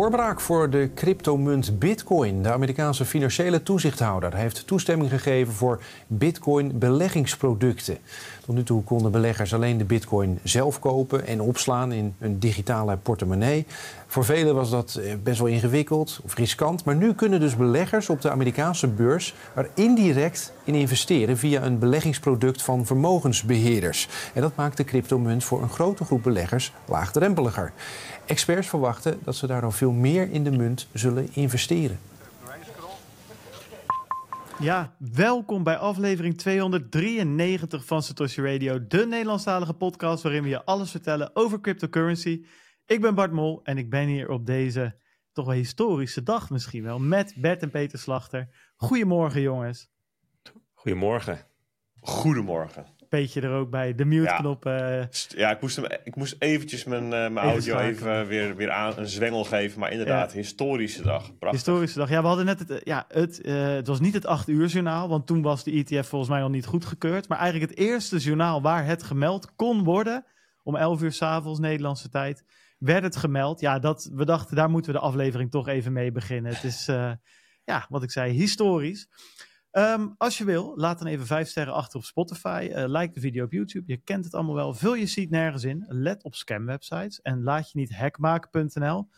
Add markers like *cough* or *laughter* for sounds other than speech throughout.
Doorbraak voor de cryptomunt Bitcoin. De Amerikaanse financiële toezichthouder heeft toestemming gegeven voor Bitcoin-beleggingsproducten. Tot nu toe konden beleggers alleen de Bitcoin zelf kopen en opslaan in een digitale portemonnee. Voor velen was dat eh, best wel ingewikkeld of riskant. Maar nu kunnen dus beleggers op de Amerikaanse beurs er indirect in investeren via een beleggingsproduct van vermogensbeheerders. En dat maakt de cryptomunt voor een grote groep beleggers laagdrempeliger. Experts verwachten dat ze daardoor veel meer in de munt zullen investeren. Ja, welkom bij aflevering 293 van Satoshi Radio, de Nederlandstalige podcast waarin we je alles vertellen over cryptocurrency. Ik ben Bart Mol en ik ben hier op deze toch wel historische dag misschien wel met Bert en Peter Slachter. Goedemorgen jongens. Goedemorgen. Goedemorgen. Beetje er ook bij, de mute-knop. Ja, uh, ja ik, moest hem, ik moest eventjes mijn, uh, mijn audio even weer, weer aan een zwengel geven. Maar inderdaad, ja. historische dag. Prachtig. Historische dag. Ja, we hadden net het, ja, het, het was niet het 8 uur journaal, want toen was de ETF volgens mij al niet goedgekeurd. Maar eigenlijk het eerste journaal waar het gemeld kon worden, om 11 uur s'avonds Nederlandse tijd, werd het gemeld. Ja, dat, we dachten, daar moeten we de aflevering toch even mee beginnen. Het is, ja, wat ik zei, historisch. Um, als je wil, laat dan even vijf sterren achter op Spotify. Uh, like de video op YouTube. Je kent het allemaal wel. Vul je seat nergens in. Let op scamwebsites. En laat je niet hackmaken.nl.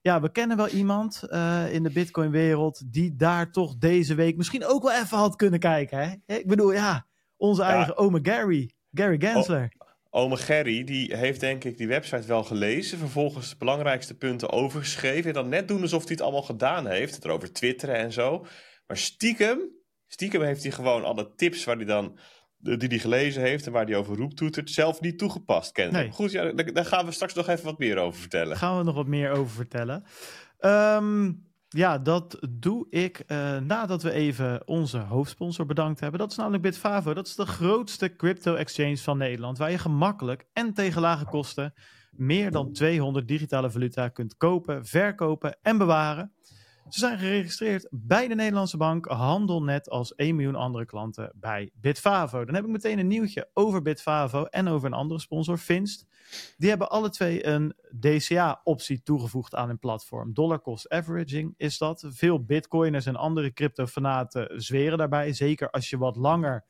Ja, we kennen wel iemand uh, in de Bitcoin-wereld die daar toch deze week misschien ook wel even had kunnen kijken. Hè? Ik bedoel, ja, onze eigen ome Gary, Gary Gensler. O, ome Gary, die heeft denk ik die website wel gelezen. Vervolgens de belangrijkste punten overgeschreven. En dan net doen alsof hij het allemaal gedaan heeft. Erover twitteren en zo. Maar stiekem Stiekem heeft hij gewoon alle tips waar hij dan, die hij gelezen heeft en waar hij over roeptoetert, zelf niet toegepast. Nee. Goed, ja, daar, gaan we straks nog even wat meer over vertellen. Gaan we nog wat meer over vertellen. Um, ja, dat doe ik uh, nadat we even onze hoofdsponsor bedankt hebben. Dat is namelijk Bitfavo. Dat is de grootste crypto-exchange van Nederland, waar je gemakkelijk en tegen lage kosten meer dan 200 digitale valuta kunt kopen, verkopen en bewaren. Ze zijn geregistreerd bij de Nederlandse bank, handel net als 1 miljoen andere klanten bij Bitfavo. Dan heb ik meteen een nieuwtje over Bitfavo en over een andere sponsor, Finst. Die hebben alle twee een DCA-optie toegevoegd aan hun platform. Dollar cost averaging is dat. Veel bitcoiners en andere crypto-fanaten zweren daarbij. Zeker als je wat langer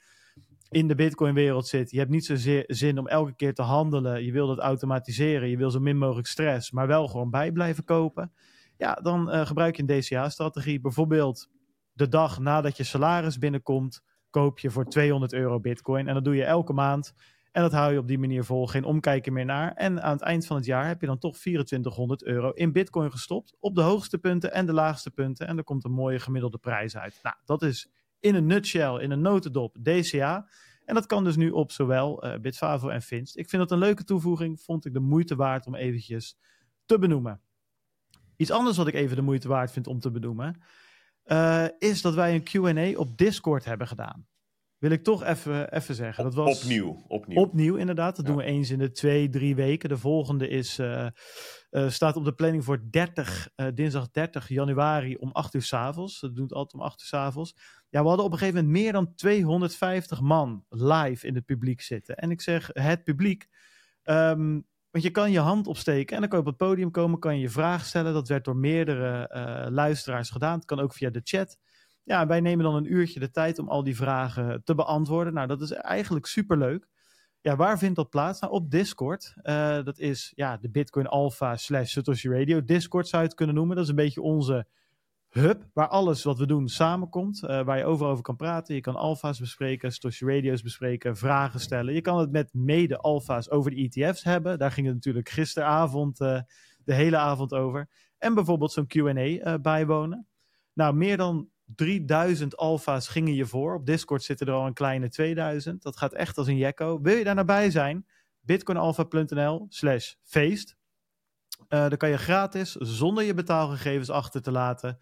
in de Bitcoin-wereld zit. Je hebt niet zozeer zin om elke keer te handelen. Je wil dat automatiseren. Je wil zo min mogelijk stress, maar wel gewoon bij blijven kopen. Ja, dan uh, gebruik je een DCA-strategie. Bijvoorbeeld de dag nadat je salaris binnenkomt, koop je voor 200 euro bitcoin. En dat doe je elke maand. En dat hou je op die manier vol. Geen omkijken meer naar. En aan het eind van het jaar heb je dan toch 2400 euro in bitcoin gestopt. Op de hoogste punten en de laagste punten. En er komt een mooie gemiddelde prijs uit. Nou, dat is in een nutshell, in een notendop, DCA. En dat kan dus nu op zowel uh, Bitfavo en Finst. Ik vind dat een leuke toevoeging. Vond ik de moeite waard om eventjes te benoemen. Iets anders wat ik even de moeite waard vind om te benoemen, uh, is dat wij een QA op Discord hebben gedaan. Wil ik toch even, even zeggen. Dat was opnieuw, opnieuw. Opnieuw, inderdaad. Dat doen we eens in de twee, drie weken. De volgende is, uh, uh, staat op de planning voor 30, dinsdag 30 januari om 8 uur s avonds. Dat doet altijd om 8 uur s avonds. Ja, we hadden op een gegeven moment meer dan 250 man live in het publiek zitten. En ik zeg het publiek. Um, want je kan je hand opsteken en dan kan je op het podium komen, kan je je vraag stellen. Dat werd door meerdere uh, luisteraars gedaan. Het kan ook via de chat. Ja, wij nemen dan een uurtje de tijd om al die vragen te beantwoorden. Nou, dat is eigenlijk superleuk. Ja, waar vindt dat plaats? Nou, op Discord. Uh, dat is ja, de Bitcoin Alpha slash Satoshi Radio. Discord zou je het kunnen noemen. Dat is een beetje onze hub waar alles wat we doen samenkomt. Uh, waar je over over kan praten. Je kan alfa's bespreken, Satoshi Radio's bespreken, vragen stellen. Je kan het met mede-alfa's over de ETF's hebben. Daar ging het natuurlijk gisteravond uh, de hele avond over. En bijvoorbeeld zo'n Q&A uh, bijwonen. Nou, meer dan 3000 alfa's gingen je voor. Op Discord zitten er al een kleine 2000. Dat gaat echt als een jekko. Wil je daar naar bij zijn? bitcoinalpha.nl slash feest. Uh, dan kan je gratis, zonder je betaalgegevens achter te laten,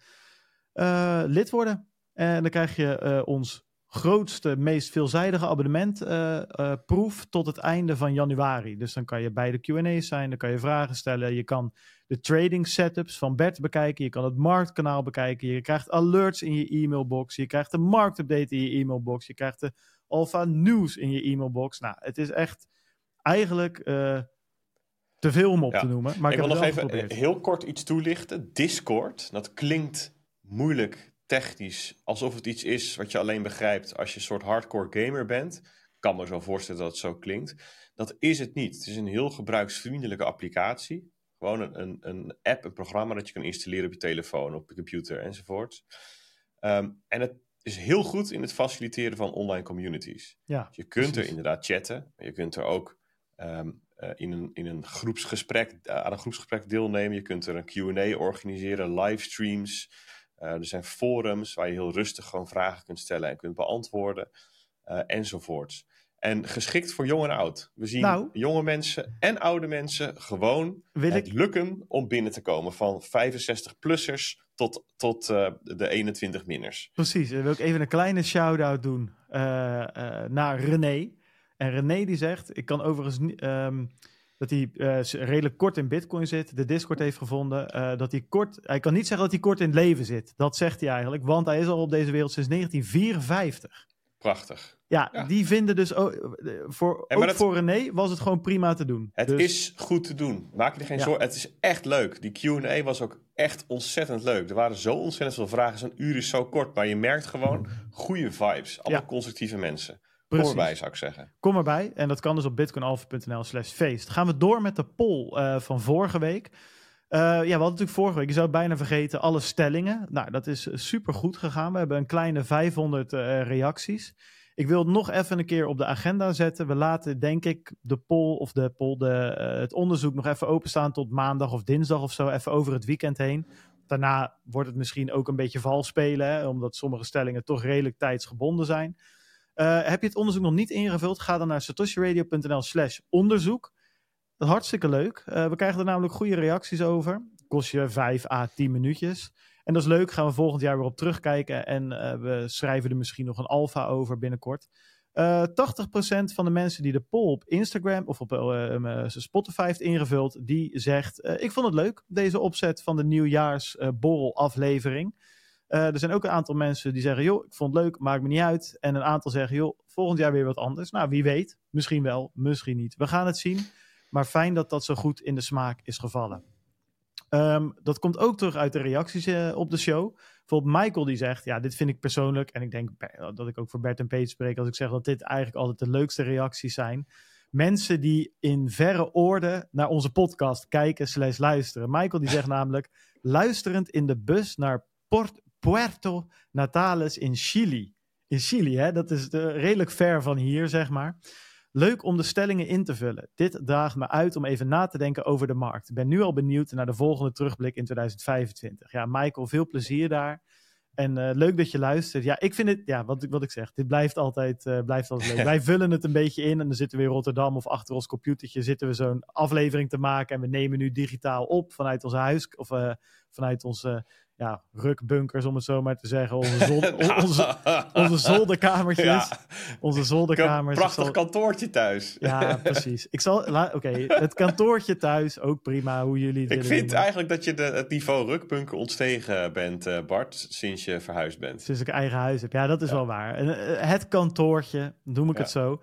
uh, lid worden. En dan krijg je uh, ons grootste, meest veelzijdige abonnementproef tot het einde van januari. Dus dan kan je bij de Q&A's zijn, dan kan je vragen stellen. Je kan de trading setups van Bert bekijken. Je kan het marktkanaal bekijken. Je krijgt alerts in je e-mailbox. Je krijgt de marktupdate in je e-mailbox. Je krijgt de alpha nieuws in je e-mailbox. Nou, het is echt eigenlijk... Te veel om op te noemen. Maar ik, ik wil nog even geprobeerd. heel kort iets toelichten. Discord, dat klinkt moeilijk technisch, alsof het iets is wat je alleen begrijpt als je een soort hardcore gamer bent. Ik kan me zo voorstellen dat het zo klinkt. Dat is het niet. Het is een heel gebruiksvriendelijke applicatie. Gewoon een, een, een app, een programma dat je kan installeren op je telefoon, op je computer enzovoort. Ehm, en het is heel goed in het faciliteren van online communities. Ja, je kunt precies. er inderdaad chatten, maar je kunt er ook ehm, eh, in, een, in een groepsgesprek, eh, aan een groepsgesprek deelnemen. Je kunt er een Q&A organiseren, livestreams. Eh, er zijn forums waar je heel rustig gewoon vragen kunt stellen en kunt beantwoorden, eh, enzovoorts. En geschikt voor jong en oud. We zien Nou. jonge mensen en oude mensen gewoon Wil het ik, lukken om binnen te komen. Van 65-plussers tot, tot eh, de 21-minners. precies, dan wil ik even een kleine shout-out doen naar René. En René die zegt, ik kan overigens niet... ehm, dat hij eh, redelijk kort in Bitcoin zit, de Discord heeft gevonden. eh, dat hij kort, hij kan niet zeggen dat hij kort in het leven zit. Dat zegt hij eigenlijk, want hij is al op deze wereld sinds 1954. Prachtig. Ja, Ja. die vinden dus, eh, voor, ook dat- voor René was het gewoon prima te doen. Het Dus- is goed te doen. Maak je er geen Ja. zorgen. Het is echt leuk. Die Q&A was ook echt ontzettend leuk. Er waren zo ontzettend veel vragen. Zo'n uur is zo kort. Maar je merkt gewoon goede vibes. Ja. constructieve mensen. Precies. Voorbij zou ik zeggen. Kom erbij. En dat kan dus op bitcoinalpha.nl slash feest. Gaan we door met de poll eh, van vorige week. Eh, ja, we hadden natuurlijk vorige week, je zou het bijna vergeten, alle stellingen. Nou, dat is super goed gegaan. We hebben een kleine 500 eh, reacties. Ik wil het nog even een keer op de agenda zetten. We laten, denk ik, de poll of de poll, de, eh, het onderzoek nog even openstaan tot maandag of dinsdag of zo. Even over het weekend heen. Daarna wordt het misschien ook een beetje vals spelen, hè, omdat sommige stellingen toch redelijk tijdsgebonden zijn. Eh, heb je het onderzoek nog niet ingevuld? Ga dan naar satoshiradio.nl slash onderzoek. Hartstikke leuk. Eh, we krijgen er namelijk goede reacties over. Kost je 5 à 10 minuutjes. En dat is leuk. Gaan we volgend jaar weer op terugkijken. En eh, we schrijven er misschien nog een alfa over binnenkort. Eh 80% van de mensen die de poll op Instagram of op eh, Spotify heeft ingevuld, die zegt: Ik vond het leuk, deze opzet van de nieuwjaarsborrel aflevering. Eh, er zijn ook een aantal mensen die zeggen: joh, ik vond het leuk, maakt me niet uit. En een aantal zeggen: joh, volgend jaar weer wat anders. Nou, wie weet. Misschien wel, misschien niet. We gaan het zien. Maar fijn dat dat zo goed in de smaak is gevallen. Ehm, dat komt ook terug uit de reacties eh, op de show. Bijvoorbeeld Michael die zegt, ja, dit vind ik persoonlijk, en ik denk dat ik ook voor Bert en Peter spreek als ik zeg dat dit eigenlijk altijd de leukste reacties zijn. Mensen die in verre orde naar onze podcast kijken slash luisteren. Michael die zegt namelijk, *laughs* luisterend in de bus naar Port- Puerto Natales in Chili. In Chili, hè? dat is de, redelijk ver van hier, zeg maar. Leuk om de stellingen in te vullen. Dit draagt me uit om even na te denken over de markt. Ik ben nu al benieuwd naar de volgende terugblik in 2025. Ja, Michael, veel plezier daar. En eh, leuk dat je luistert. Ja, ik vind het, ja, wat, ik- wat ik zeg, dit blijft altijd, eh, blijft altijd leuk. *laughs* Wij vullen het een beetje in en dan zitten we in Rotterdam of achter ons computertje zitten we zo'n aflevering te maken. En we nemen nu digitaal op vanuit onze huis, of eh, vanuit onze ja, rukbunkers, om het zo maar te zeggen. Onze, *laughs* *laughs* onze, onze zolderkamertjes. Ja. Onze zolderkamers. een prachtig zal- kantoortje thuis. ja, precies. Ik zal, oké, het kantoortje thuis, ook prima, hoe jullie het Ik vind eigenlijk dat je de, het niveau rukpunken ontstegen bent, eh, Bart, sinds je verhuisd bent. Sinds ik eigen huis heb. Ja, dat is wel waar. En, eh, het kantoortje, noem ik Ja. het zo.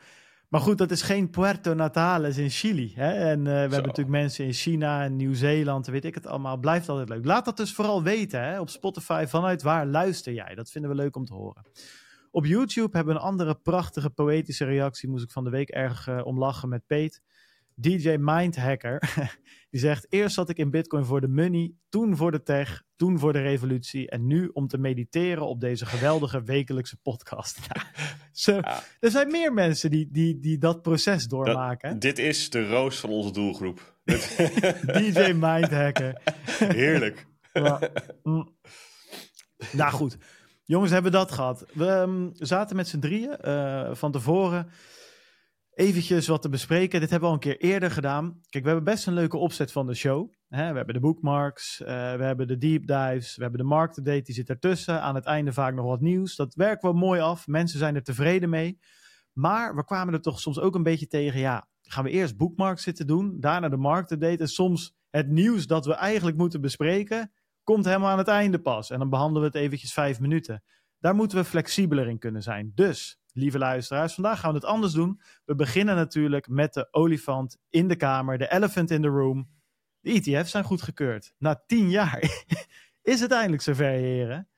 Maar goed, dat is geen Puerto Natales in Chili. Hè? En eh, we hebben natuurlijk mensen in China en Nieuw-Zeeland, weet ik het allemaal. Blijft altijd leuk. Laat dat dus vooral weten hè? op Spotify. Vanuit waar luister jij? Dat vinden we leuk om te horen. Op YouTube hebben we een andere prachtige poëtische reactie. Moest ik van de week erg eh, om lachen met Peet. DJ Mindhacker. *laughs* Die zegt: Eerst zat ik in Bitcoin voor de money, toen voor de tech, toen voor de revolutie. En nu om te mediteren op deze geweldige wekelijkse podcast. Ja, *laughs* zo, Ja. Er zijn meer mensen die, die, die dat proces doormaken. dit is de roos van onze doelgroep. *laughs* DJ Mindhacker. Heerlijk. Mm. Nou goed, jongens hebben dat gehad. We ehm, zaten met z'n drieën eh, van tevoren eventjes wat te bespreken. Dit hebben we al een keer eerder gedaan. Kijk, we hebben best een leuke opzet van de show. Hè, we hebben de bookmarks, eh, we hebben de deep dives, we hebben de market date, die zit ertussen. Aan het einde vaak nog wat nieuws. Dat werkt wel mooi af. Mensen zijn er tevreden mee. Maar we kwamen er toch soms ook een beetje tegen, ja, gaan we eerst bookmarks zitten doen, daarna de market date en soms het nieuws dat we eigenlijk moeten bespreken, komt helemaal aan het einde pas. En dan behandelen we het eventjes vijf minuten. Daar moeten we flexibeler in kunnen zijn. Dus, lieve luisteraars. Vandaag gaan we het anders doen. We beginnen natuurlijk met de olifant in de kamer, de elephant in the room. De ETF's zijn goedgekeurd. Na tien jaar *laughs* is het eindelijk zover, heren.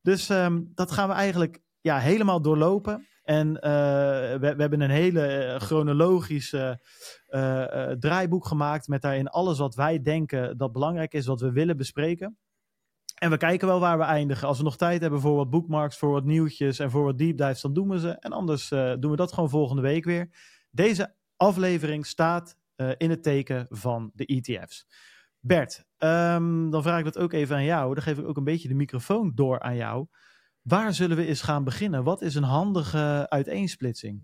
Dus ehm, dat gaan we eigenlijk ja, helemaal doorlopen. En eh, we, we, hebben een hele uh, chronologische uh, draaiboek gemaakt met daarin alles wat wij denken dat belangrijk is, wat we willen bespreken. En we kijken wel waar we eindigen. Als we nog tijd hebben voor wat bookmarks, voor wat nieuwtjes en voor wat deep dives, dan doen we ze. En anders doen we dat gewoon volgende week weer. Deze aflevering staat in het teken van de ETF's. Bert, um, dan vraag ik dat ook even aan jou. Dan geef ik ook een beetje de microfoon door aan jou. Waar zullen we eens gaan beginnen? Wat is een handige uiteensplitsing?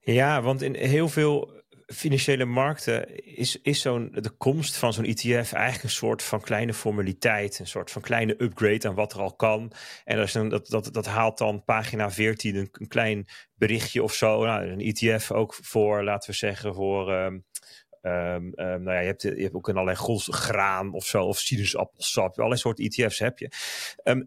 Ja, want in heel veel financiële markten is, is zo'n, de komst van zo'n ETF eigenlijk een soort van kleine formaliteit. Een soort van kleine upgrade aan wat er al kan. En een, dat, dat, dat haalt dan pagina 14 een, een klein berichtje of zo. Nou, een ETF ook voor, laten we zeggen, voor... Um, Um, um, nou ja, je hebt, je hebt ook een allerlei graan of zo, of sinaasappelsap, allerlei soorten ETF's heb je.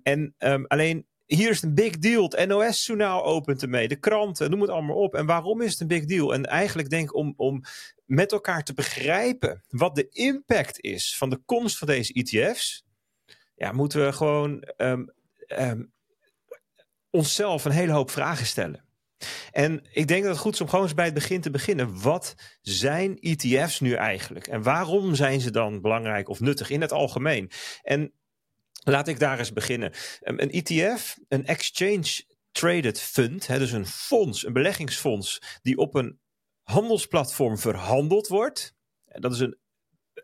En alleen hier is een big deal. Het NOS-journaal opent ermee. De kranten, noem het allemaal op. En waarom is het een big deal? En eigenlijk denk ik om, om met elkaar te begrijpen wat de impact is van de komst van deze ETF's. Ja, moeten we gewoon um, um, onszelf een hele hoop vragen stellen. En ik denk dat het goed is om gewoon eens bij het begin te beginnen. Wat zijn ETF's nu eigenlijk? En waarom zijn ze dan belangrijk of nuttig in het algemeen? En Laat ik daar eens beginnen. Ehm, een ETF, een Exchange Traded Fund, hè, dus een fonds, een beleggingsfonds, die op een handelsplatform verhandeld wordt. Dat is een,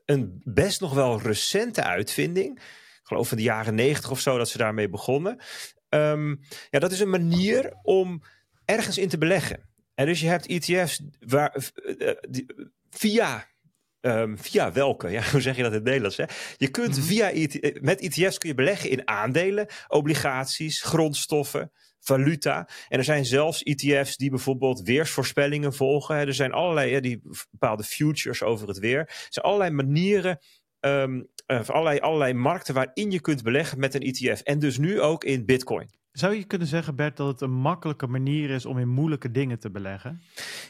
een best nog wel recente uitvinding. Ik geloof in de jaren negentig of zo dat ze daarmee begonnen. Um, ja, dat is een manier om ergens in te beleggen. En dus je hebt ETF's waar, uh, die, via Um, via welke? Ja, *laughs* hoe zeg je dat in het Nederlands? Hè? Je kunt -hmm. via eh, met ETF's kun je beleggen in aandelen, obligaties, grondstoffen, valuta. En er zijn zelfs ETF's die bijvoorbeeld weersvoorspellingen volgen. Er zijn allerlei ja, die bepaalde futures over het weer. Er zijn allerlei manieren. Um, allerlei, allerlei markten waarin je kunt beleggen met een ETF. En dus nu ook in Bitcoin. Zou je kunnen zeggen, Bert, dat het een makkelijke manier is om in moeilijke dingen te beleggen?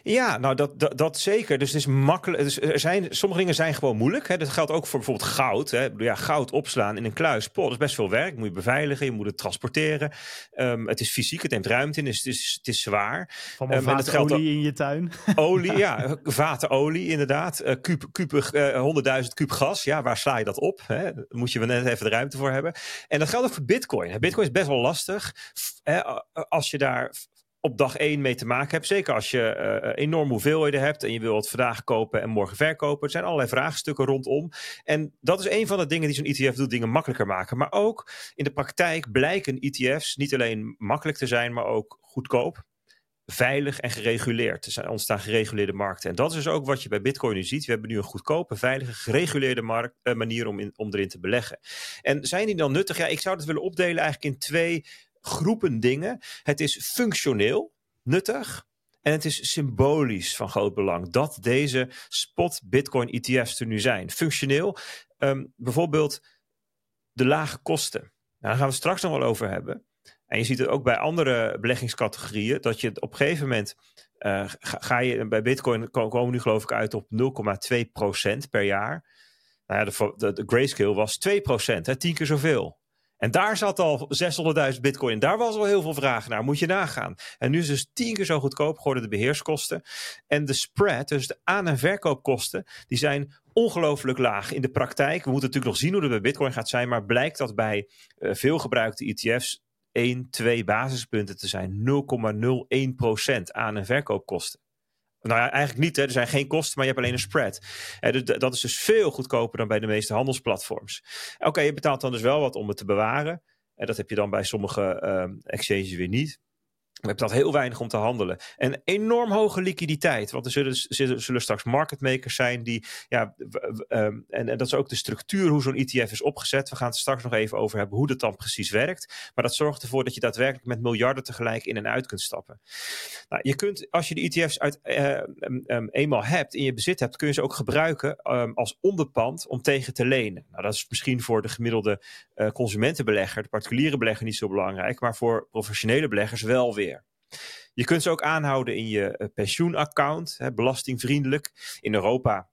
Ja, nou dat, dat, dat zeker. Dus het is makkelijk. Dus er zijn, sommige dingen zijn gewoon moeilijk. Hè. Dat geldt ook voor bijvoorbeeld goud. Hè. Ja, goud opslaan in een kluis. Pol, dat is best veel werk. Moet je beveiligen, je moet het transporteren. Um, het is fysiek, het neemt ruimte in, dus het is, het is zwaar. Van um, en dat geldt olie in je tuin. *laughs* Olie, ja, vaten olie inderdaad. Uh, kuub, kuub, uh, 100.000 kuub gas. Ja, waar sla je dat op? Hè? Daar moet je wel net even de ruimte voor hebben. En dat geldt ook voor bitcoin. Bitcoin is best wel lastig als je daar op dag één mee te maken hebt. Zeker als je uh, enorm hoeveelheden hebt en je wil het vandaag kopen en morgen verkopen. Er zijn allerlei vraagstukken rondom. En dat is een van de dingen die zo'n ETF doet, dingen makkelijker maken. Maar ook in de praktijk blijken ETF's niet alleen makkelijk te zijn, maar ook goedkoop veilig en gereguleerd. Er zijn ontstaan gereguleerde markten. En dat is dus ook wat je bij Bitcoin nu ziet. We hebben nu een goedkope, veilige, gereguleerde markt, uh, manier om, in, om erin te beleggen. En zijn die dan nuttig? Ja, ik zou het willen opdelen eigenlijk in twee groepen dingen. Het is functioneel nuttig. En het is symbolisch van groot belang dat deze spot Bitcoin ETF's er nu zijn. Functioneel, um, bijvoorbeeld de lage kosten. Nou, daar gaan we straks nog wel over hebben. En je ziet het ook bij andere beleggingscategorieën, dat je op een gegeven moment uh, ga, je bij Bitcoin komen nu geloof ik uit op 0,2% per jaar. Nou ja, de, de, de grayscale was 2%, hè, tien keer zoveel. En daar zat al 600.000 bitcoin. Daar was al heel veel vraag naar. Moet je nagaan. En nu is het dus tien keer zo goedkoop geworden de beheerskosten. En de spread, dus de aan- en verkoopkosten, die zijn ongelooflijk laag in de praktijk. We moeten natuurlijk nog zien hoe het bij bitcoin gaat zijn. Maar blijkt dat bij uh, veel gebruikte ETF's 1, 2 basispunten te zijn. 0,01% aan- en verkoopkosten. Nou ja, eigenlijk niet. Hè. Er zijn geen kosten, maar je hebt alleen een spread. dus dat is dus veel goedkoper dan bij de meeste handelsplatforms. Oké, je betaalt dan dus wel wat om het te bewaren. En dat heb je dan bij sommige um, exchanges weer niet. We hebben dat heel weinig om te handelen. En enorm hoge liquiditeit. Want er zullen, zullen straks market makers zijn die. Ja, um, en, en, dat is ook de structuur hoe zo'n ETF is opgezet. We gaan het straks nog even over hebben hoe dat dan precies werkt. Maar dat zorgt ervoor dat je daadwerkelijk met miljarden tegelijk in en uit kunt stappen. Nou, je kunt, als je de ETF's uit, uh, um, eenmaal hebt, in je bezit hebt, kun je ze ook gebruiken als onderpand om tegen te lenen. Nou, dat is misschien voor de gemiddelde uh, consumentenbelegger, de particuliere belegger niet zo belangrijk. Maar voor professionele beleggers wel weer. Je kunt ze ook aanhouden in je pensioenaccount, hè, belastingvriendelijk. In Europa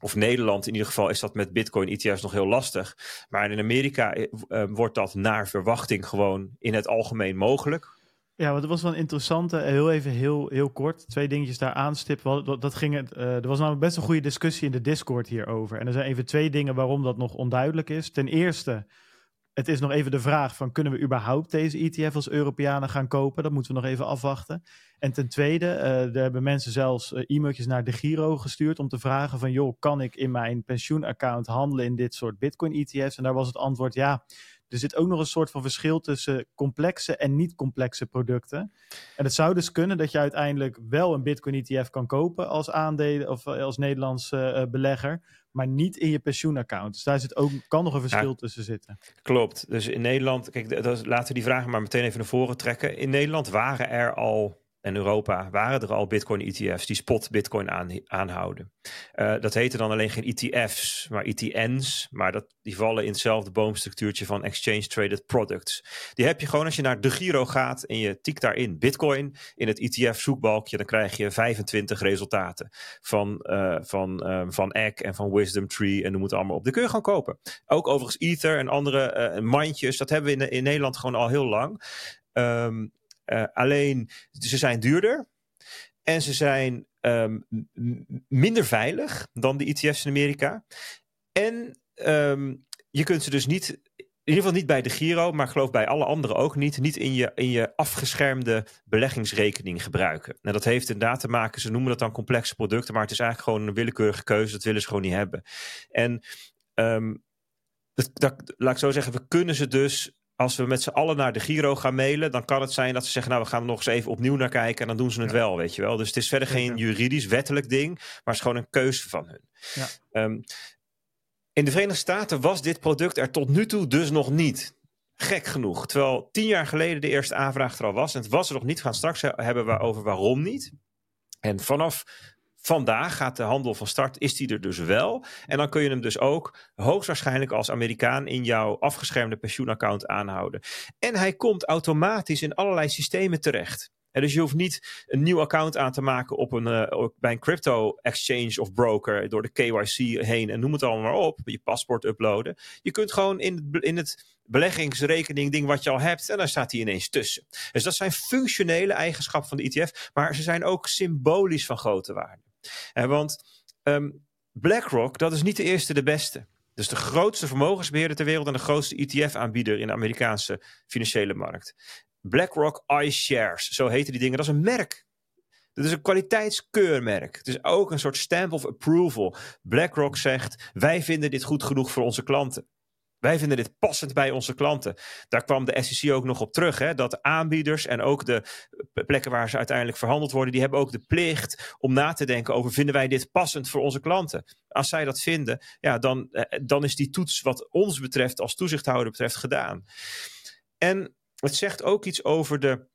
of Nederland in ieder geval is dat met Bitcoin ETF's nog heel lastig. Maar in Amerika wordt dat naar verwachting gewoon in het algemeen mogelijk. Ja, wat was wel een interessante, heel even heel, heel kort, twee dingetjes daar aanstippen. Dat, ging er was namelijk best een goede discussie in de Discord hierover. En er zijn even twee dingen waarom dat nog onduidelijk is. Ten eerste, het is nog even de vraag van kunnen we überhaupt deze ETF als Europeanen gaan kopen? Dat moeten we nog even afwachten. En ten tweede, uh, er hebben mensen zelfs uh, e-mailtjes naar de Giro gestuurd om te vragen van joh, kan ik in mijn pensioenaccount handelen in dit soort Bitcoin ETF's? En daar was het antwoord ja er zit ook nog een soort van verschil tussen complexe en niet complexe producten. En het zou dus kunnen dat je uiteindelijk wel een Bitcoin ETF kan kopen als aandelen of eh, als Nederlandse uh, belegger, maar niet in je pensioenaccount. Dus daar zit ook, kan nog een verschil tussen zitten. Klopt. Dus in Nederland, kijk, dat, laten we die vragen maar meteen even naar voren trekken. In Nederland waren er al en Europa waren er al Bitcoin-ETF's die spot Bitcoin aan, aanhouden. Uh, dat heette dan alleen geen ETF's, maar ETN's. Maar dat, die vallen in hetzelfde boomstructuurtje van Exchange Traded Products. Die heb je gewoon als je naar de Giro gaat en je tikt daarin Bitcoin in het ETF-zoekbalkje. Dan krijg je 25 resultaten van, uh, van, um, van Egg en van Wisdom Tree en noem het allemaal op. Kun je gewoon kopen. Ook overigens Ether en andere uh, mandjes. Dat hebben we in, in Nederland gewoon al heel lang. Um, uh, alleen ze zijn duurder en ze zijn um, minder veilig dan de ETF's in Amerika. En um, je kunt ze dus niet, in ieder geval niet bij de Giro, maar geloof bij alle anderen ook niet, niet in je, in je afgeschermde beleggingsrekening gebruiken. Nou, dat heeft inderdaad te maken, ze noemen dat dan complexe producten, maar het is eigenlijk gewoon een willekeurige keuze, dat willen ze gewoon niet hebben. En um, dat, dat, laat ik zo zeggen, we kunnen ze dus als we met z'n allen naar de Giro gaan mailen, dan kan het zijn dat ze zeggen, nou we gaan er nog eens even opnieuw naar kijken en dan doen ze het wel, weet je wel. Dus het is verder geen juridisch, wettelijk ding, maar het is gewoon een keuze van hun. Ja. Um, in de Verenigde Staten was dit product er tot nu toe dus nog niet. Gek genoeg. Terwijl tien jaar geleden de eerste aanvraag er al was. En het was er nog niet. We gaan straks hebben over waarom niet. En vanaf Vandaag gaat de handel van start, is die er dus wel. En dan kun je hem dus ook hoogstwaarschijnlijk als Amerikaan in jouw afgeschermde pensioenaccount aanhouden. En hij komt automatisch in allerlei systemen terecht. Dus je hoeft niet een nieuw account aan te maken op een, uh, bij een crypto exchange of broker door de KYC heen en noem het allemaal maar op. Je paspoort uploaden. Je kunt gewoon in, in het beleggingsrekening ding wat je al hebt en dan staat hij ineens tussen. Dus dat zijn functionele eigenschappen van de ETF, maar ze zijn ook symbolisch van grote waarde. Want um, BlackRock, dat is niet de eerste de beste. Dus de grootste vermogensbeheerder ter wereld en de grootste ETF-aanbieder in de Amerikaanse financiële markt. BlackRock iShares, zo heten die dingen. Dat is een merk. Dat is een kwaliteitskeurmerk. Het is ook een soort stamp of approval. BlackRock zegt: wij vinden dit goed genoeg voor onze klanten. Wij vinden dit passend bij onze klanten. Daar kwam de SEC ook nog op terug. Hè, dat de aanbieders en ook de plekken waar ze uiteindelijk verhandeld worden, die hebben ook de plicht om na te denken over vinden wij dit passend voor onze klanten. Als zij dat vinden, ja, dan, eh, dan is die toets wat ons betreft als toezichthouder betreft gedaan. En het zegt ook iets over de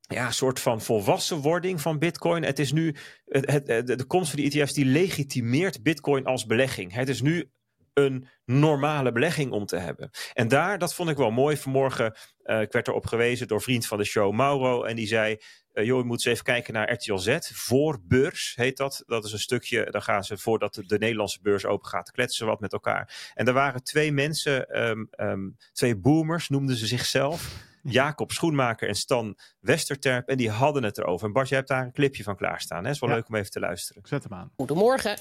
ja, soort van volwassenwording van Bitcoin. Het is nu het, de komst van die ETF's die legitimeert Bitcoin als belegging. Het is nu een normale belegging om te hebben. En daar, dat vond ik wel mooi. Vanmorgen, uh, ik werd erop gewezen door vriend van de show, Mauro. En die zei, uh, joh, je moet eens even kijken naar RTL Z. Voor beurs heet dat. Dat is een stukje, dan gaan ze voordat de, de Nederlandse beurs open gaat, kletsen wat met elkaar. En er waren twee mensen, um, um, twee boomers noemden ze zichzelf. Jacob Schoenmaker en Stan Westerterp. En die hadden het erover. En Bart, je hebt daar een clipje van klaarstaan. Het is wel ja. leuk om even te luisteren. Zet hem aan. Goedemorgen.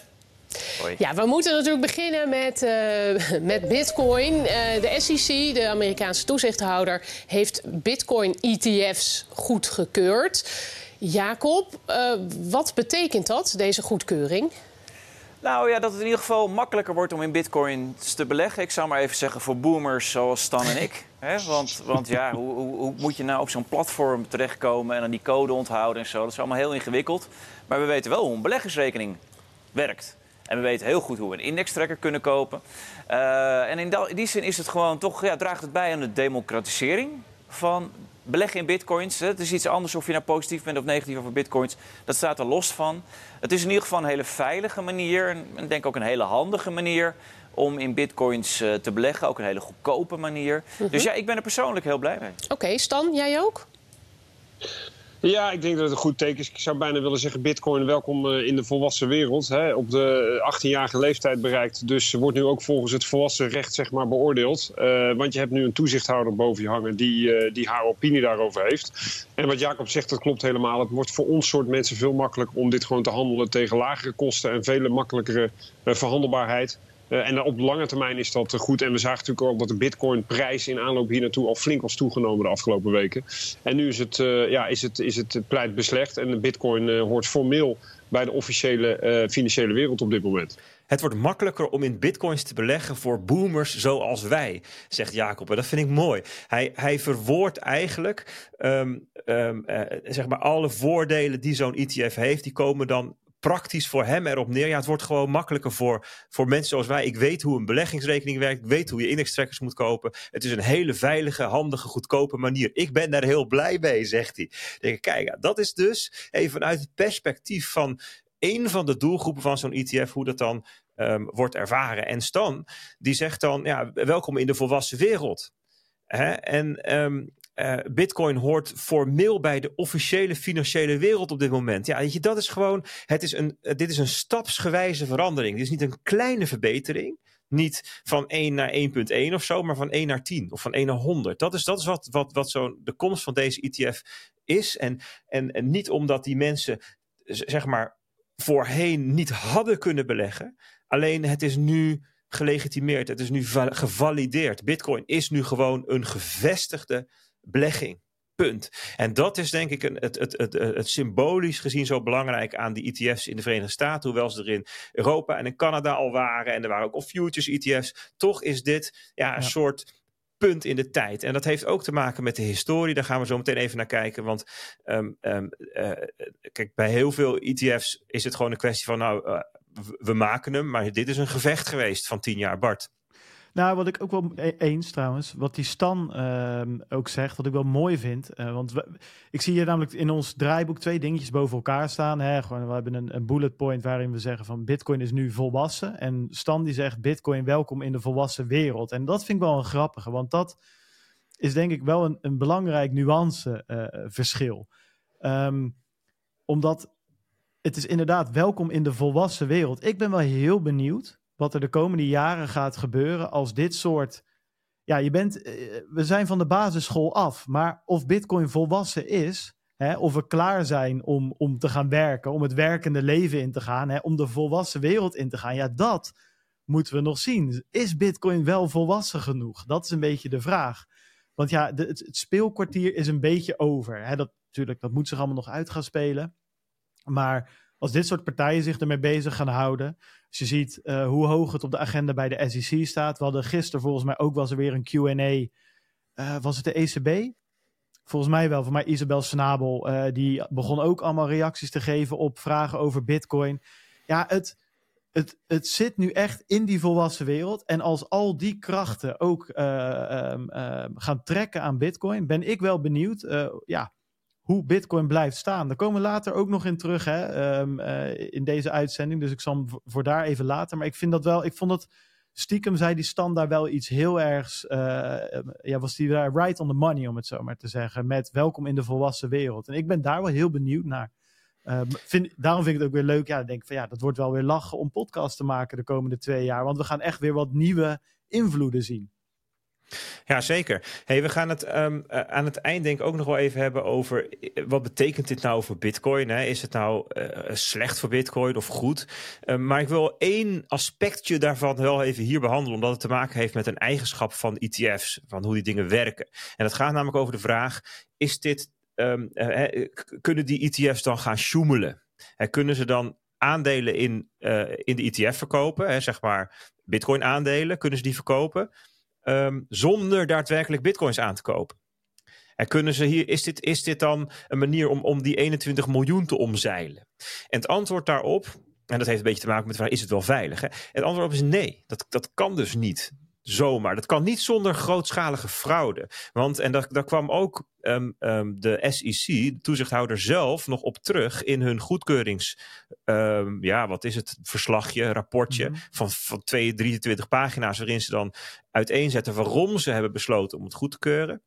Hoi. Ja, we moeten natuurlijk beginnen met, uh, met Bitcoin. Uh, de SEC, de Amerikaanse toezichthouder, heeft Bitcoin-ETF's goedgekeurd. Jacob, uh, wat betekent dat, deze goedkeuring? Nou ja, dat het in ieder geval makkelijker wordt om in bitcoins te beleggen. Ik zou maar even zeggen voor boomers zoals Stan en ik. *laughs* He, want, want ja, hoe, hoe, hoe, moet je nou op zo'n platform terechtkomen en dan die code onthouden en zo? Dat is allemaal heel ingewikkeld. Maar we weten wel hoe een beleggersrekening werkt. En we weten heel goed hoe we een indextrekker kunnen kopen. Uh, en in, in, die zin is het gewoon toch, ja, draagt het bij aan de democratisering van beleggen in bitcoins. Het is iets anders of je nou positief bent of negatief over bitcoins. Dat staat er los van. Het is in ieder geval een hele veilige manier. En denk ook een hele handige manier om in bitcoins uh, te beleggen. Ook een hele goedkope manier. Mm -hmm. Dus ja, ik ben er persoonlijk heel blij mee. Oké, okay, Stan, jij ook? Ja, ik denk dat het een goed teken is. Ik zou bijna willen zeggen, bitcoin welkom eh, in de volwassen wereld. Hè. Op de 18-jarige leeftijd bereikt. Dus wordt nu ook volgens het volwassen recht zeg maar, beoordeeld. Uh, want je hebt nu een toezichthouder boven je hangen die, die haar opinie daarover heeft. En wat Jacob zegt, dat klopt helemaal. Het wordt voor ons soort mensen veel makkelijker om dit gewoon te handelen tegen lagere kosten en vele makkelijkere verhandelbaarheid. Uh, en op lange termijn is dat goed. En we zagen natuurlijk ook dat de bitcoin-prijs in aanloop hier naartoe al flink was toegenomen de afgelopen weken. En nu is het, uh, ja, is het, is het pleit beslecht. En de bitcoin hoort formeel bij de officiële financiële wereld op dit moment. Het wordt makkelijker om in bitcoins te beleggen voor boomers zoals wij, zegt Jacob. En dat vind ik mooi. Hij, hij verwoordt eigenlijk um, um, zeg maar alle voordelen die zo'n ETF heeft. Die komen dan praktisch voor hem erop neer. Ja, het wordt gewoon makkelijker voor, voor mensen zoals wij. Ik weet hoe een beleggingsrekening werkt. Ik weet hoe je indextrekkers moet kopen. Het is een hele veilige, handige, goedkope manier. Ik ben daar heel blij mee, zegt hij. denk, kijk, dat is dus even vanuit het perspectief van een van de doelgroepen van zo'n ETF, hoe dat dan um, wordt ervaren. En Stan, die zegt dan, ja, welkom in de volwassen wereld. Hè? En um, uh, Bitcoin hoort formeel bij de officiële financiële wereld op dit moment. Ja, weet je, dat is gewoon. Het is een, uh, dit is een stapsgewijze verandering. Dit is niet een kleine verbetering. Niet van 1 naar 1.1 of zo, maar van 1 naar 10 of van 1 naar 100. Dat is, dat is wat, wat, wat zo de komst van deze ETF is. En, en, en niet omdat die mensen, zeg maar, voorheen niet hadden kunnen beleggen. Alleen het is nu gelegitimeerd. Het is nu gevalideerd. Bitcoin is nu gewoon een gevestigde belegging. Punt. En dat is denk ik een, het, het, het, het, symbolisch gezien zo belangrijk aan die ETF's in de Verenigde Staten. Hoewel ze er in Europa en in Canada al waren. En er waren ook al futures ETF's. Toch is dit ja, een soort punt in de tijd. En dat heeft ook te maken met de historie. Daar gaan we zo meteen even naar kijken. Want um, um, uh, kijk, bij heel veel ETF's is het gewoon een kwestie van nou, uh, we maken hem. Maar dit is een gevecht geweest van tien jaar, Bart. Nou, wat ik ook wel e-, eens trouwens, wat die Stan uh, ook zegt, wat ik wel mooi vind. Uh, want ik zie hier namelijk in ons draaiboek twee dingetjes boven elkaar staan. Hè? Gewoon, we hebben een, een, bullet point waarin we zeggen van Bitcoin is nu volwassen. En Stan die zegt Bitcoin welkom in de volwassen wereld. En dat vind ik wel een grappige, want dat is denk ik wel een, een belangrijk nuanceverschil. Uh, um, omdat het is inderdaad welkom in de volwassen wereld. Ik ben wel heel benieuwd wat er de komende jaren gaat gebeuren als dit soort. Ja, je bent, eh, we zijn van de basisschool af, maar of Bitcoin volwassen is, hè, of we klaar zijn om, om te gaan werken, om het werkende leven in te gaan, hè, om de volwassen wereld in te gaan, ja, dat moeten we nog zien. Is Bitcoin wel volwassen genoeg? Dat is een beetje de vraag. Want ja, het, speelkwartier is een beetje over. Hè. Dat, natuurlijk, dat moet zich allemaal nog uit gaan spelen. Maar als dit soort partijen zich ermee bezig gaan houden. Als je ziet uh, hoe hoog het op de agenda bij de SEC staat. We hadden gisteren volgens mij ook was er weer een QA. Uh, was het de ECB? Volgens mij wel. Voor mij Isabel Snabel. Uh, die begon ook allemaal reacties te geven op vragen over Bitcoin. Ja, het, het, het zit nu echt in die volwassen wereld. En als al die krachten ook um, gaan trekken aan Bitcoin, ben ik wel benieuwd. ja, hoe Bitcoin blijft staan. Daar komen we later ook nog in terug hè, um, uh, in deze uitzending. Dus ik zal hem voor daar even laten. Maar ik vind dat wel, ik vond dat stiekem zei die stand daar wel iets heel ergs. Uh, ja, was die daar right on the money, om het zo maar te zeggen. Met welkom in de volwassen wereld. En ik ben daar wel heel benieuwd naar. Vind, daarom vind ik het ook weer leuk. Ja, denk van ja, dat wordt wel weer lachen om podcast te maken de komende twee jaar. Want we gaan echt weer wat nieuwe invloeden zien. Ja, zeker. Hey, we gaan het um, uh, aan het eind denk ik ook nog wel even hebben over uh, wat betekent dit nou voor Bitcoin? Hè? Is het nou uh, slecht voor Bitcoin of goed? maar ik wil één aspectje daarvan wel even hier behandelen, omdat het te maken heeft met een eigenschap van ETF's, van hoe die dingen werken. En het gaat namelijk over de vraag: is dit, um, kunnen die ETF's dan gaan sjoemelen? kunnen ze dan aandelen in, in de ETF verkopen, zeg maar Bitcoin aandelen, kunnen ze die verkopen? Um, zonder daadwerkelijk bitcoins aan te kopen. En kunnen ze hier, is, dit, is dit dan een manier om, om die 21 miljoen te omzeilen? En het antwoord daarop, en dat heeft een beetje te maken met de vraag, is het wel veilig? Hè? Het antwoord op is nee, dat, dat kan dus niet zomaar. Dat kan niet zonder grootschalige fraude. Want, en daar, daar kwam ook um, um, de SEC, de toezichthouder zelf, nog op terug in hun goedkeurings, um, ja, wat is het, verslagje, rapportje mm -hmm. van, van 2, 23 pagina's, waarin ze dan uiteenzetten waarom ze hebben besloten om het goed te keuren.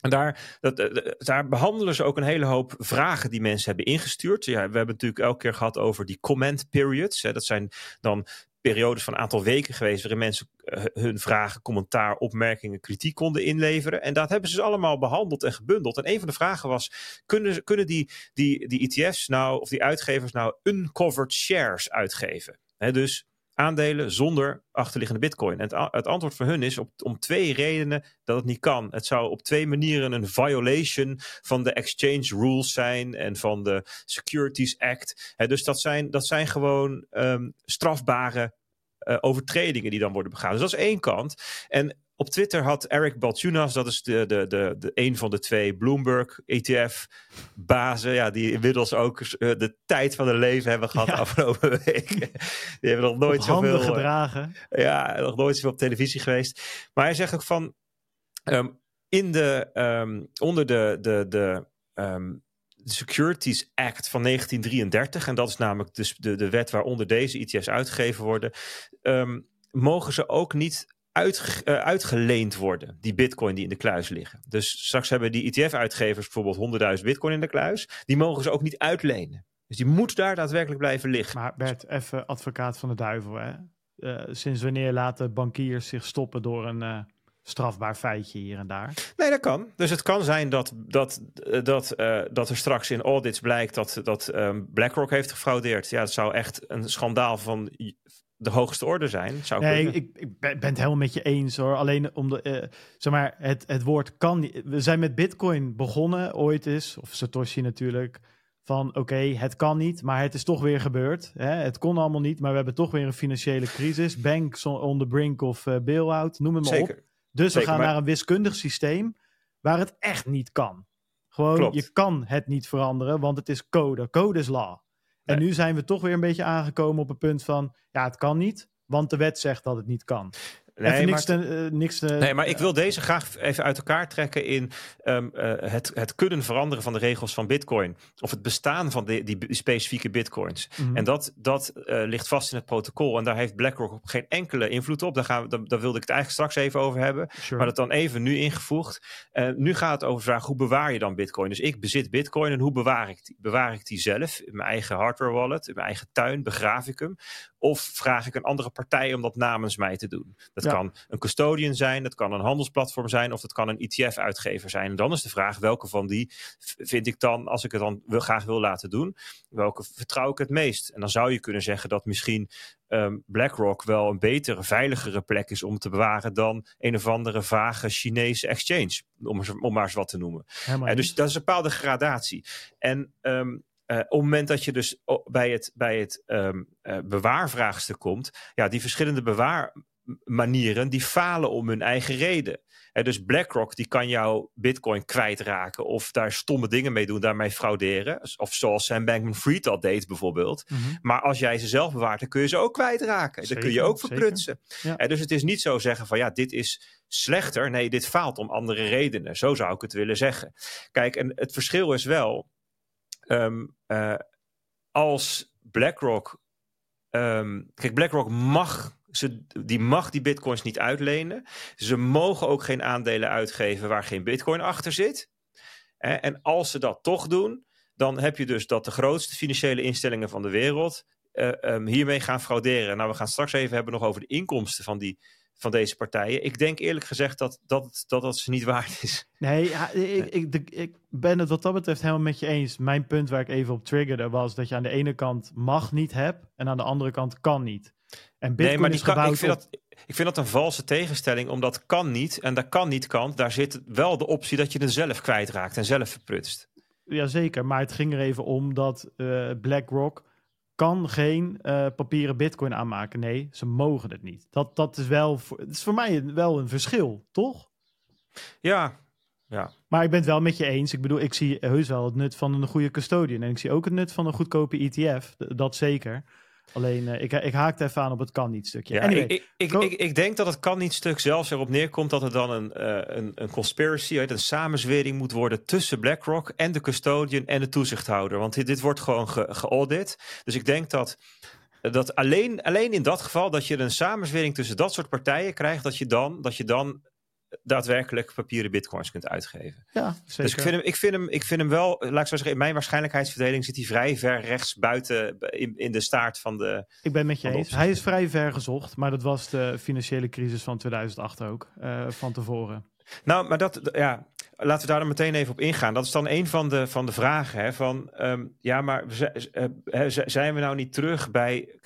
En daar, dat, daar behandelen ze ook een hele hoop vragen die mensen hebben ingestuurd. Ja, we hebben het natuurlijk elke keer gehad over die comment periods. Hè. Dat zijn dan periodes van een aantal weken geweest waarin mensen eh, hun vragen, commentaar, opmerkingen, kritiek konden inleveren. En dat hebben ze dus allemaal behandeld en gebundeld. En een van de vragen was: kunnen, kunnen die, die, die ETF's nou, of die uitgevers nou uncovered shares uitgeven? dus aandelen zonder achterliggende bitcoin. En het, het, antwoord voor hun is op, om twee redenen dat het niet kan. Het zou op twee manieren een violation van de exchange rules zijn en van de Securities Act. dus dat zijn, dat zijn gewoon um, strafbare uh, overtredingen die dan worden begaan. Dus dat is één kant. En op Twitter had Eric Balchunas, dat is de, de, de, de een van de twee Bloomberg ETF-bazen, ja, die inmiddels ook uh, de tijd van hun leven hebben gehad ja. afgelopen *laughs* week. die hebben nog nooit zoveel eh, gedragen. ja, nog nooit zoveel op televisie geweest. Maar hij zegt ook van um, in de, um, onder de, de, de um, de Securities Act van 1933, en dat is namelijk dus de, de wet waaronder deze ETF's uitgegeven worden, mogen ze ook niet uh, uitgeleend worden, die bitcoin die in de kluis liggen. Dus straks hebben die ETF-uitgevers bijvoorbeeld 100.000 bitcoin in de kluis, die mogen ze ook niet uitlenen. Dus die moet daar daadwerkelijk blijven liggen. Maar Bert, even advocaat van de duivel. Hè? Uh, sinds wanneer laten bankiers zich stoppen door een uh, strafbaar feitje hier en daar. Nee, dat kan. Dus het kan zijn dat, dat, dat, uh, dat er straks in audits blijkt dat, dat um, BlackRock heeft gefraudeerd. Ja, het zou echt een schandaal van de hoogste orde zijn. Zou nee, ik, ik, ben het helemaal met je eens hoor. Alleen om de, uh, zeg maar, het, het woord kan niet. We zijn met Bitcoin begonnen ooit eens, of Satoshi natuurlijk. Van oké, okay, het kan niet, maar het is toch weer gebeurd. Hè? Het kon allemaal niet, maar we hebben toch weer een financiële crisis. Banks on the brink of uh, bail-out, noem het maar Zeker. op. Dus Zeker, we gaan maar... naar een wiskundig systeem waar het echt niet kan. Gewoon, Klopt. je kan het niet veranderen, want het is code. Code is law. En nu zijn we toch weer een beetje aangekomen op het punt van, ja, het kan niet, want de wet zegt dat het niet kan. Nee, niks maar, te, uh, niks te, nee, maar ik wil deze graag even uit elkaar trekken in um, uh, het, het kunnen veranderen van de regels van Bitcoin. Of het bestaan van die, die specifieke Bitcoins. Mm -hmm. En dat, dat uh, ligt vast in het protocol. En daar heeft BlackRock geen enkele invloed op. Daar, gaan we, daar, daar wilde ik het eigenlijk straks even over hebben. Sure. Maar dat dan even nu ingevoegd. nu gaat het over de vraag: hoe bewaar je dan Bitcoin? Dus ik bezit Bitcoin en hoe bewaar ik die? Bewaar ik die zelf in mijn eigen hardware wallet, in mijn eigen tuin? Begraaf ik hem? Of vraag ik een andere partij om dat namens mij te doen? Dat ja. kan een custodian zijn, dat kan een handelsplatform zijn of dat kan een ETF-uitgever zijn. En dan is de vraag welke van die vind ik dan, als ik het dan wil, graag wil laten doen, welke vertrouw ik het meest? En dan zou je kunnen zeggen dat misschien um, BlackRock wel een betere, veiligere plek is om te bewaren dan een of andere vage Chinese exchange, om, om maar eens wat te noemen. En dus dat is een bepaalde gradatie. En um, uh, op het moment dat je dus bij het, bij het um, uh, bewaarvraagstuk komt, ja, die verschillende bewaarmanieren, die falen om hun eigen reden. Uh, dus BlackRock, die kan jouw bitcoin kwijtraken of daar stomme dingen mee doen, daarmee frauderen. Of zoals Sam Bankman-Fried al deed bijvoorbeeld. Mm -hmm. Maar als jij ze zelf bewaart, dan kun je ze ook kwijtraken. Zeker, dan kun je ook verprutsen. Ja. dus het is niet zo zeggen van ja, dit is slechter. Nee, dit faalt om andere redenen. Zo zou ik het willen zeggen. Kijk, en het verschil is wel Um, uh, als BlackRock. Um, kijk, BlackRock mag. Ze, die mag die bitcoins niet uitlenen. Ze mogen ook geen aandelen uitgeven waar geen bitcoin achter zit. En als ze dat toch doen, dan heb je dus dat de grootste financiële instellingen van de wereld uh, um, hiermee gaan frauderen. Nou, we gaan straks even hebben nog over de inkomsten van die van deze partijen. Ik denk eerlijk gezegd dat dat, dat, dat ze niet waard is. Nee, ja, ik, ik, ik, ben het wat dat betreft helemaal met je eens. Mijn punt waar ik even op triggerde was dat je aan de ene kant mag niet hebt en aan de andere kant kan niet. En Bitcoin nee, maar die kan, ik, vind dat, ik vind dat een valse tegenstelling, omdat kan niet en dat kan niet kan. Daar zit wel de optie dat je het zelf kwijtraakt en zelf verprutst. Jazeker, maar het ging er even om dat uh, BlackRock kan geen uh, papieren bitcoin aanmaken. Nee, ze mogen het niet. Dat, dat is wel voor, het is voor mij wel een verschil, toch? Ja, ja. Maar ik ben het wel met je eens. Ik bedoel, ik zie heus wel het nut van een goede custodian. En ik zie ook het nut van een goedkope ETF. Dat zeker. Alleen, uh, ik, ik haakte even aan op het kan niet stukje. Ja, anyway, ik, ik, ik, ik, denk dat het kan niet stuk zelfs erop neerkomt dat er dan een, uh, een, een conspiracy, een samenzwering moet worden tussen BlackRock en de custodian en de toezichthouder. Want dit, dit wordt gewoon ge, geaudit. Dus ik denk dat, dat alleen, alleen in dat geval dat je een samenzwering tussen dat soort partijen krijgt, dat je dan, dat je dan daadwerkelijk papieren bitcoins kunt uitgeven. Ja, zeker. Dus ik vind, hem, ik, vind hem, ik vind hem wel, laat ik zo zeggen, in mijn waarschijnlijkheidsverdeling zit hij vrij ver rechts buiten in, in de staart van de. Ik ben met je eens. Hij is vrij ver gezocht, maar dat was de financiële crisis van 2008 ook, eh, van tevoren. Nou, maar dat, ja, laten we daar dan meteen even op ingaan. Dat is dan een van de, van de vragen. Hè, van, ehm, ja, maar eh, zijn we nou niet terug bij...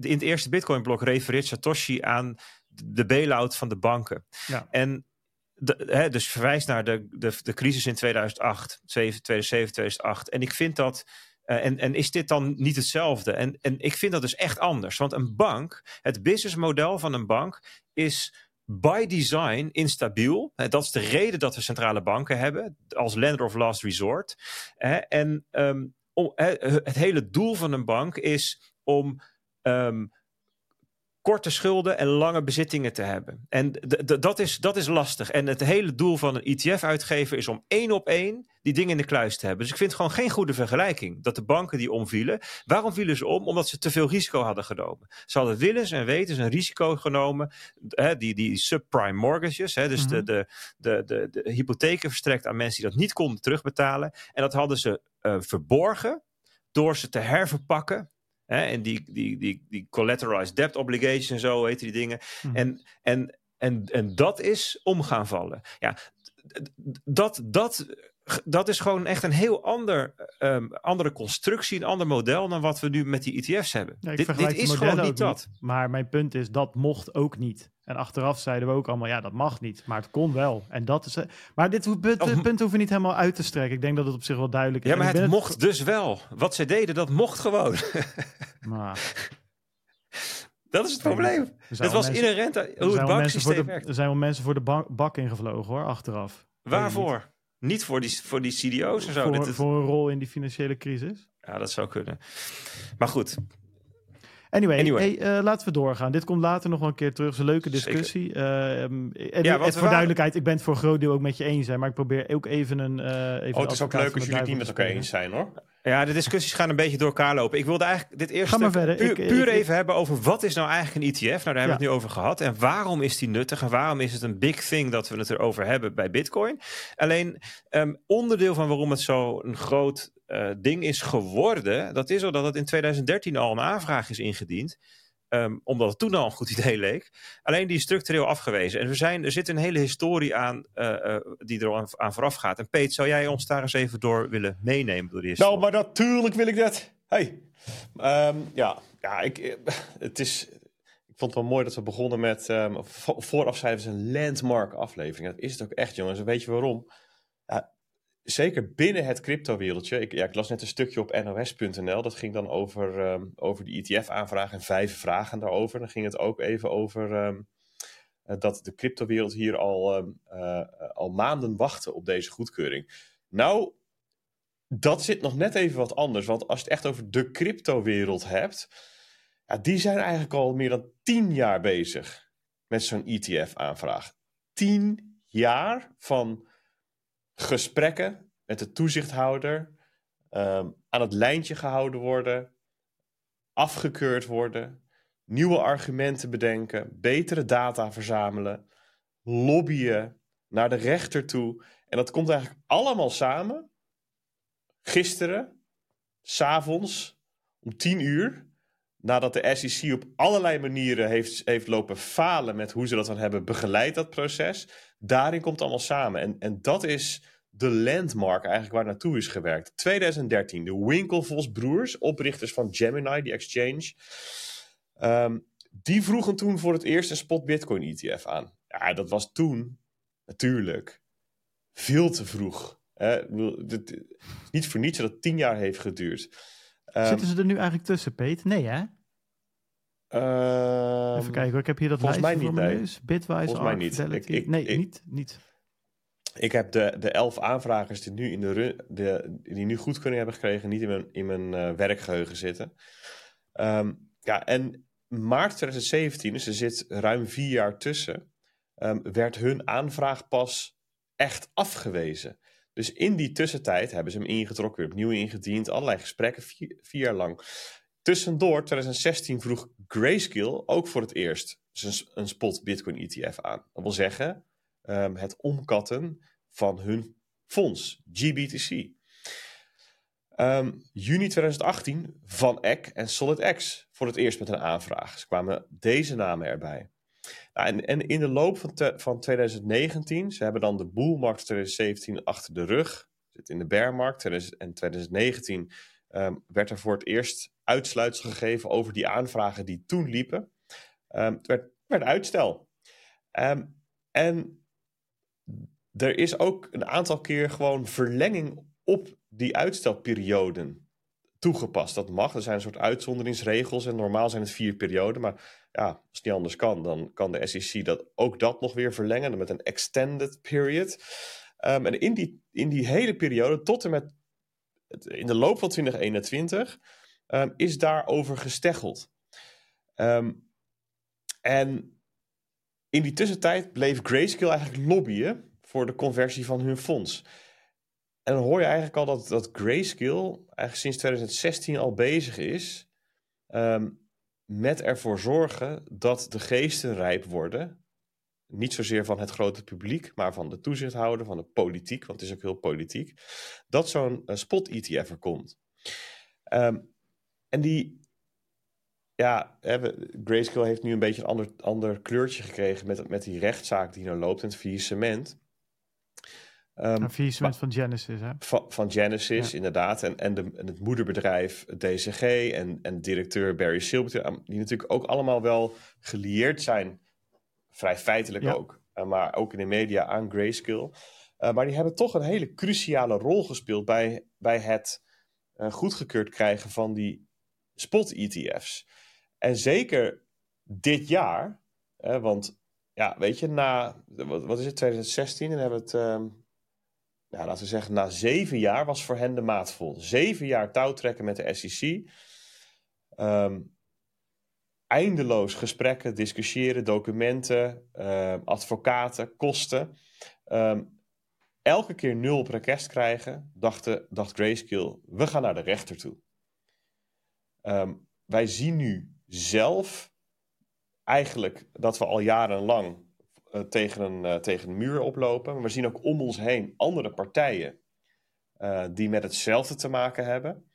In het eerste Bitcoin-blok refereert Satoshi aan de bail-out van de banken. Ja. En de, hè, dus verwijst naar de, de, de crisis in 2008, 2007, 2008. En ik vind dat... eh, en, en is dit dan niet hetzelfde? En, en ik vind dat dus echt anders. Want een bank, het businessmodel van een bank is by design instabiel. Dat is de reden dat we centrale banken hebben als lender of last resort. En ehm, om, eh, het hele doel van een bank is om ehm, korte schulden en lange bezittingen te hebben. En dat, is, dat is lastig. En het hele doel van een ETF-uitgever is om één op één die dingen in de kluis te hebben. Dus ik vind het gewoon geen goede vergelijking dat de banken die omvielen. Waarom vielen ze om? Omdat ze te veel risico hadden genomen. Ze hadden willens en wetens een risico genomen. Hè, die, die subprime mortgages, hè, dus Mhm. de, de, de, de, de hypotheken verstrekt aan mensen die dat niet konden terugbetalen. En dat hadden ze eh, verborgen door ze te herverpakken. Hè, en die, die, die, die collateralized debt obligations en zo heet die dingen. Mhm. En, en, en, en dat is om gaan vallen. Ja, dat, dat, dat is gewoon echt een heel ander, ehm, andere constructie, een ander model dan wat we nu met die ETF's hebben. Ja, dit, dit is gewoon niet dat. Maar mijn punt is, dat mocht ook niet. En achteraf zeiden we ook allemaal, ja, dat mag niet. Maar het kon wel. En dat is... eh, Maar dit Of- dit punt hoeven we niet helemaal uit te strekken. Ik denk dat het op zich wel duidelijk is. Ja, maar het mocht dus wel. Wat ze deden, dat mocht gewoon. *laughs* Nou, dat is het probleem. Het was mensen- inherent er hoe het banksysteem werkt. Er zijn wel mensen voor de bank, bak ingevlogen hoor, achteraf. Waarvoor? Niet voor die, voor die CDO's en zo. Voor, Dit is- voor een rol in die financiële crisis. Ja, dat zou kunnen. Maar goed, Anyway, Anyway. Hey, eh, laten we doorgaan. Dit komt later nog wel een keer terug. Het is een leuke discussie. Eh, ehm, en Ja, voor waren- duidelijkheid, ik ben het voor een groot deel ook met je eens. Hè, maar ik probeer ook even een... eh even Oh, het is ook leuk als jullie het niet met elkaar eens zijn hoor. Ja, de discussies gaan een beetje door elkaar lopen. Ik wilde eigenlijk dit eerste Ga maar stuk verder. puur, Ik- puur ik- even hebben over wat is nou eigenlijk een ETF. Nou, daar hebben we Ja. het nu over gehad. En waarom is die nuttig en waarom is het een big thing dat we het erover hebben bij Bitcoin? Alleen ehm, onderdeel van waarom het zo een groot eh, ding is geworden, dat is al dat het in 2013 al een aanvraag is ingediend. Ehm, omdat het toen al een goed idee leek. Alleen die is structureel afgewezen. En er, zijn, er zit een hele historie aan eh, eh, die er aan, aan vooraf gaat. En Peet, zou jij ons daar eens even door willen meenemen? Door die Nou, maar natuurlijk wil ik dat. Hey. Ehm, ja, ja ik, eh, het is, ik vond het wel mooi dat we begonnen met... ehm, vo- vooraf zeiden we het is een landmark aflevering. Dat is het ook echt, jongens. En weet je waarom? Ja, zeker binnen het crypto-wereldje. Ik, ja, ik las net een stukje op nos.nl. Dat ging dan over, ehm, over de ETF-aanvraag en vijf vragen daarover. Dan ging het ook even over... ehm, eh, dat de cryptowereld hier al, ehm, eh, al maanden wachten op deze goedkeuring. Nou, dat zit nog net even wat anders. Want als je het echt over de cryptowereld hebt, ja, die zijn eigenlijk al meer dan tien jaar bezig met zo'n ETF-aanvraag. Tien jaar van gesprekken met de toezichthouder, ehm, aan het lijntje gehouden worden, afgekeurd worden, nieuwe argumenten bedenken, betere data verzamelen, lobbyen naar de rechter toe. En dat komt eigenlijk allemaal samen gisteren, s'avonds, om 10 uur, nadat de SEC op allerlei manieren heeft, heeft lopen falen met hoe ze dat dan hebben begeleid, dat proces, daarin komt het allemaal samen. En, en dat is de landmark eigenlijk waar naartoe is gewerkt. 2013, de Winklevoss broers, oprichters van Gemini, die exchange, ehm, die vroegen toen voor het eerst een spot Bitcoin ETF aan. Ja, dat was toen natuurlijk veel te vroeg. Niet voor niets dat het tien jaar heeft geduurd. Ehm, Zitten ze er nu eigenlijk tussen, Peet? Nee, hè? ehm, Even kijken hoor. Ik heb hier dat volgens lijstje mij niet, nee. Bitwise, Volgens mij niet. Ik- ik- nee, ik- niet. niet. Ik heb de, de elf aanvragers die nu, in de, de, die nu goedkeuring hebben gekregen, niet in mijn, in mijn eh, werkgeheugen zitten. Ehm, ja, en maart 2017, dus er zit ruim vier jaar tussen, werd hun aanvraag pas echt afgewezen. Dus in die tussentijd hebben ze hem ingetrokken, weer opnieuw ingediend, allerlei gesprekken, vier, jaar lang. Tussendoor, 2016, vroeg Grayscale ook voor het eerst een, spot Bitcoin ETF aan. Dat wil zeggen, ehm, het omkatten van hun fonds, GBTC. Ehm, juni 2018 Van Eck en SolidX voor het eerst met een aanvraag. Ze kwamen deze namen erbij. En, in de loop van, van 2019, ze hebben dan de boelmarkt 2017 achter de rug, zit in de bearmarkt. En 2019 um, werd er voor het eerst uitsluitsel gegeven over die aanvragen die toen liepen. Um, het werd, werd uitstel. Um, en er is ook een aantal keer gewoon verlenging op die uitstelperioden toegepast. Dat mag. Er zijn een soort uitzonderingsregels en normaal zijn het vier perioden. Maar ja, als het niet anders kan, dan kan de SEC dat, ook dat nog weer verlengen met een extended period. Um, en in die, in die hele periode, tot en met in de loop van 2021, um, is daarover gesteggeld. Um, en in die tussentijd bleef Grayscale eigenlijk lobbyen voor de conversie van hun fonds. En dan hoor je eigenlijk al dat, dat Grayscale eigenlijk sinds 2016 al bezig is met ervoor zorgen dat de geesten rijp worden. Niet zozeer van het grote publiek, maar van de toezichthouder, van de politiek, want het is ook heel politiek. Dat zo'n uh, spot-ETF er komt. Um, en die, ja, Grayscale heeft nu een beetje een ander, ander kleurtje gekregen met, met die rechtszaak die er loopt in het faillissement. Um, een faillissement van Genesis, hè? Van, van Genesis, inderdaad. En, en, de, en het moederbedrijf DCG en, en directeur Barry Silverton, die natuurlijk ook allemaal wel gelieerd zijn, vrij feitelijk ook, uh, maar ook in de media aan Grayscale. Uh, maar die hebben toch een hele cruciale rol gespeeld bij, bij het uh, goedgekeurd krijgen van die spot-ETF's. En zeker dit jaar, want ja, weet je, na, wat, wat is het, 2016, en hebben we het ehm, ja, laten we zeggen, na zeven jaar was voor hen de maat vol. Zeven jaar touwtrekken met de SEC. Ehm, eindeloos gesprekken, discussiëren, documenten, uh, advocaten, kosten. Um, elke keer nul op request krijgen, dacht, dacht Grayscale, we gaan naar de rechter toe. Wij zien nu zelf eigenlijk dat we al jarenlang tegen, een, uh, tegen een muur oplopen. Maar we zien ook om ons heen andere partijen uh, die met hetzelfde te maken hebben.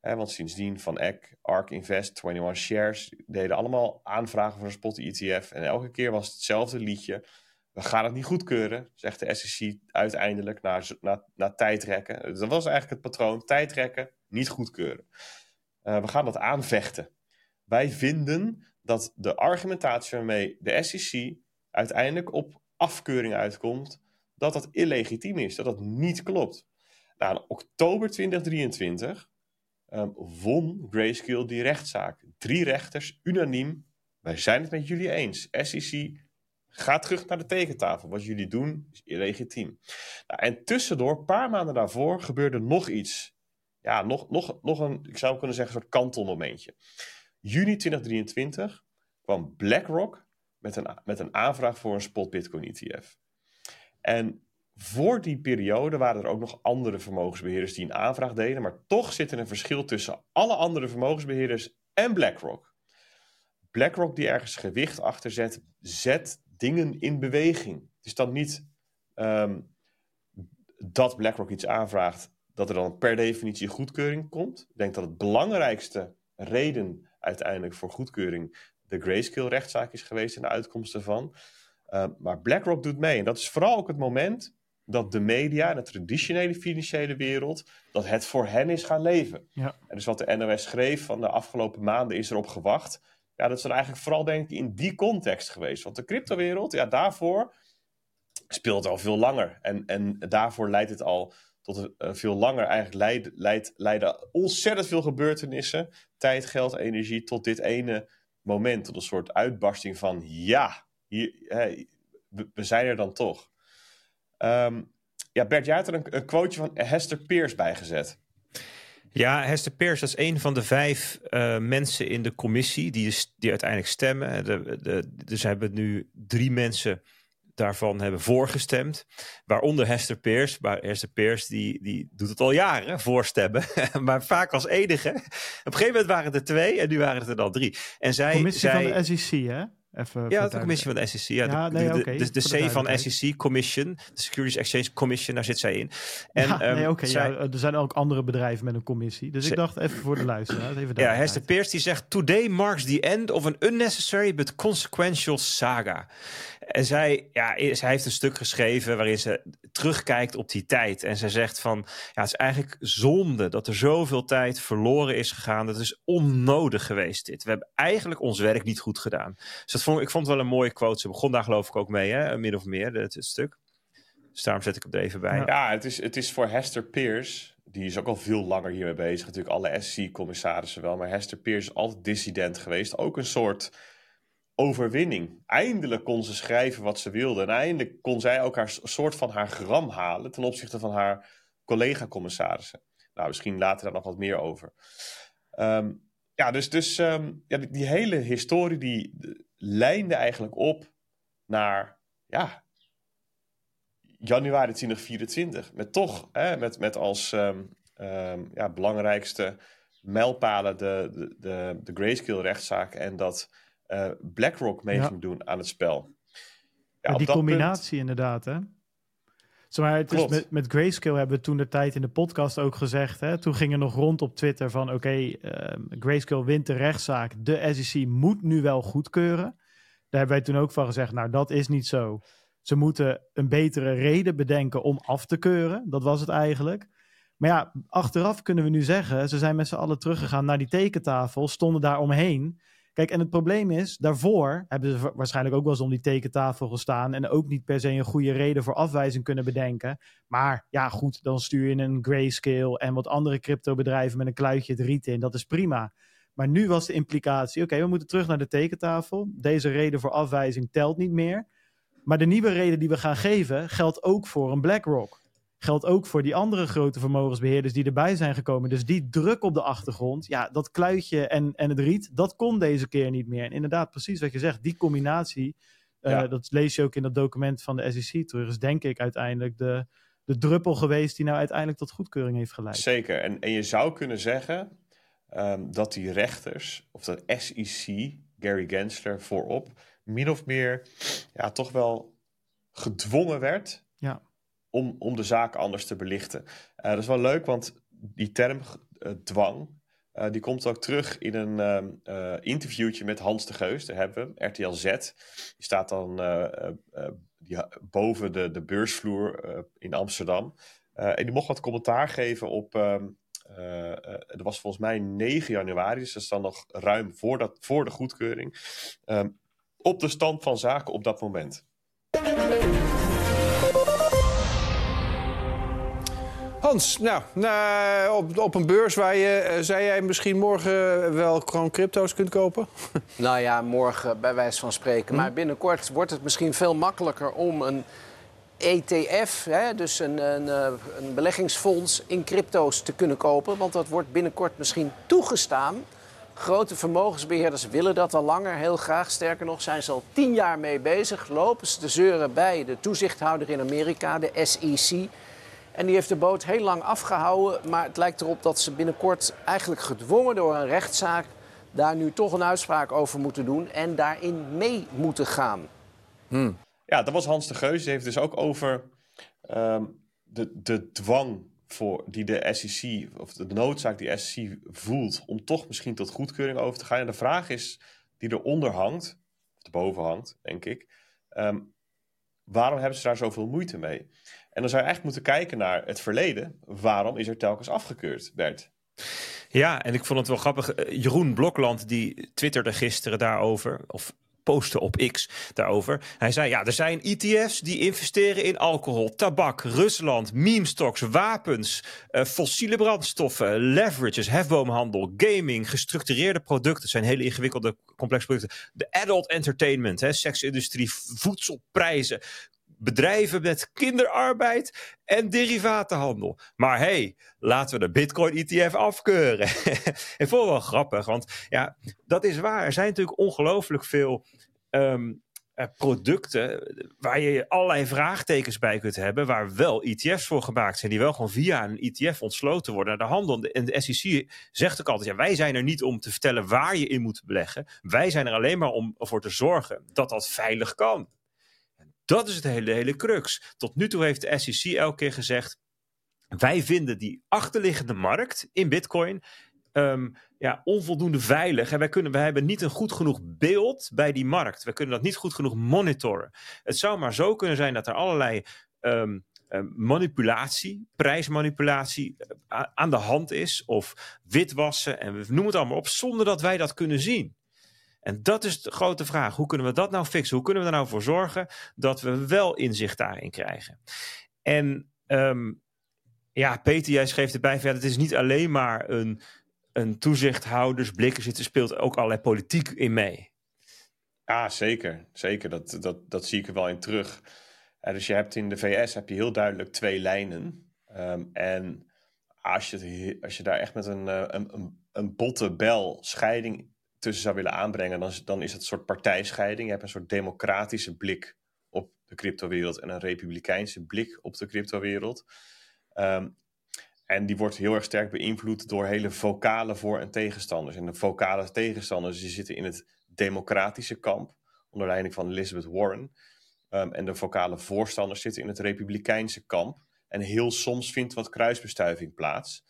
want sindsdien Van Eck, ARK Invest, 21 Shares deden allemaal aanvragen voor een spot ETF. En elke keer was het hetzelfde liedje. We gaan het niet goedkeuren, zegt de SEC uiteindelijk na, na, na tijdrekken. Dat was eigenlijk het patroon: tijdrekken, niet goedkeuren. we gaan dat aanvechten. Wij vinden dat de argumentatie waarmee de SEC uiteindelijk op afkeuring uitkomt dat dat illegitiem is, dat dat niet klopt. Nou, in oktober 2023 um, won Grayscale die rechtszaak. Drie rechters, unaniem, wij zijn het met jullie eens. SEC gaat terug naar de tekentafel. Wat jullie doen is illegitiem. Nou, en tussendoor, een paar maanden daarvoor, gebeurde nog iets. Ja, nog, nog, nog een, ik zou kunnen zeggen, een soort kantelmomentje. Juni 2023 kwam BlackRock met een, met een aanvraag voor een spot Bitcoin ETF. En voor die periode waren er ook nog andere vermogensbeheerders die een aanvraag deden, maar toch zit er een verschil tussen alle andere vermogensbeheerders en BlackRock. BlackRock die ergens gewicht achter zet, zet dingen in beweging. Het is dan niet um, dat BlackRock iets aanvraagt, dat er dan per definitie goedkeuring komt. Ik denk dat het belangrijkste reden uiteindelijk voor goedkeuring de Grayscale-rechtszaak is geweest en de uitkomsten van. Uh, maar BlackRock doet mee. En dat is vooral ook het moment dat de media en de traditionele financiële wereld, dat het voor hen is gaan leven. Ja. En dus wat de NOS schreef van de afgelopen maanden is erop gewacht. Ja, dat is dan eigenlijk vooral denk ik in die context geweest. Want de cryptowereld, ja, daarvoor speelt al veel langer. En, en daarvoor leidt het al tot een, uh, veel langer eigenlijk leidt, leidt, leiden ontzettend veel gebeurtenissen, tijd, geld, energie, tot dit ene moment, tot een soort uitbarsting van ja, hier, we, zijn er dan toch. Um, ja, Bert, jij had er een, een quoteje van Hester Peers bijgezet. Ja, Hester Peers is een van de vijf uh, mensen in de commissie die, die uiteindelijk stemmen. De, de, dus hebben nu drie mensen daarvan hebben voorgestemd. Waaronder Hester Peers. Maar Hester Peers die, die doet het al jaren, voorstemmen. *laughs* maar vaak als enige. Op een gegeven moment waren het er twee en nu waren het er dan drie. En zij, Commissie zij, van de SEC, hè? Even ja, de commissie van de SEC. Ja, de, nee, de, de, C van SEC Commission, de Securities Exchange Commission, daar zit zij in. En, ja, nee, ehm, oké. ja, er zijn ook andere bedrijven met een commissie. Dus ik dacht even voor de luisteraar. Even ja, Hester Peers die zegt: Today marks the end of an unnecessary but consequential saga. En zij, ja, zij heeft een stuk geschreven waarin ze terugkijkt op die tijd. En ze zegt van, ja, het is eigenlijk zonde dat er zoveel tijd verloren is gegaan. Dat is onnodig geweest dit. We hebben eigenlijk ons werk niet goed gedaan. Dus dat ik vond het wel een mooie quote. Ze begon daar geloof ik ook mee, hè, min of meer, het, stuk. Dus daarom zet ik het er even bij. Ja, het, is, het is voor Hester Pierce die is ook al veel langer hiermee bezig. Natuurlijk alle SC-commissarissen wel. Maar Hester Pierce is altijd dissident geweest. Ook een soort overwinning. Eindelijk kon ze schrijven wat ze wilde. En eindelijk kon zij ook haar soort van haar gram halen ten opzichte van haar collega-commissarissen. Nou, misschien later daar nog wat meer over. Ehm, ja, dus, dus ehm, ja, die, hele historie die lijnde eigenlijk op naar ja, januari 2024. Met toch, hè, met, met als um, ja, belangrijkste mijlpalen de, de, de, de grayscale-rechtszaak en dat uh, BlackRock mee ging doen aan het spel. Ja, die combinatie inderdaad, hè? Maar het is met, met Grayscale hebben we toen de tijd in de podcast ook gezegd. Hè? Toen ging er nog rond op Twitter van oké, ehm, Grayscale wint de rechtszaak. De SEC moet nu wel goedkeuren. Daar hebben wij toen ook van gezegd, nou dat is niet zo. Ze moeten een betere reden bedenken om af te keuren. Dat was het eigenlijk. Maar ja, achteraf kunnen we nu zeggen, ze zijn met z'n allen teruggegaan naar die tekentafel, stonden daar omheen. Kijk, en het probleem is, daarvoor hebben ze waarschijnlijk ook wel eens om die tekentafel gestaan en ook niet per se een goede reden voor afwijzing kunnen bedenken. Maar ja, goed, dan stuur je een grayscale en wat andere cryptobedrijven met een kluitje het riet in. Dat is prima. Maar nu was de implicatie, oké, we moeten terug naar de tekentafel. Deze reden voor afwijzing telt niet meer. Maar de nieuwe reden die we gaan geven geldt ook voor een BlackRock geldt ook voor die andere grote vermogensbeheerders die erbij zijn gekomen. Dus die druk op de achtergrond, ja, dat kluitje en, en het riet, dat kon deze keer niet meer. En inderdaad, precies wat je zegt, die combinatie, uh, dat lees je ook in dat document van de SEC terug, is denk ik uiteindelijk de, de druppel geweest die nou uiteindelijk tot goedkeuring heeft geleid. Zeker, en, en je zou kunnen zeggen um, dat die rechters, of dat SEC, Gary Gensler voorop, min of meer ja, toch wel gedwongen werd om, om de zaak anders te belichten. Uh, dat is wel leuk, want die term uh, dwang, uh, die komt ook terug in een ehm, interviewtje met Hans de Geus. Daar hebben we RTL Z. Die staat dan boven de, de beursvloer in Amsterdam. en die mocht wat commentaar geven op... Dat was volgens mij 9 januari, dus dat is dan nog ruim voor, dat, voor de goedkeuring. Um, op de stand van zaken op dat moment. Hans, nou, op, op een beurs waar je, uh, zei jij misschien morgen wel gewoon crypto's kunt kopen? *laughs* Nou ja, morgen bij wijze van spreken. Hm? Maar binnenkort wordt het misschien veel makkelijker om een ETF, hè, dus een, een, eh, een beleggingsfonds in crypto's te kunnen kopen. Want dat wordt binnenkort misschien toegestaan. Grote vermogensbeheerders willen dat al langer, heel graag. Sterker nog, zijn ze al tien jaar mee bezig. Lopen ze te zeuren bij de toezichthouder in Amerika, de SEC. En die heeft de boot heel lang afgehouden. Maar het lijkt erop dat ze binnenkort eigenlijk gedwongen door een rechtszaak daar nu toch een uitspraak over moeten doen en daarin mee moeten gaan. Hmm. Ja, dat was Hans de Geus. Die heeft dus ook over ehm, de, de dwang voor, die de SEC, of de noodzaak die de SEC voelt om toch misschien tot goedkeuring over te gaan. En de vraag is, die eronder hangt, of erboven hangt, denk ik, ehm, waarom hebben ze daar zoveel moeite mee? En dan zou je eigenlijk moeten kijken naar het verleden. Waarom is er telkens afgekeurd, Bert? Ja, en ik vond het wel grappig. Eh, Jeroen Blokland die twitterde gisteren daarover, of postte op X daarover. Hij zei, ja, er zijn ETF's die investeren in alcohol, tabak, Rusland, meme stocks, wapens, uh, fossiele brandstoffen, leverages, hefboomhandel, gaming, gestructureerde producten. zijn hele ingewikkelde, complexe producten. De adult entertainment, hè, seksindustrie, voedselprijzen, bedrijven met kinderarbeid en derivatenhandel. Maar hey, laten we de Bitcoin-ETF afkeuren. *laughs* ik vond wel grappig, want ja, dat is waar. Er zijn natuurlijk ongelooflijk veel um, eh, producten waar je allerlei vraagtekens bij kunt hebben, waar wel ETF's voor gemaakt zijn, die wel gewoon via een ETF ontsloten worden naar de handel. En de SEC zegt ook altijd, ja, wij zijn er niet om te vertellen waar je in moet beleggen. Wij zijn er alleen maar om ervoor te zorgen dat dat veilig kan. Dat is het hele, hele crux. Tot nu toe heeft de SEC elke keer gezegd, wij vinden die achterliggende markt in Bitcoin Ehm, ja, onvoldoende veilig. En wij, kunnen, wij hebben niet een goed genoeg beeld bij die markt. We kunnen dat niet goed genoeg monitoren. Het zou maar zo kunnen zijn dat er allerlei um, manipulatie, prijsmanipulatie eh, aan de hand is. Of witwassen en we noemen het allemaal op, zonder dat wij dat kunnen zien. En dat is de grote vraag. Hoe kunnen we dat nou fixen? Hoe kunnen we er nou voor zorgen dat we wel inzicht daarin krijgen? En um, ja, Peter, jij schreef erbij verder. Het is niet alleen maar een een toezichthoudersblik zitten, speelt ook allerlei politiek in mee. Ja, zeker. Zeker. Dat, dat, dat zie ik er wel in terug. dus je hebt in de VS heb je heel duidelijk twee lijnen. Ehm, en als je, als je daar echt met een, uh, een, een, botte bel scheiding tussen zou willen aanbrengen, dan, dan is het een soort partijscheiding. Je hebt een soort democratische blik op de cryptowereld en een republikeinse blik op de cryptowereld. Um, en die wordt heel erg sterk beïnvloed door hele vocale voor- en tegenstanders. En de vocale tegenstanders die zitten in het democratische kamp, onder leiding van Elizabeth Warren. Um, en de vocale voorstanders zitten in het republikeinse kamp. En heel soms vindt wat kruisbestuiving plaats.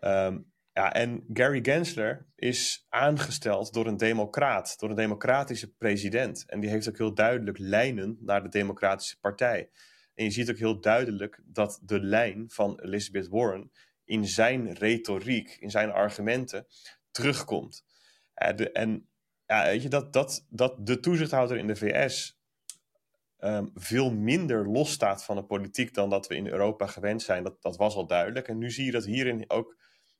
Um, ja, en Gary Gensler is aangesteld door een democraat, door een democratische president. En die heeft ook heel duidelijk lijnen naar de Democratische Partij. En je ziet ook heel duidelijk dat de lijn van Elizabeth Warren in zijn retoriek, in zijn argumenten, terugkomt. Uh, en ja, weet je, dat, dat, dat de toezichthouder in de VS um, veel minder losstaat van de politiek dan dat we in Europa gewend zijn, dat, dat was al duidelijk. En nu zie je dat hierin ook,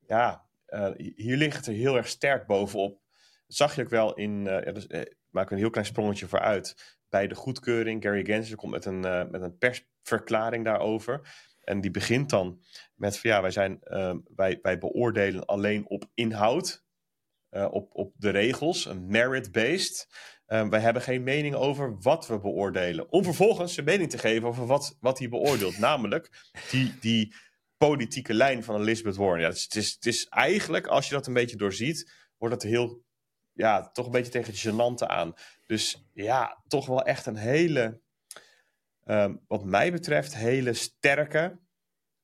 ja, uh, hier ligt het er heel erg sterk bovenop. Dat zag je ook wel in, uh, dus, maak een heel klein sprongetje vooruit bij de goedkeuring. Gary Gensler komt met een, met een persverklaring daarover. En die begint dan met van ja, wij, zijn, uh, wij, wij beoordelen alleen op inhoud, op, op de regels, een merit-based. Uh, wij hebben geen mening over wat we beoordelen. Om vervolgens een mening te geven over wat, wat hij beoordeelt. Namelijk die, die politieke lijn van Elizabeth Warren. Het, is, het, is, het is eigenlijk, als je dat een beetje doorziet, wordt het heel ja, toch een beetje tegen het genante aan. Dus ja, toch wel echt een hele, um, wat mij betreft, hele sterke.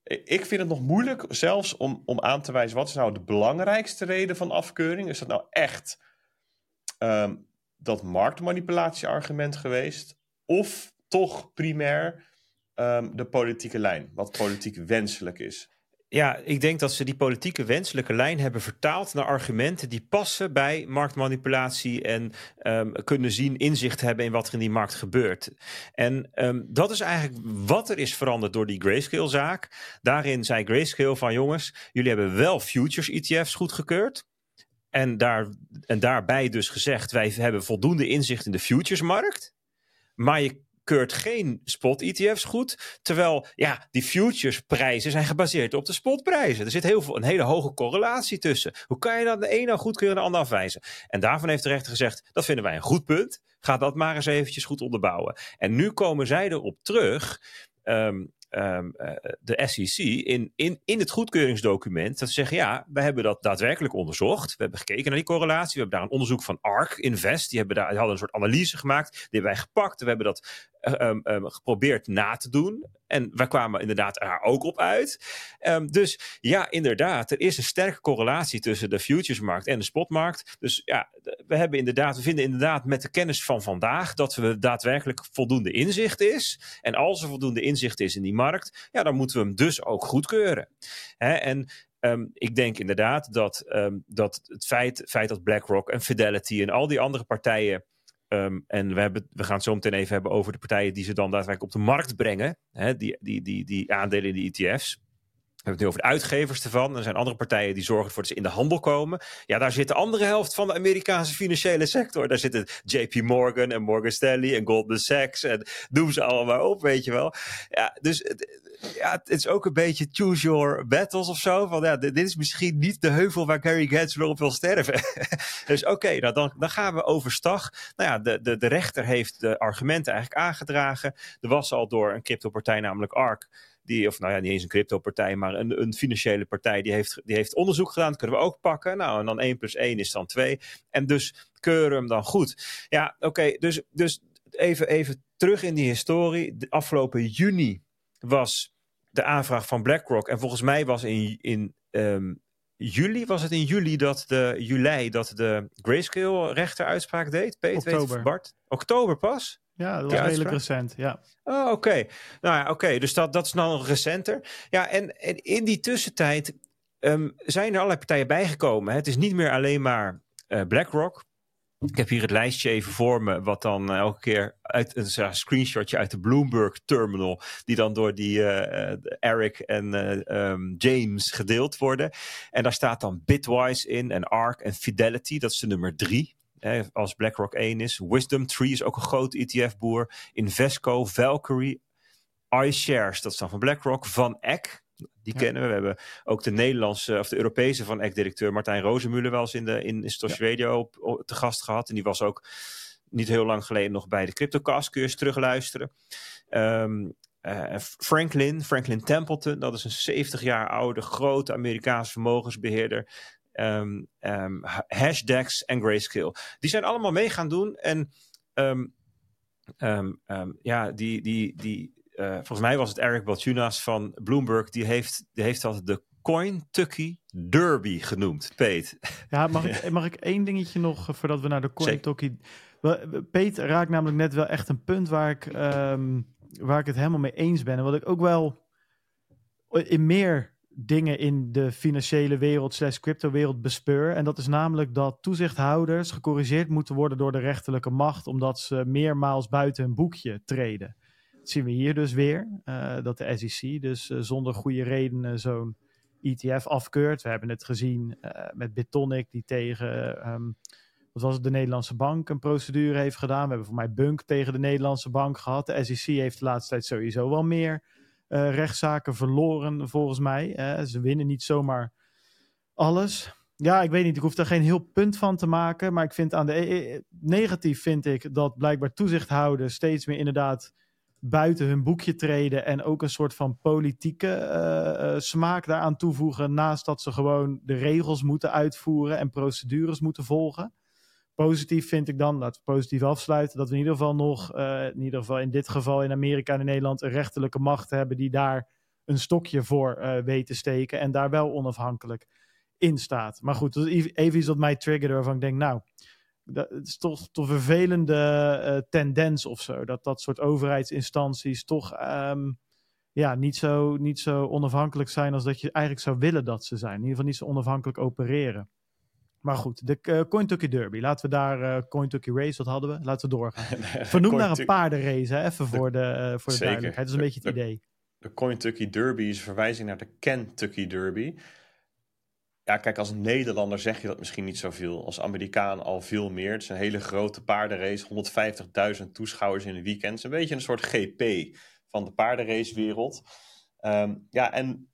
Ik vind het nog moeilijk zelfs om, om aan te wijzen wat is nou de belangrijkste reden van afkeuring. Is dat nou echt um, dat marktmanipulatieargument geweest? Of toch primair um, de politieke lijn, wat politiek wenselijk is? Ja, ik denk dat ze die politieke wenselijke lijn hebben vertaald naar argumenten die passen bij marktmanipulatie en um, kunnen zien, inzicht hebben in wat er in die markt gebeurt. En um, dat is eigenlijk wat er is veranderd door die Grayscale-zaak. Daarin zei Grayscale van jongens, jullie hebben wel futures ETF's goedgekeurd. En, daar, en daarbij dus gezegd, wij hebben voldoende inzicht in de futuresmarkt. Maar je keurt geen spot-ETF's goed. Terwijl ja, die futures-prijzen zijn gebaseerd op de spotprijzen. Er zit heel veel, een hele hoge correlatie tussen. Hoe kan je dan de ene goedkeuren en de ander afwijzen? En daarvan heeft de rechter gezegd: dat vinden wij een goed punt. Ga dat maar eens eventjes goed onderbouwen. En nu komen zij erop terug. Um, um, uh, de SEC in, in, in het goedkeuringsdocument dat ze zeggen: ja, we hebben dat daadwerkelijk onderzocht. We hebben gekeken naar die correlatie. We hebben daar een onderzoek van ARK Invest. Die, hebben daar, die hadden een soort analyse gemaakt. Die hebben wij gepakt. We hebben dat um, um, geprobeerd na te doen. En wij kwamen inderdaad er ook op uit. Dus ja, inderdaad, er is een sterke correlatie tussen de futuresmarkt en de spotmarkt. Dus ja, we hebben inderdaad, we vinden inderdaad met de kennis van vandaag dat we daadwerkelijk voldoende inzicht is. En als er voldoende inzicht is in die markt, ja, dan moeten we hem dus ook goedkeuren. Hè? En Um, ik denk inderdaad dat, um, dat het feit, feit dat BlackRock en Fidelity en al die andere partijen Um, en we, hebben, we gaan het zo meteen even hebben over de partijen die ze dan daadwerkelijk op de markt brengen. Hè, die, die, die, die aandelen in de ETF's. We hebben het nu over de uitgevers ervan. Er zijn andere partijen die zorgen ervoor dat ze in de handel komen. Ja, daar zit de andere helft van de Amerikaanse financiële sector. Daar zitten JP Morgan en Morgan Stanley en Goldman Sachs. En noem ze allemaal op, weet je wel. Ja, dus ja, het is ook een beetje choose your battles of zo. Van, ja, dit is misschien niet de heuvel waar Gary Gensler op wil sterven. *laughs* dus oké, nou, dan, dan gaan we overstag. Nou ja, de, de, de rechter heeft de argumenten eigenlijk aangedragen. Er was al door een cryptopartij, namelijk ARK, die, of nou ja, niet eens een crypto-partij, maar een, een financiële partij, die heeft, die heeft onderzoek gedaan. Dat kunnen we ook pakken. Nou, en dan 1 plus 1 is dan 2. En dus keuren hem dan goed. Ja, oké, dus, dus even, even terug in die historie. De afgelopen juni was de aanvraag van BlackRock. En volgens mij was in, in um, juli, was het in juli dat de juli dat de grayscale rechter uitspraak deed? Peet, Oktober. Bart? Oktober pas? Ja, dat was redelijk recent, ja. Oh, oké. Nou ja, oké. Dus dat, dat is dan nog recenter. Ja, en, en in die tussentijd um, zijn er allerlei partijen bijgekomen. Hè. Het is niet meer alleen maar uh, BlackRock. Ik heb hier het lijstje even voor me, wat dan elke keer uit een screenshotje uit de Bloomberg terminal, die dan door die uh, Eric en uh, um, James gedeeld worden. En daar staat dan Bitwise in en ARK en Fidelity, dat is de nummer drie. Als BlackRock 1 is. Wisdom Tree is ook een groot ETF-boer. Invesco, Valkyrie, iShares, dat is dan van BlackRock. Van Eck, die ja. kennen we. We hebben ook de Nederlandse of de Europese van Eck-directeur Martijn Rozenmuller wel eens in de in, in Radio op, op, te gast gehad. En die was ook niet heel lang geleden nog bij de CryptoCast. Kun je eens terugluisteren. Um, uh, Franklin, Franklin Templeton, dat is een 70 jaar oude grote Amerikaanse vermogensbeheerder. Um, um, hashtags en grayscale. Die zijn allemaal mee gaan doen. En um, ja, die, die, die, uh, volgens mij was het Eric Balchunas van Bloomberg. Die heeft, die heeft dat de Cointucky Derby genoemd. Peet. Ja, mag ik, *laughs* mag ik één dingetje nog eh, voordat we naar de Cointucky... Peet raakt namelijk net wel echt een punt waar ik, waar ik het helemaal mee eens ben. En wat ik ook wel in meer dingen in de financiële wereld slash crypto wereld bespeur. En dat is namelijk dat toezichthouders gecorrigeerd moeten worden door de rechterlijke macht, omdat ze meermaals buiten hun boekje treden. Dat zien we hier dus weer, uh, dat de SEC dus uh, zonder goede redenen zo'n ETF afkeurt. We hebben het gezien uh, met Bitonic, die tegen, um, wat was het, de Nederlandse bank een procedure heeft gedaan. We hebben voor mij Bunk tegen de Nederlandse bank gehad. De SEC heeft de laatste tijd sowieso wel meer uh, rechtszaken verloren, volgens mij. Ze winnen niet zomaar alles. Ja, ik weet niet. Ik hoef daar geen heel punt van te maken. Maar ik vind aan de negatief vind ik dat blijkbaar toezichthouders steeds meer inderdaad buiten hun boekje treden en ook een soort van politieke uh, smaak daaraan toevoegen, naast dat ze gewoon de regels moeten uitvoeren en procedures moeten volgen. Positief vind ik dan, laten we positief afsluiten, dat we in ieder geval nog, uh, in ieder geval in dit geval in Amerika en in Nederland, een rechterlijke macht hebben die daar een stokje voor uh, weet te steken en daar wel onafhankelijk in staat. Maar goed, is even iets wat mij triggerde waarvan ik denk, nou, dat is toch een vervelende uh, tendens of zo, dat dat soort overheidsinstanties toch um, ja, niet, zo, niet zo onafhankelijk zijn als dat je eigenlijk zou willen dat ze zijn. In ieder geval niet zo onafhankelijk opereren. Maar goed, de uh, Cointucky Derby. Laten we daar uh, Cointucky Race, wat hadden we? Laten we doorgaan. *laughs* Vernoem naar een paardenrace, hè? even voor de, uh, voor de duidelijkheid. Dat is een de, beetje het de, idee. De Cointucky Derby is een verwijzing naar de Kentucky Derby. Ja, kijk, als Nederlander zeg je dat misschien niet zoveel. Als Amerikaan al veel meer. Het is een hele grote paardenrace. 150.000 toeschouwers in een weekend. Het is een beetje een soort GP van de paardenracewereld. Um, ja, en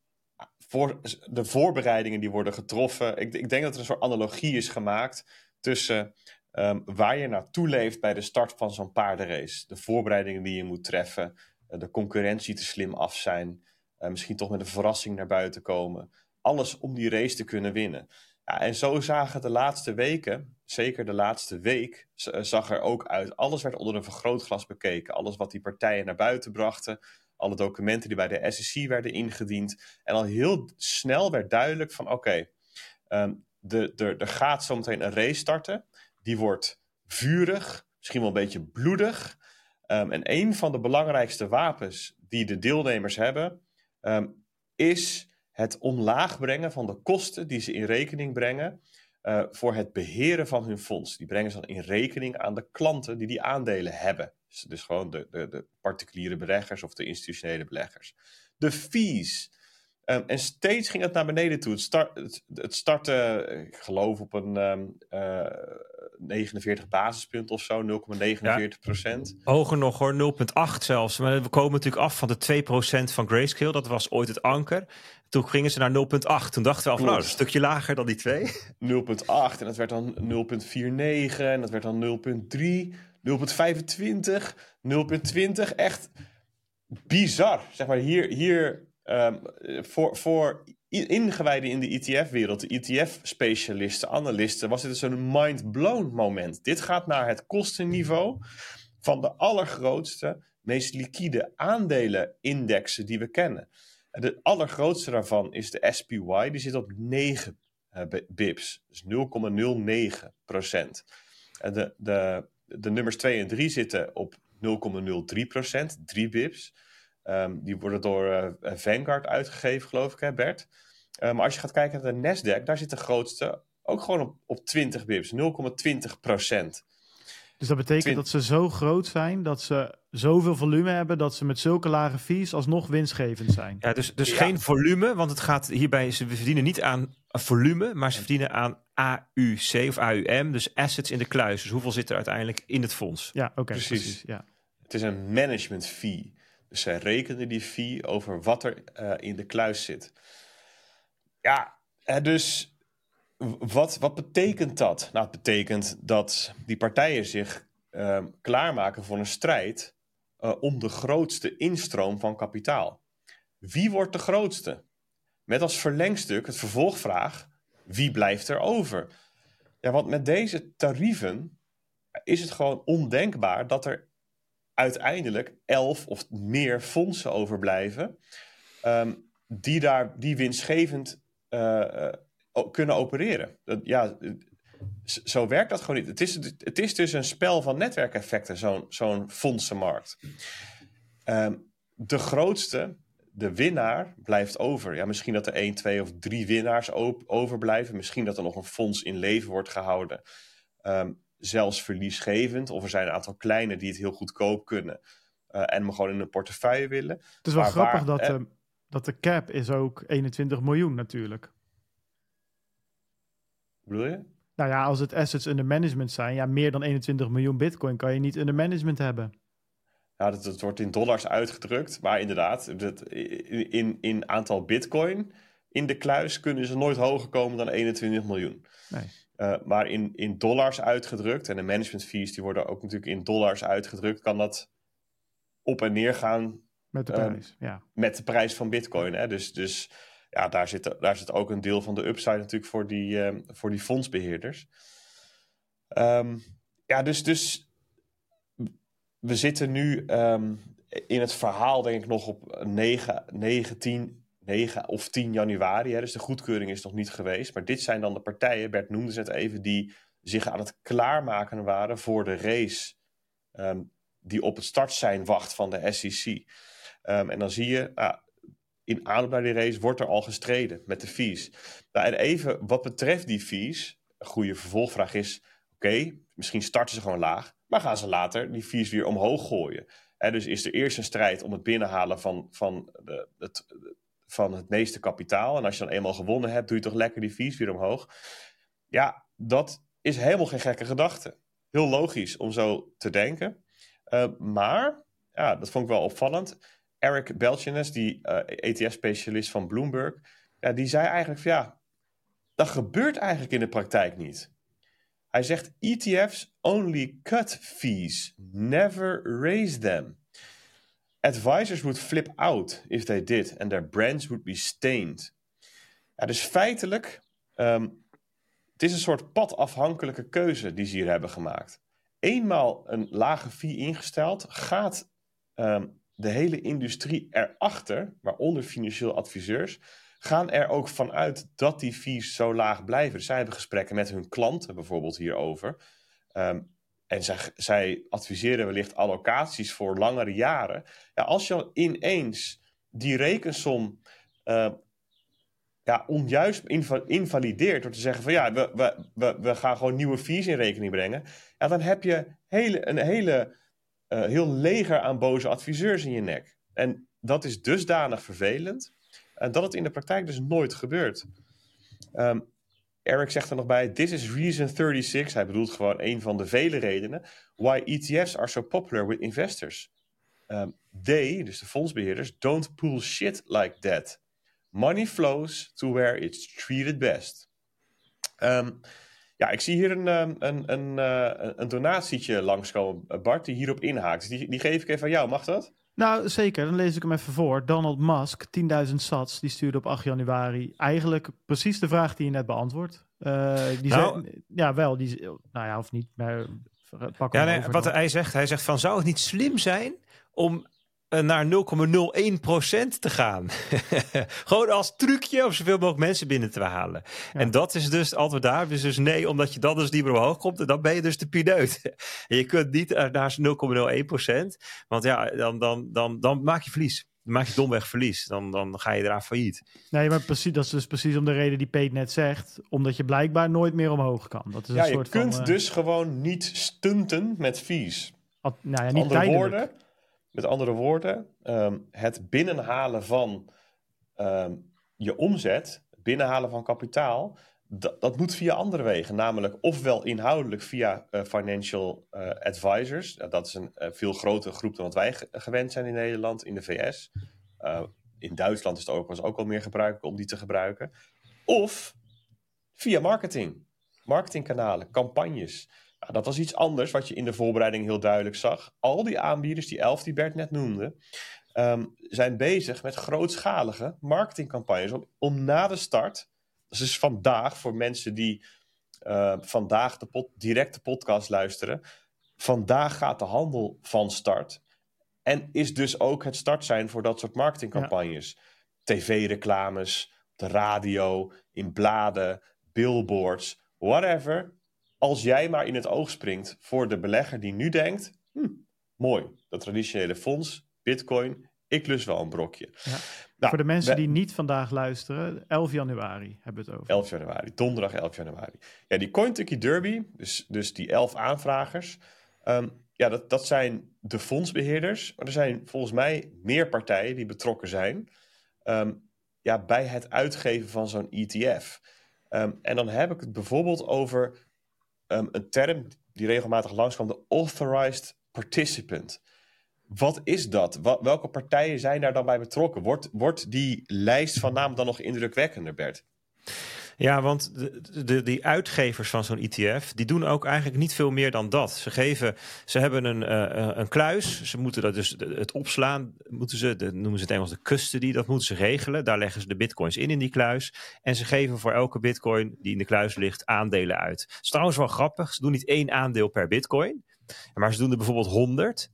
voor de voorbereidingen die worden getroffen. Ik, ik denk dat er een soort analogie is gemaakt tussen um, waar je naartoe leeft bij de start van zo'n paardenrace. De voorbereidingen die je moet treffen, uh, de concurrentie te slim af zijn, uh, misschien toch met een verrassing naar buiten komen. Alles om die race te kunnen winnen. Ja, en zo zagen de laatste weken, zeker de laatste week, zag er ook uit. Alles werd onder een vergrootglas bekeken. Alles wat die partijen naar buiten brachten alle documenten die bij de SEC werden ingediend. En al heel snel werd duidelijk van oké, okay, um, er gaat zometeen een race starten. Die wordt vurig, misschien wel een beetje bloedig. Um, en een van de belangrijkste wapens die de deelnemers hebben, um, is het omlaag brengen van de kosten die ze in rekening brengen uh, voor het beheren van hun fonds. Die brengen ze dan in rekening aan de klanten die die aandelen hebben. Dus, dus gewoon de, de, de particuliere beleggers of de institutionele beleggers. De fees Ehm, en steeds ging het naar beneden toe. Het, start, het, het startte, ik geloof, op een um, uh, 49 basispunt of zo, 0,49 procent. Hoger nog hoor, 0,8 zelfs. Maar we komen natuurlijk af van de 2 procent van Grayscale. Dat was ooit het anker. Toen gingen ze naar 0,8. Toen dachten we al van, nou, een stukje lager dan die 2. 0,8 en dat werd dan 0,49 en dat werd dan 0,3, 0,25, 0,20. Echt bizar. Zeg maar, hier, hier um, voor, voor ingewijden in de ETF-wereld, de ETF-specialisten, analisten, was dit dus een mind-blown moment. Dit gaat naar het kostenniveau van de allergrootste, meest liquide aandelenindexen die we kennen. De allergrootste daarvan is de SPY, die zit op 9 uh, bips, dus 0,09 procent. De, de, de nummers 2 en 3 zitten op 0,03 procent, 3 bips. Um, die worden door uh, Vanguard uitgegeven, geloof ik, hè Bert? Uh, maar als je gaat kijken naar de Nasdaq, daar zit de grootste ook gewoon op, op 20 bips, 0,20 procent. Dus dat betekent dat ze zo groot zijn, dat ze zoveel volume hebben, dat ze met zulke lage fees alsnog winstgevend zijn. Ja, dus, dus geen volume, want het gaat hierbij, ze verdienen niet aan volume, maar ze verdienen aan AUC of AUM, dus assets in de kluis. Dus hoeveel zit er uiteindelijk in het fonds? Ja, oké, precies. precies. ja. Het is een management fee. Dus zij rekenen die fee over wat er uh, in de kluis zit. Ja, dus wat, wat betekent dat? Nou, het betekent dat die partijen zich uh, klaarmaken voor een strijd uh, om de grootste instroom van kapitaal. Wie wordt de grootste? Met als verlengstuk het vervolgvraag: wie blijft er over? Ja, want met deze tarieven is het gewoon ondenkbaar dat er uiteindelijk elf of meer fondsen overblijven. Um, die daar die winstgevend uh, kunnen opereren. Dat, ja, zo werkt dat gewoon niet. Het is, het is dus een spel van netwerkeffecten, zo'n zo'n fondsenmarkt. Um, de grootste, de winnaar, blijft over. Ja, misschien dat er één, twee of drie winnaars overblijven. Misschien dat er nog een fonds in leven wordt gehouden. Um, zelfs verliesgevend. Of er zijn een aantal kleine die het heel goedkoop kunnen. Uh, en me gewoon in een portefeuille willen. Het is wel maar grappig waar, dat, uh, dat de cap is ook 21 miljoen natuurlijk. Bedoel je? Nou ja, als het assets under management zijn, ja, meer dan 21 miljoen bitcoin kan je niet under management hebben. Ja, dat, dat wordt in dollars uitgedrukt. Maar inderdaad, dat, in, in aantal bitcoin in de kluis kunnen ze nooit hoger komen dan 21 miljoen. Nee. Uh, maar in, in dollars uitgedrukt, en de management fees die worden ook natuurlijk in dollars uitgedrukt, kan dat op en neer gaan. Met de prijs, uh, ja. Met de prijs van bitcoin. Hè? Dus, dus ja, daar zit, daar zit ook een deel van de upside natuurlijk voor die, uh, voor die fondsbeheerders. Um, ja, dus, dus we zitten nu um, in het verhaal denk ik nog op 9, 9 10, 9 of 10 januari. Hè, dus de goedkeuring is nog niet geweest. Maar dit zijn dan de partijen, Bert noemde ze het even, die zich aan het klaarmaken waren voor de race um, die op het start zijn wacht van de SEC. En dan zie je, uh, in aanloop naar die race wordt er al gestreden met de fees. Nou, en even wat betreft die fees, een goede vervolgvraag is: oké, misschien starten ze gewoon laag, maar gaan ze later die fees weer omhoog gooien? En dus is er eerst een strijd om het binnenhalen van, van, de, het, van het meeste kapitaal. En als je dan eenmaal gewonnen hebt, doe je toch lekker die fees weer omhoog. Ja, dat is helemaal geen gekke gedachte. Heel logisch om zo te denken. Uh, maar, ja, dat vond ik wel opvallend Eric Belchenes, die uh, eh, ETF-specialist van Bloomberg, ja, die zei eigenlijk van ja, dat gebeurt eigenlijk in de praktijk niet. Hij zegt ETF's only cut fees, never raise them. Advisors would flip out if they did and their brands would be stained. Ja, dus feitelijk, um, het is een soort padafhankelijke keuze die ze hier hebben gemaakt. Eenmaal een lage fee ingesteld, gaat um, de hele industrie erachter, waaronder financieel adviseurs, gaan er ook vanuit dat die fees zo laag blijven. Zij hebben gesprekken met hun klanten bijvoorbeeld hierover. Um, en zij, zij, adviseren wellicht allocaties voor langere jaren. Ja, als je ineens die rekensom uh, ja, onjuist inva invalideert door te zeggen van ja, we, we, we, we gaan gewoon nieuwe fees in rekening brengen. Ja, dan heb je hele, een hele uh, heel leger aan boze adviseurs in je nek. En dat is dusdanig vervelend En dat het in de praktijk dus nooit gebeurt. Ehm, Eric zegt er nog bij: This is reason 36. Hij bedoelt gewoon een van de vele redenen. Why ETF's are so popular with investors. Um, they, dus de fondsbeheerders, don't pull shit like that. Money flows to where it's treated best. Um, ja, ik zie hier een, een, een, een, een donatietje langskomen, Bart, die hierop inhaakt. Die, die geef ik even aan jou, mag dat? Nou, zeker. Dan lees ik hem even voor. Donald Musk, 10.000 sats, die stuurde op 8 januari eigenlijk precies de vraag die je net beantwoordt. Uh, die nou, zei, ja, wel. Die, nou ja, of niet, maar pak ja, nee, wat hij zegt, hij zegt van, zou het niet slim zijn om naar 0,01% te gaan. *laughs* Gewoon als trucje om zoveel mogelijk mensen binnen te halen. Ja. En dat is dus het antwoord daar. Dus, dus nee, omdat je dan dus niet meer omhoog komt. En dan ben je dus de pineut. en *laughs* je kunt niet naar 0,01%. Want ja, dan, dan, dan, dan maak je verlies. Dan maak je domweg verlies. Dan, dan ga je eraan failliet. Nee, maar precies, dat is dus precies om de reden die Peet net zegt. Omdat je blijkbaar nooit meer omhoog kan. Dat is ja, een soort je kunt van, uh... dus gewoon niet stunten met fees. Ad, nou ja, niet Andere tijdelijk. woorden, met andere woorden, um, het binnenhalen van um, je omzet, binnenhalen van kapitaal, dat, moet via andere wegen. Namelijk ofwel inhoudelijk via uh, financial uh, advisors. dat is een uh, veel grotere groep dan wat wij gewend zijn in Nederland, in de VS. in Duitsland is het overigens ook al meer gebruikelijk om die te gebruiken. Of via marketing. Marketingkanalen, campagnes. Nou, dat was iets anders wat je in de voorbereiding heel duidelijk zag. Al die aanbieders, die elf die Bert net noemde, um, zijn bezig met grootschalige marketingcampagnes om, om na de start, dus vandaag voor mensen die uh, vandaag de pod, direct de podcast luisteren, vandaag gaat de handel van start. En is dus ook het start zijn voor dat soort marketingcampagnes. Ja. TV-reclames, de radio, in bladen, billboards, whatever als jij maar in het oog springt voor de belegger die nu denkt: hm, mooi, dat traditionele fonds, Bitcoin, ik lus wel een brokje. Ja. Nou, voor de mensen we, die niet vandaag luisteren, 11 januari hebben we het over. 11 januari, donderdag 11 januari. Ja, die Cointucky Derby, dus, dus die 11 aanvragers, um, ja, dat, dat zijn de fondsbeheerders. Maar er zijn volgens mij meer partijen die betrokken zijn um, ja, bij het uitgeven van zo'n ETF. Um, en dan heb ik het bijvoorbeeld over um, een term die regelmatig langskwam, de authorized participant. Wat is dat? Wat, welke partijen zijn daar dan bij betrokken? Wordt, wordt die lijst van namen dan nog indrukwekkender, Bert? Ja, want de, de, die uitgevers van zo'n ETF, die doen ook eigenlijk niet veel meer dan dat. Ze geven, ze hebben een, uh, een kluis, ze moeten dat dus het opslaan, moeten ze, noemen ze het Engels de custody, dat moeten ze regelen. Daar leggen ze de bitcoins in in die kluis. En ze geven voor elke bitcoin die in de kluis ligt aandelen uit. Dat is trouwens wel grappig, ze doen niet één aandeel per bitcoin, maar ze doen er bijvoorbeeld 100.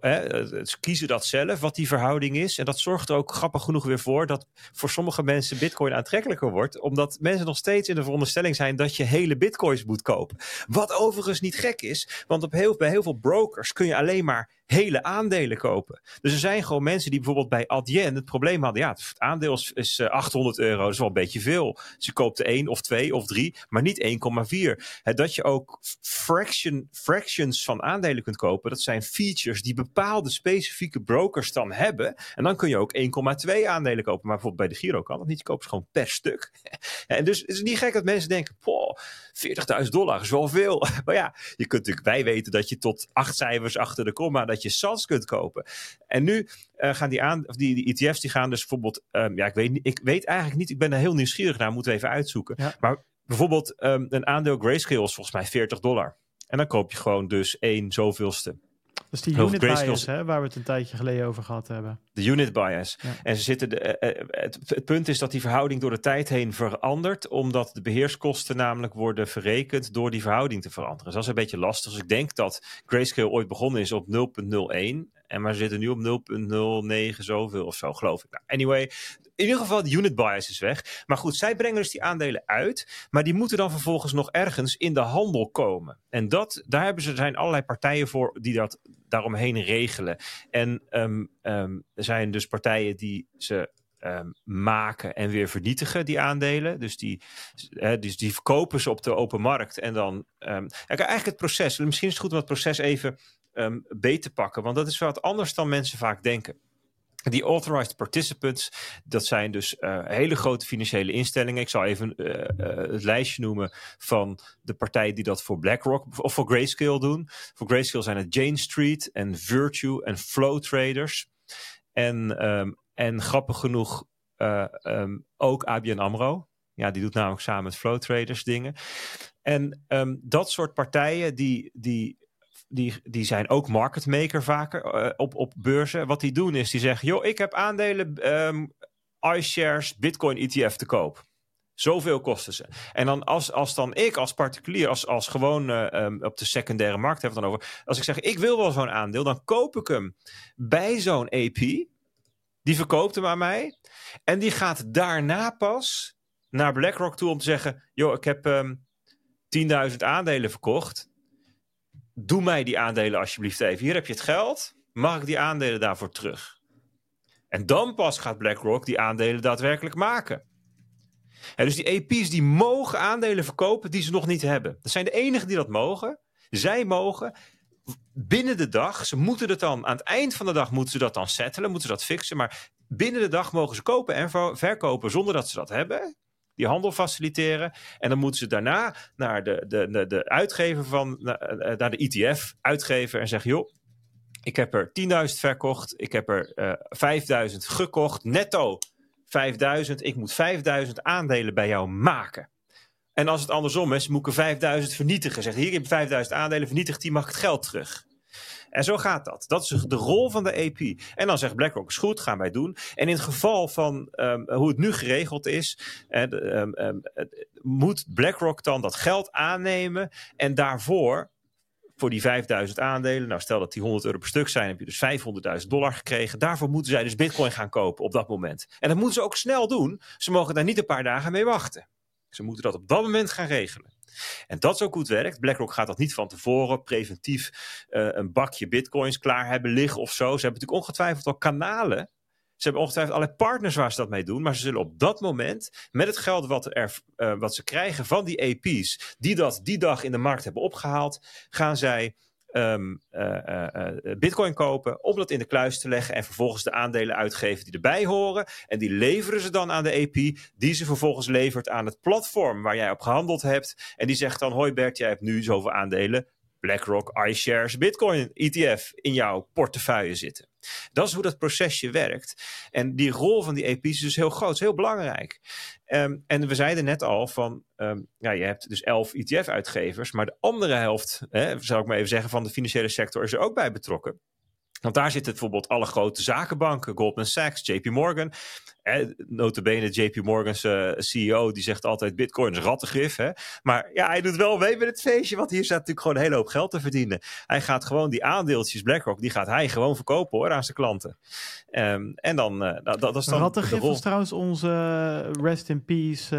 Ze kiezen dat zelf, wat die verhouding is. En dat zorgt er ook grappig genoeg weer voor dat voor sommige mensen Bitcoin aantrekkelijker wordt. Omdat mensen nog steeds in de veronderstelling zijn dat je hele Bitcoins moet kopen. Wat overigens niet gek is, want op heel, bij heel veel brokers kun je alleen maar hele aandelen kopen. Dus er zijn gewoon mensen die bijvoorbeeld bij Adyen het probleem hadden. Ja, het aandeel is 800 euro, dat is wel een beetje veel. Ze koopte één of twee of drie, maar niet 1,4. Dat je ook fraction, fractions van aandelen kunt kopen, dat zijn features die bepaalde specifieke brokers dan hebben. En dan kun je ook 1,2 aandelen kopen. Maar bijvoorbeeld bij de Giro kan dat niet. Je koopt gewoon per stuk. *laughs* En dus het is niet gek dat mensen denken, poh, 40.000 dollar is wel veel. *laughs* Maar ja, je kunt natuurlijk, wij weten dat je tot acht cijfers achter de komma, dat je SATS kunt kopen. En nu uh, gaan die, aan, of die, die ETF's, die gaan dus bijvoorbeeld, um, ja, ik weet, ik weet eigenlijk niet, ik ben er heel nieuwsgierig naar, moeten we even uitzoeken. Ja. Maar bijvoorbeeld um, een aandeel Grayscale is volgens mij 40 dollar. En dan koop je gewoon dus één zoveelste. Is die unit bias, hè, waar we het een tijdje geleden over gehad hebben. De unit bias. Ja. En ze zitten de, uh, het, het, punt is dat die verhouding door de tijd heen verandert, omdat de beheerskosten namelijk worden verrekend door die verhouding te veranderen. Dus dat is een beetje lastig. Dus ik denk dat Grayscale ooit begonnen is op 0.01 en maar zitten nu op 0.09 zoveel of zo, geloof ik. Nou, anyway, in ieder geval de unit bias is weg. Maar goed, zij brengen dus die aandelen uit. Maar die moeten dan vervolgens nog ergens in de handel komen. En dat, daar hebben ze, zijn allerlei partijen voor die dat daaromheen regelen. En um, um, er zijn dus partijen die ze Um, maken en weer vernietigen, die aandelen. Dus die, dus die verkopen ze op de open markt. En dan. Um, eigenlijk het proces. Misschien is het goed om het proces even beet te pakken. Want dat is wat anders dan mensen vaak denken. Die authorized participants, dat zijn dus uh, hele grote financiële instellingen. Ik zal even uh, uh, het lijstje noemen van de partijen die dat voor BlackRock of voor Grayscale doen. Voor Grayscale zijn het Jane Street en Virtue en Flow Traders. En, um, en grappig genoeg um, ook ABN AMRO. Ja, die doet namelijk samen met Flow Traders dingen. En um, dat soort partijen die, die die, die zijn ook market maker vaker uh, op, op beurzen. Wat die doen is, die zeggen, joh, ik heb aandelen um, iShares Bitcoin ETF te koop. Zoveel kosten ze. En dan als, als dan ik als particulier, als, als gewoon um, op de secundaire markt heb het dan over. Als ik zeg, ik wil wel zo'n aandeel, dan koop ik hem bij zo'n AP. Die verkoopt hem aan mij. En die gaat daarna pas naar BlackRock toe om te zeggen, joh, ik heb um, 10.000 aandelen verkocht doe mij die aandelen alsjeblieft even. Hier heb je het geld. Mag ik die aandelen daarvoor terug? En dan pas gaat BlackRock die aandelen daadwerkelijk maken. En dus die AP's die mogen aandelen verkopen die ze nog niet hebben. Dat zijn de enigen die dat mogen. Zij mogen binnen de dag, ze moeten het dan, aan het eind van de dag moeten ze dat dan settelen, moeten ze dat fixen. Maar binnen de dag mogen ze kopen en verkopen zonder dat ze dat hebben die handel faciliteren. En dan moeten ze daarna naar de, de, de, de uitgever van, naar, naar de ETF-uitgever en zeggen: joh, ik heb er 10.000 verkocht, ik heb er uh, 5.000 gekocht, netto 5.000. Ik moet 5.000 aandelen bij jou maken. En als het andersom is, moet ik er 5.000 vernietigen. Zeg, hier heb je 5.000 aandelen, vernietigd die mag het geld terug. En zo gaat dat. Dat is de rol van de AP. En dan zegt BlackRock, is goed, gaan wij doen. En in het geval van um, hoe het nu geregeld is, um, um, moet BlackRock dan dat geld aannemen en daarvoor voor die 5000 aandelen. Nou, stel dat die 100 euro per stuk zijn, heb je dus 500.000 dollar gekregen. Daarvoor moeten zij dus Bitcoin gaan kopen op dat moment. En dat moeten ze ook snel doen. Ze mogen daar niet een paar dagen mee wachten. Ze moeten dat op dat moment gaan regelen. En dat zo goed werkt. BlackRock gaat dat niet van tevoren preventief uh, een bakje bitcoins klaar hebben liggen of zo. Ze hebben natuurlijk ongetwijfeld al kanalen ze hebben ongetwijfeld allerlei partners waar ze dat mee doen. Maar ze zullen op dat moment, met het geld wat, er, uh, wat ze krijgen van die AP's, die dat die dag in de markt hebben opgehaald, gaan zij um, uh, uh, bitcoin kopen, om dat in de kluis te leggen en vervolgens de aandelen uitgeven die erbij horen. En die leveren ze dan aan de AP, die ze vervolgens levert aan het platform waar jij op gehandeld hebt. En die zegt dan, hoi Bert, jij hebt nu zoveel aandelen. BlackRock iShares Bitcoin ETF in jouw portefeuille zitten. Dat is hoe dat procesje werkt. En die rol van die AP's is dus heel groot, heel belangrijk. Um, en we zeiden net al van, um, ja, je hebt dus elf ETF-uitgevers, maar de andere helft, hè, zou ik maar even zeggen, van de financiële sector is er ook bij betrokken. Want daar zitten bijvoorbeeld alle grote zakenbanken, Goldman Sachs, JP Morgan. Eh, notabene JP Morgan's uh, CEO, die zegt altijd bitcoin is rattengif. Hè? Maar ja, hij doet wel mee met het feestje, want hier staat natuurlijk gewoon een hele hoop geld te verdienen. Hij gaat gewoon die aandeeltjes BlackRock, die gaat hij gewoon verkopen hoor aan zijn klanten. Um, en dan, uh, dat, dat is dan Rattengif was trouwens onze uh, rest in peace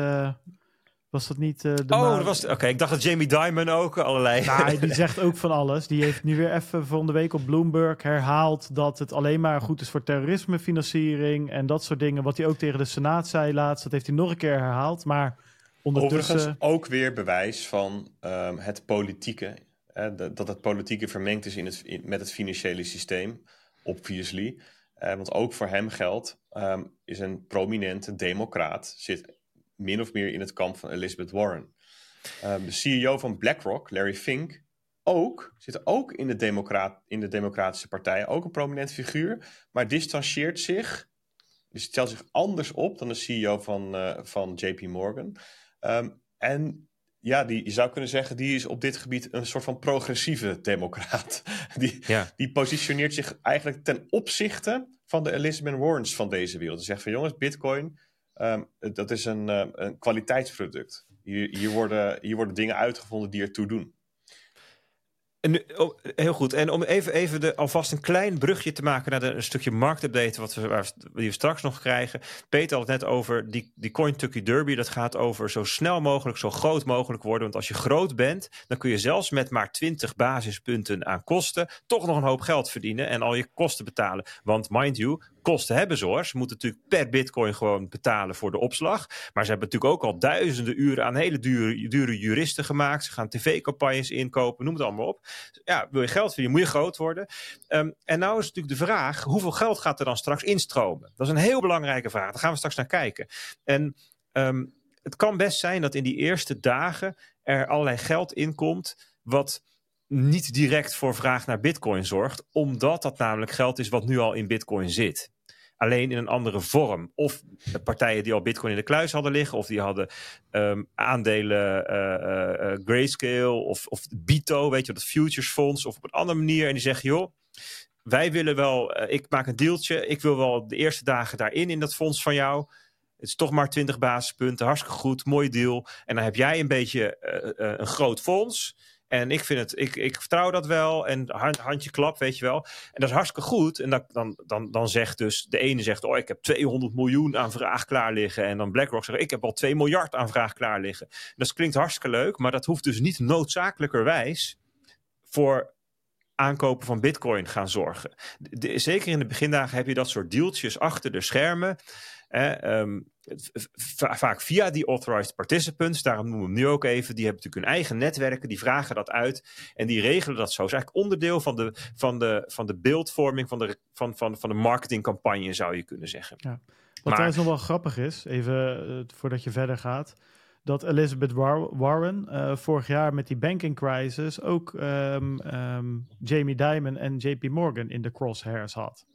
was dat niet uh, de Oh, dat was oké. Okay. Ik dacht dat Jamie Dimon ook allerlei. Nou, die *laughs* zegt ook van alles. Die heeft nu weer even van de week op Bloomberg herhaald dat het alleen maar goed is voor terrorismefinanciering en dat soort dingen. Wat hij ook tegen de Senaat zei laatst, dat heeft hij nog een keer herhaald. Maar ondertussen. Overigens ook weer bewijs van um, het politieke. Hè, dat het politieke vermengd is in het, in, met het financiële systeem, obviously. Uh, want ook voor hem geldt, um, is een prominente democraat, zit min of meer in het kamp van Elizabeth Warren. Um, de CEO van BlackRock, Larry Fink, ook, zit ook in de, democraat, in de Democratische Partij, ook een prominent figuur, maar distancieert zich, dus stelt zich anders op dan de CEO van, uh, van JP Morgan. Um, en ja, die, je zou kunnen zeggen, die is op dit gebied een soort van progressieve democraat. *laughs* Die, ja. die positioneert zich eigenlijk ten opzichte van de Elizabeth Warrens van deze wereld. Die zegt van jongens, bitcoin, um, dat is een, uh, een kwaliteitsproduct. Hier, hier, worden, hier worden dingen uitgevonden die ertoe doen. En, oh, heel goed. En om even, even de, alvast een klein brugje te maken naar de, een stukje marktupdate, wat we, waar, die we straks nog krijgen. Peter had het net over die, die Cointucky Derby. Dat gaat over zo snel mogelijk, zo groot mogelijk worden. Want als je groot bent, dan kun je zelfs met maar 20 basispunten aan kosten toch nog een hoop geld verdienen en al je kosten betalen. Want mind you, kosten hebben ze hoor. Ze moeten natuurlijk per bitcoin gewoon betalen voor de opslag. Maar ze hebben natuurlijk ook al duizenden uren aan hele dure, dure juristen gemaakt. Ze gaan tv-campagnes inkopen, noem het allemaal op. Ja, wil je geld verdienen, moet je groot worden. Um, en nou is natuurlijk de vraag, hoeveel geld gaat er dan straks instromen? Dat is een heel belangrijke vraag. Daar gaan we straks naar kijken. En um, het kan best zijn dat in die eerste dagen er allerlei geld inkomt wat niet direct voor vraag naar bitcoin zorgt, omdat dat namelijk geld is wat nu al in bitcoin zit. Alleen in een andere vorm. Of partijen die al bitcoin in de kluis hadden liggen, of die hadden um, aandelen uh, uh, Grayscale of, of Bito, weet je, dat futures fonds, of op een andere manier. En die zeggen, joh, wij willen wel, ik maak een deeltje, ik wil wel de eerste dagen daarin in dat fonds van jou. Het is toch maar 20 basispunten, hartstikke goed, mooi deal. En dan heb jij een beetje een groot fonds. En ik vind het, ik, ik vertrouw dat wel. En handje klap, weet je wel. En dat is hartstikke goed. En dat, dan, dan, dan zegt dus de ene zegt, oh, ik heb 200 miljoen aan vraag klaar liggen. En dan BlackRock zegt, ik heb al 2 miljard aan vraag klaar liggen. Dat klinkt hartstikke leuk, maar dat hoeft dus niet noodzakelijkerwijs voor aankopen van bitcoin gaan zorgen. zeker in de begindagen heb je dat soort deeltjes achter de schermen. Um, vaak via die authorized participants, daarom noemen we hem nu ook even, die hebben natuurlijk hun eigen netwerken, die vragen dat uit en die regelen dat zo. Het is eigenlijk onderdeel van de, van de, van de beeldvorming, van de, van, van, van de marketingcampagne zou je kunnen zeggen. Ja. Wat maar, trouwens nog wel grappig is, even uh, voordat je verder gaat, dat Elizabeth Warren uh, vorig jaar met die banking crisis ook um, um, Jamie Dimon en JP Morgan in de crosshairs had.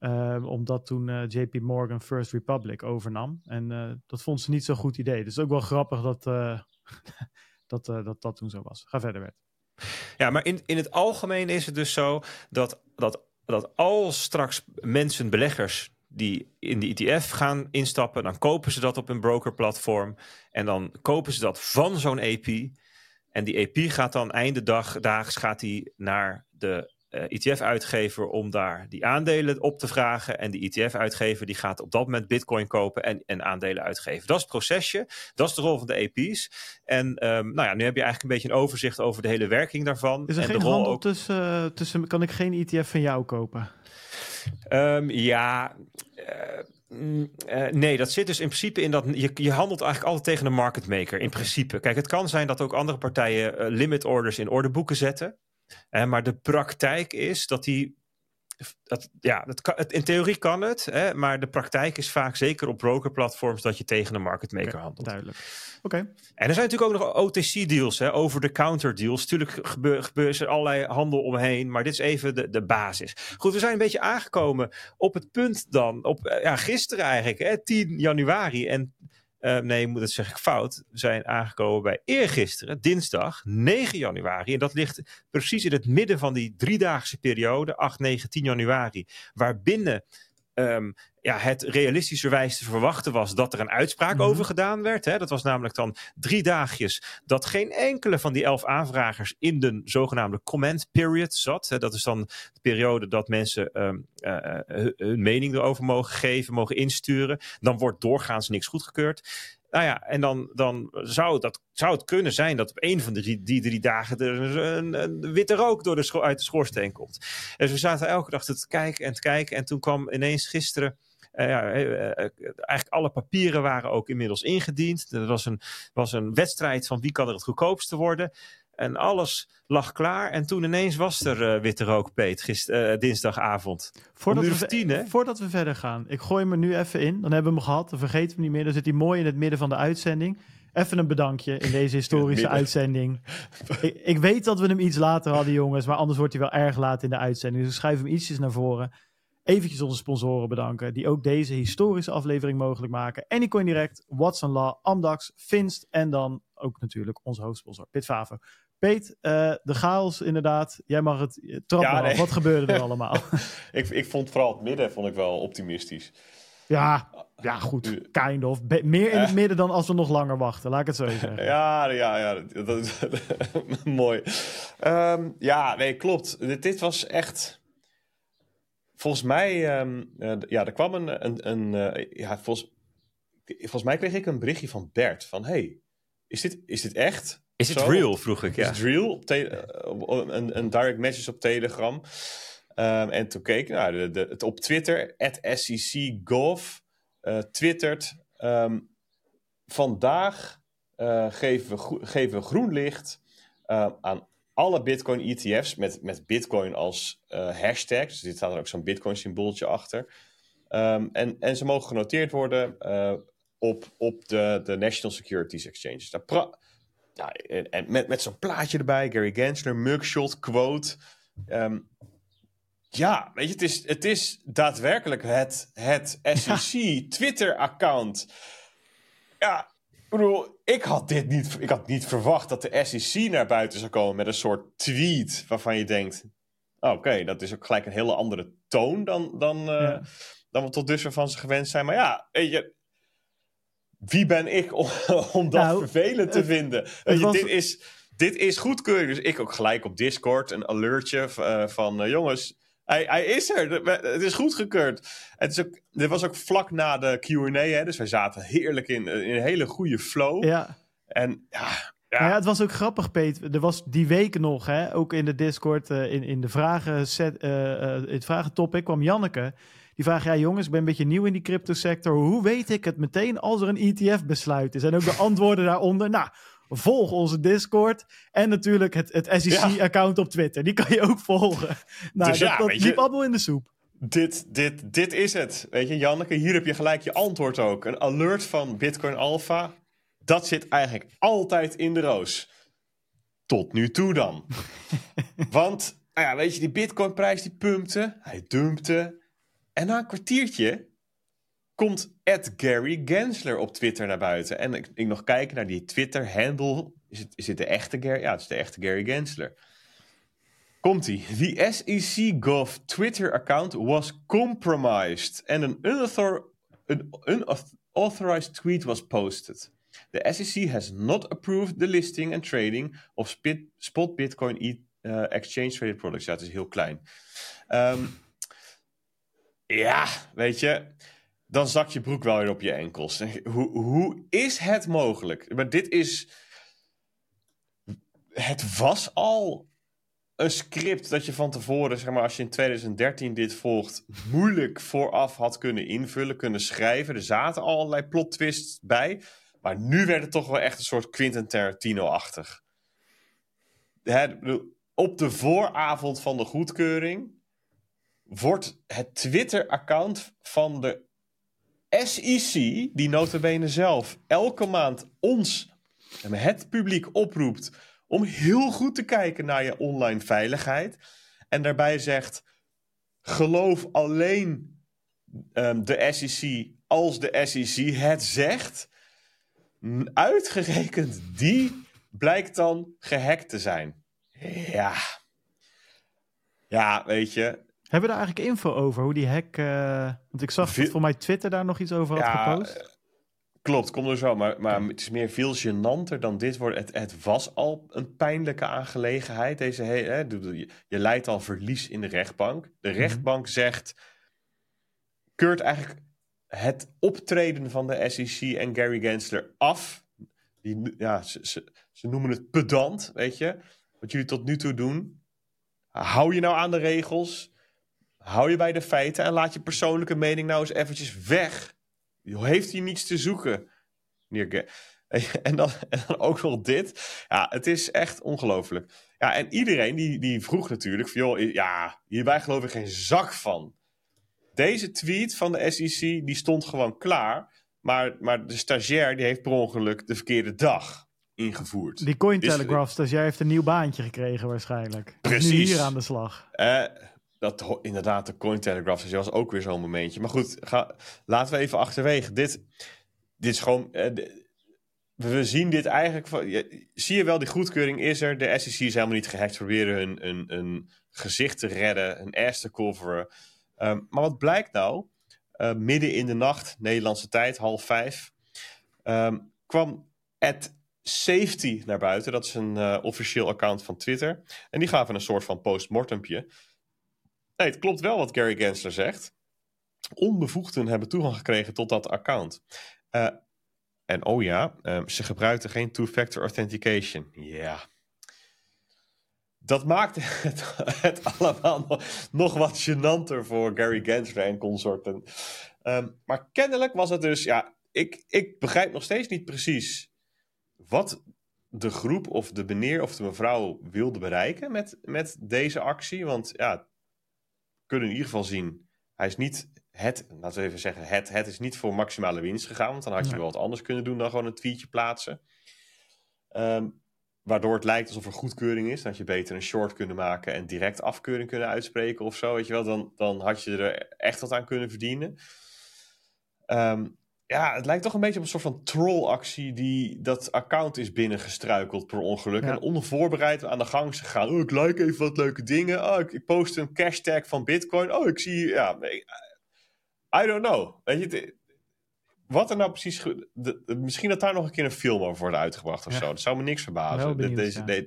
Uh, omdat toen eh, JP Morgan First Republic overnam. En uh, dat vond ze niet zo'n goed idee. Dus ook wel grappig dat, *laughs* dat, dat dat toen zo was. Ga verder, Bert. Ja, maar in, in het algemeen is het dus zo dat, dat, dat als straks mensen, beleggers, die in de ETF gaan instappen, dan kopen ze dat op een brokerplatform. En dan kopen ze dat van zo'n EP. En die EP gaat dan einde dag, daags gaat die naar de eh, ETF-uitgever om daar die aandelen op te vragen. En die ETF-uitgever die gaat op dat moment bitcoin kopen en, en aandelen uitgeven. Dat is het procesje. Dat is de rol van de EP's. En um, nou ja, nu heb je eigenlijk een beetje een overzicht over de hele werking daarvan. Is er en geen de rol handel ook... tussen, uh, tussen... Kan ik geen ETF van jou kopen? Um, ja... Uh, nee, dat zit dus in principe in dat je, je handelt eigenlijk altijd tegen een market maker. In principe. Kijk, het kan zijn dat ook andere partijen uh, limit orders in orderboeken zetten. Maar de praktijk is dat die. Dat, ja, dat kan, in theorie kan het, hè, maar de praktijk is vaak zeker op brokerplatforms dat je tegen een market maker okay, handelt. Duidelijk. Oké. En er zijn natuurlijk ook nog OTC-deals, over-the-counter deals. Tuurlijk gebeuren gebeur er allerlei handel omheen, maar dit is even de, de basis. Goed, we zijn een beetje aangekomen op het punt dan, op ja, gisteren eigenlijk, hè, 10 januari. En uh, nee, dat zeg ik fout. Zijn aangekomen bij eergisteren, dinsdag 9 januari. En dat ligt precies in het midden van die driedaagse periode, 8, 9, 10 januari. Waarbinnen um, ja, het realistischerwijs te verwachten was dat er een uitspraak mm -hmm. over gedaan werd. Hè. Dat was namelijk dan drie dagjes dat geen enkele van die elf aanvragers in de zogenaamde comment period zat. Hè. Dat is dan de periode dat mensen um, uh, hun mening erover mogen geven, mogen insturen. Dan wordt doorgaans niks goedgekeurd. Nou ja, en dan, dan zou, dat, zou het kunnen zijn dat op een van die, die drie dagen er een, witte rook door de uit de schoorsteen komt. Dus we zaten elke dag te kijken en te kijken. En toen kwam ineens gisteren. Uh, ja, uh, eigenlijk alle papieren waren ook inmiddels ingediend. Er was een, was een wedstrijd van wie kan er het goedkoopste worden. En alles lag klaar. En toen ineens was er uh, witte rook, Peet, gister, uh, dinsdagavond. Voordat we, tien, voordat we verder gaan, ik gooi hem er nu even in. Dan hebben we hem gehad, dan vergeten we hem niet meer. Dan zit hij mooi in het midden van de uitzending. Even een bedankje in deze historische *laughs* in uitzending. ik, ik, weet dat we hem iets later hadden, jongens. Maar anders wordt hij wel erg laat in de uitzending. Dus schuif hem ietsjes naar voren. Eventjes onze sponsoren bedanken. Die ook deze historische aflevering mogelijk maken. Anycoin Direct, Watson Law, Amdax, Finst. En dan ook natuurlijk onze hoofdsponsor Pitfavo. Peet, uh, de chaos inderdaad. Jij mag het trappen. Ja, nee. Wat gebeurde er *laughs* allemaal? ik, ik vond vooral het midden vond ik wel optimistisch. Ja, ja goed. Kind of. Be meer in het midden dan als we nog langer wachten. Laat ik het zo zeggen. *laughs* Ja, ja, ja. Dat, *laughs* mooi. Um, ja, nee, klopt. Dit, dit, was echt... Volgens mij... Um, uh, ja, er kwam een... een, een uh, ja, volgens, volgens mij kreeg ik een berichtje van Bert. Van, hey, is dit, is dit echt? Is het real, vroeg ik. Ja. Is het real? Op een, een direct message op Telegram. Ehm, en toen keek ik, nou, de, de, het op Twitter, @scc_golf, uh, twittert... ehm, vandaag eh, geven, we geven we groen licht uh, aan alle Bitcoin ETF's met, met Bitcoin als hashtag. Dus dit staat er ook zo'n Bitcoin symbooltje achter. Um, en, en ze mogen genoteerd worden op, op de, de National Securities Exchanges. Daar ja, en, en met, met zo'n plaatje erbij, Gary Gensler, mugshot, quote. Um, ja, weet je, het is, het is daadwerkelijk het, het SEC Twitter-account. Ja, ik bedoel, ik had dit niet, ik had niet verwacht dat de SEC naar buiten zou komen met een soort tweet waarvan je denkt: oh, oké, dat is ook gelijk een hele andere toon dan, dan, uh, ja. dan we tot dusver van ze gewend zijn. Maar ja, weet je, wie ben ik om, *laughs* om dat nou, vervelend te vinden? Was... dit, is, dit is goedkeuring. Dus ik ook gelijk op Discord een alertje uh, van: uh, jongens. Hij, hij, is er. Het is goedgekeurd. Het is ook, dit was ook vlak na de QA. Dus wij zaten heerlijk in, in een hele goede flow. Ja. En ja, ja. ja. het was ook grappig, Peter. Er was die week nog, hè, ook in de Discord, uh, in, in de vragen set, het vragentopic kwam Janneke. Die vraagt, ja jongens, ik ben een beetje nieuw in die crypto sector. Hoe weet ik het meteen als er een ETF besluit is? En ook de antwoorden daaronder. Nou, volg onze Discord. En natuurlijk het, het SEC-account op Twitter. Die kan je ook volgen. Nou, dus dat, ja, dat liep allemaal in de soep. Dit, dit, dit is het. Weet je, Janneke, hier heb je gelijk je antwoord ook. Een alert van Bitcoin Alpha. Dat zit eigenlijk altijd in de roos. Tot nu toe dan. *laughs* Want, nou ja, weet je, die Bitcoin-prijs die pumpte. Hij dumpte. En na een kwartiertje komt Ed Gary Gensler op Twitter naar buiten. En ik, ik nog kijken naar die Twitter-handle. Is het, is de echte Gary? Ja, het is de echte Gary Gensler. Komt-ie. The SEC Gov Twitter account was compromised. Unauthor an unauthorized tweet was posted. The SEC has not approved the listing and trading of spot Bitcoin e- uh, exchange traded products. Ja, het is heel klein. Ehm, ja, weet je, dan zak je broek wel weer op je enkels. Hoe, hoe is het mogelijk? Maar dit is. Het was al een script dat je van tevoren, zeg maar, als je in 2013 dit volgt, moeilijk vooraf had kunnen invullen, kunnen schrijven. Er zaten al allerlei plot twists bij. Maar nu werd het toch wel echt een soort Quentin Tarantino-achtig. Op de vooravond van de goedkeuring wordt het Twitter-account van de SEC, die notabene zelf elke maand ons, het publiek oproept om heel goed te kijken naar je online veiligheid. En daarbij zegt, geloof alleen ehm, de SEC als de SEC het zegt. Uitgerekend die blijkt dan gehackt te zijn. Ja. Ja, weet je, Hebben we daar eigenlijk info over, hoe die hack... eh, want ik zag dat voor mij Twitter daar nog iets over had Ja, gepost. eh, Klopt, kom er zo. Maar, maar het is meer veel gênanter dan dit wordt. Het, het was al een pijnlijke aangelegenheid. Deze hè, je, je leidt al verlies in de rechtbank. De rechtbank zegt... keurt eigenlijk het optreden van de SEC en Gary Gensler af. Die, ja, ze, ze, ze noemen het pedant, weet je. Wat jullie tot nu toe doen. Hou je nou aan de regels. Hou je bij de feiten. En laat je persoonlijke mening nou eens eventjes weg. Heeft hij niets te zoeken? *laughs* En dan, en dan ook nog dit. Ja, het is echt ongelooflijk. Ja, en iedereen die, die vroeg natuurlijk van... joh, ja, hierbij geloof ik geen zak van. Deze tweet van de SEC, die stond gewoon klaar. Maar, maar de stagiair, die heeft per ongeluk de verkeerde dag ingevoerd. Die Cointelegraph stagiair heeft een nieuw baantje gekregen waarschijnlijk. Hij is Nu Precies. hier aan de slag. Eh, dat inderdaad, de Cointelegraph dus was ook weer zo'n momentje. Maar goed, laten we even achterwege. Dit, dit is gewoon... eh, we zien dit eigenlijk... Van, zie je wel, die goedkeuring is er. De SEC is helemaal niet gehackt. Proberen hun, een, gezicht te redden. Een ass te coveren. Ehm, maar wat blijkt nou? Eh, midden in de nacht, Nederlandse tijd, half vijf... ehm, kwam Ed Safety naar buiten. Dat is een eh, officieel account van Twitter. En die gaven een soort van postmortempje. Nee, het klopt wel wat Gary Gensler zegt. Onbevoegden hebben toegang gekregen tot dat account. Eh, en oh ja, eh, ze gebruikten geen two-factor authentication. Ja. dat maakte *laughs* het, het allemaal nog, wat gênanter voor Gary Gensler en consorten. Ehm, maar kennelijk was het dus, ja, ik, ik begrijp nog steeds niet precies wat de groep of de meneer of de mevrouw wilde bereiken met, met deze actie. Want ja, kunnen in ieder geval zien, hij is niet het, laten we even zeggen, het, het is niet voor maximale winst gegaan. Want dan had je wel wat anders kunnen doen dan gewoon een tweetje plaatsen. Ehm, waardoor het lijkt alsof er goedkeuring is. Dat je beter een short kunnen maken en direct afkeuring kunnen uitspreken of zo. Weet je wel, dan, dan had je er echt wat aan kunnen verdienen. Ehm, ja, het lijkt toch een beetje op een soort van trollactie die dat account is binnengestruikeld per ongeluk. En onvoorbereid aan de gang is gegaan. Oh, ik like even wat leuke dingen. Oh, ik, ik post een hashtag van Bitcoin. Oh, ik zie, ja, I don't know. Weet je, wat er nou precies. De, misschien dat daar nog een keer een film over wordt uitgebracht of zo. Dat zou me niks verbazen. Benieuwd, deze, ja.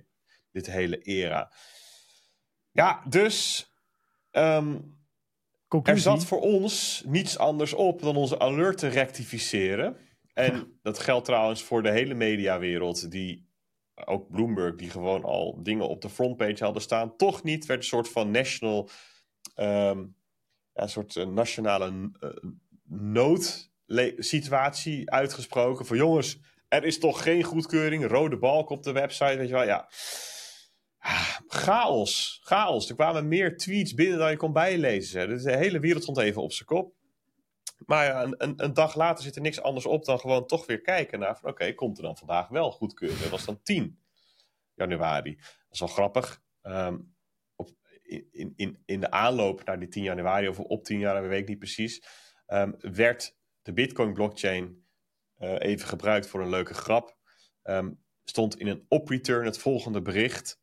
dit hele era. Ja, dus. Um, er zat voor ons niets anders op dan onze alert te rectificeren. En dat geldt trouwens voor de hele mediawereld. Die, ook Bloomberg, die gewoon al dingen op de frontpage hadden staan. Toch niet werd een soort van national. Um, ja, een soort uh, nationale uh, noodsituatie uitgesproken. Van jongens, er is toch geen goedkeuring. Rode balk op de website. Weet je wel, ja. Chaos, chaos. Er kwamen meer tweets binnen dan je kon bijlezen. De hele wereld stond even op zijn kop. Maar ja, een, een, dag later zit er niks anders op dan gewoon toch weer kijken naar van oké, komt er dan vandaag wel goedkeuring? Dat was dan 10 januari. Dat is wel grappig. Um, op, in, in, in de aanloop naar die 10 januari, of op 10 januari, weet ik niet precies, um, werd de Bitcoin blockchain uh, even gebruikt voor een leuke grap. Um, stond in een op-return het volgende bericht.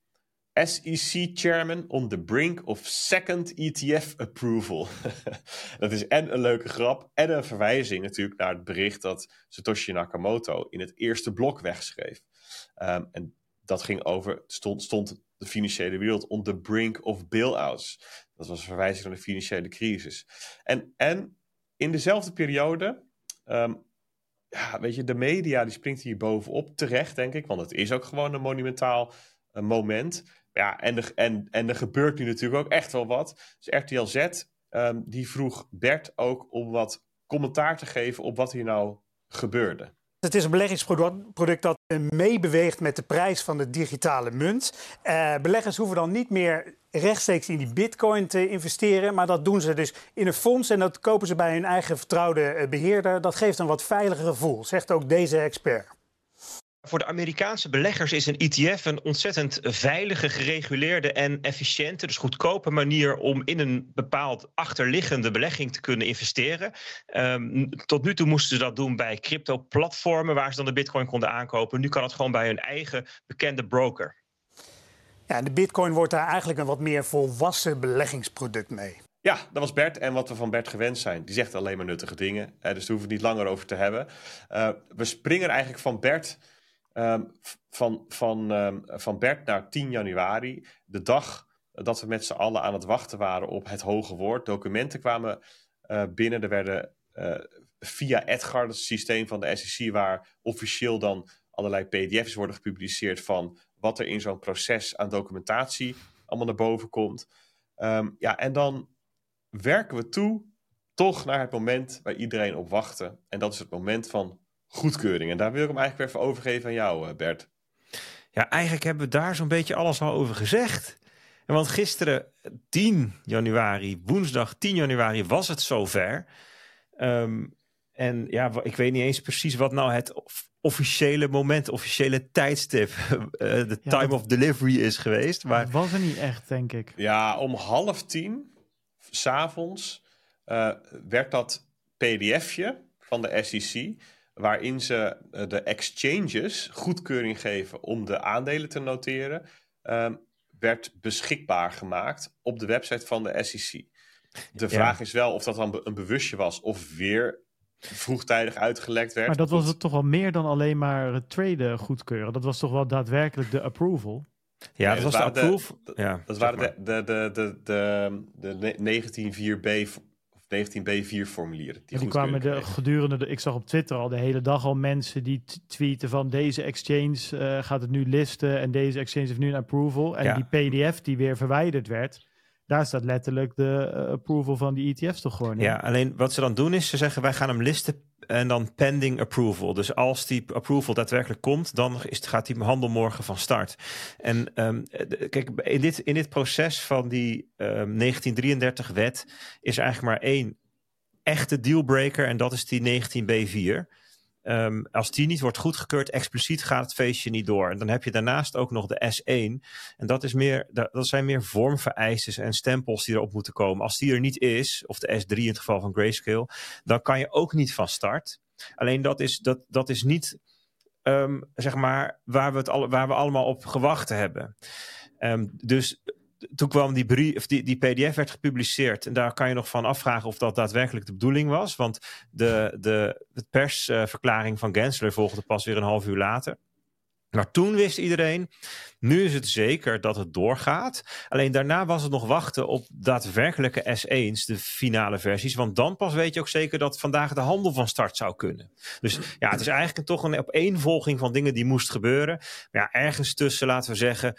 SEC chairman on the brink of second ETF approval. *laughs* dat is en een leuke grap en een verwijzing natuurlijk naar het bericht dat Satoshi Nakamoto in het eerste blok wegschreef. Um, en dat ging over, stond, stond de financiële wereld on the brink of bailouts. Dat was een verwijzing naar de financiële crisis. En, en in dezelfde periode, um, ja, weet je, de media die springt hier bovenop terecht, denk ik. Want het is ook gewoon een monumentaal uh, moment. Ja, en, de, en, en er gebeurt nu natuurlijk ook echt wel wat. Dus RTL Z, um, die vroeg Bert ook om wat commentaar te geven op wat hier nou gebeurde. Het is een beleggingsproduct dat meebeweegt met de prijs van de digitale munt. Uh, beleggers hoeven dan niet meer rechtstreeks in die bitcoin te investeren. Maar dat doen ze dus in een fonds en dat kopen ze bij hun eigen vertrouwde beheerder. Dat geeft een wat veiliger gevoel, zegt ook deze expert. Voor de Amerikaanse beleggers is een ETF een ontzettend veilige, gereguleerde en efficiënte, dus goedkope manier om in een bepaald achterliggende belegging te kunnen investeren. Um, tot nu toe moesten ze dat doen bij crypto-platformen waar ze dan de bitcoin konden aankopen. Nu kan het gewoon bij hun eigen bekende broker. Ja, de bitcoin wordt daar eigenlijk een wat meer volwassen beleggingsproduct mee. Ja, dat was Bert. En wat we van Bert gewend zijn. Die zegt alleen maar nuttige dingen. dus daar hoeven we het niet langer over te hebben. Uh, we springen eigenlijk van Bert Um, van, van, um, van Bert naar 10 januari, de dag dat we met z'n allen aan het wachten waren op het hoge woord. Documenten kwamen uh, binnen, er werden uh, via Edgar, het systeem van de SEC, waar officieel dan allerlei PDF's worden gepubliceerd van wat er in zo'n proces aan documentatie allemaal naar boven komt. Um, ja, en dan werken we toe toch naar het moment waar iedereen op wachtte. En dat is het moment van goedkeuring. En daar wil ik hem eigenlijk weer even overgeven aan jou, eh, Bert. Ja, eigenlijk hebben we daar zo'n beetje alles al over gezegd. En want gisteren, 10 januari, woensdag 10 januari, was het zover. Um, en ja, ik weet niet eens precies wat nou het officiële moment, officiële tijdstip, uh, *laughs* de time of delivery is geweest. Maar... Dat was er niet echt, denk ik. Ja, om half tien, s'avonds, uh, werd dat pdfje van de SEC waarin ze eh, de exchanges goedkeuring geven om de aandelen te noteren, ehm, werd beschikbaar gemaakt op de website van de SEC. De vraag is wel of dat dan een bewustje was of weer vroegtijdig uitgelekt werd. Maar dat was het toch wel meer dan alleen maar het traden goedkeuren. Dat was toch wel daadwerkelijk de approval. Ja, dat was de approval. Dat waren de, de, de, de, de 19-4B 19B4 formulieren. Die, die kwamen de, gedurende. Ik zag op Twitter al de hele dag al mensen die tweeten van deze exchange eh, gaat het nu listen en deze exchange heeft nu een approval. En die PDF die weer verwijderd werd. Daar staat letterlijk de eh, approval van die ETF's toch gewoon in. Ja, alleen wat ze dan doen is ze zeggen wij gaan hem listen en dan pending approval. Dus als die approval daadwerkelijk komt, dan is, gaat die handel morgen van start. En um, kijk, in dit, in dit proces van die um, 1933-wet is eigenlijk maar één echte dealbreaker en dat is die 19b4. Um, als die niet wordt goedgekeurd, expliciet gaat het feestje niet door. En dan heb je daarnaast ook nog de S1. En dat, is meer, dat zijn meer vormvereistes en stempels die erop moeten komen. Als die er niet is, of de S3 in het geval van Grayscale, dan kan je ook niet van start. Alleen dat is, dat, dat is niet um, zeg maar waar we, het al, waar we allemaal op gewacht hebben. Um, dus toen kwam die, brief, of die, die PDF werd gepubliceerd. En daar kan je nog van afvragen of dat daadwerkelijk de bedoeling was. Want de, de, persverklaring van Gensler volgde pas weer een half uur later. Maar toen wist iedereen, nu is het zeker dat het doorgaat. Alleen daarna was het nog wachten op daadwerkelijke S1's, de finale versies. Want dan pas weet je ook zeker dat vandaag de handel van start zou kunnen. Dus ja, het is eigenlijk toch een opeenvolging van dingen die moest gebeuren. Maar ja, ergens tussen, laten we zeggen,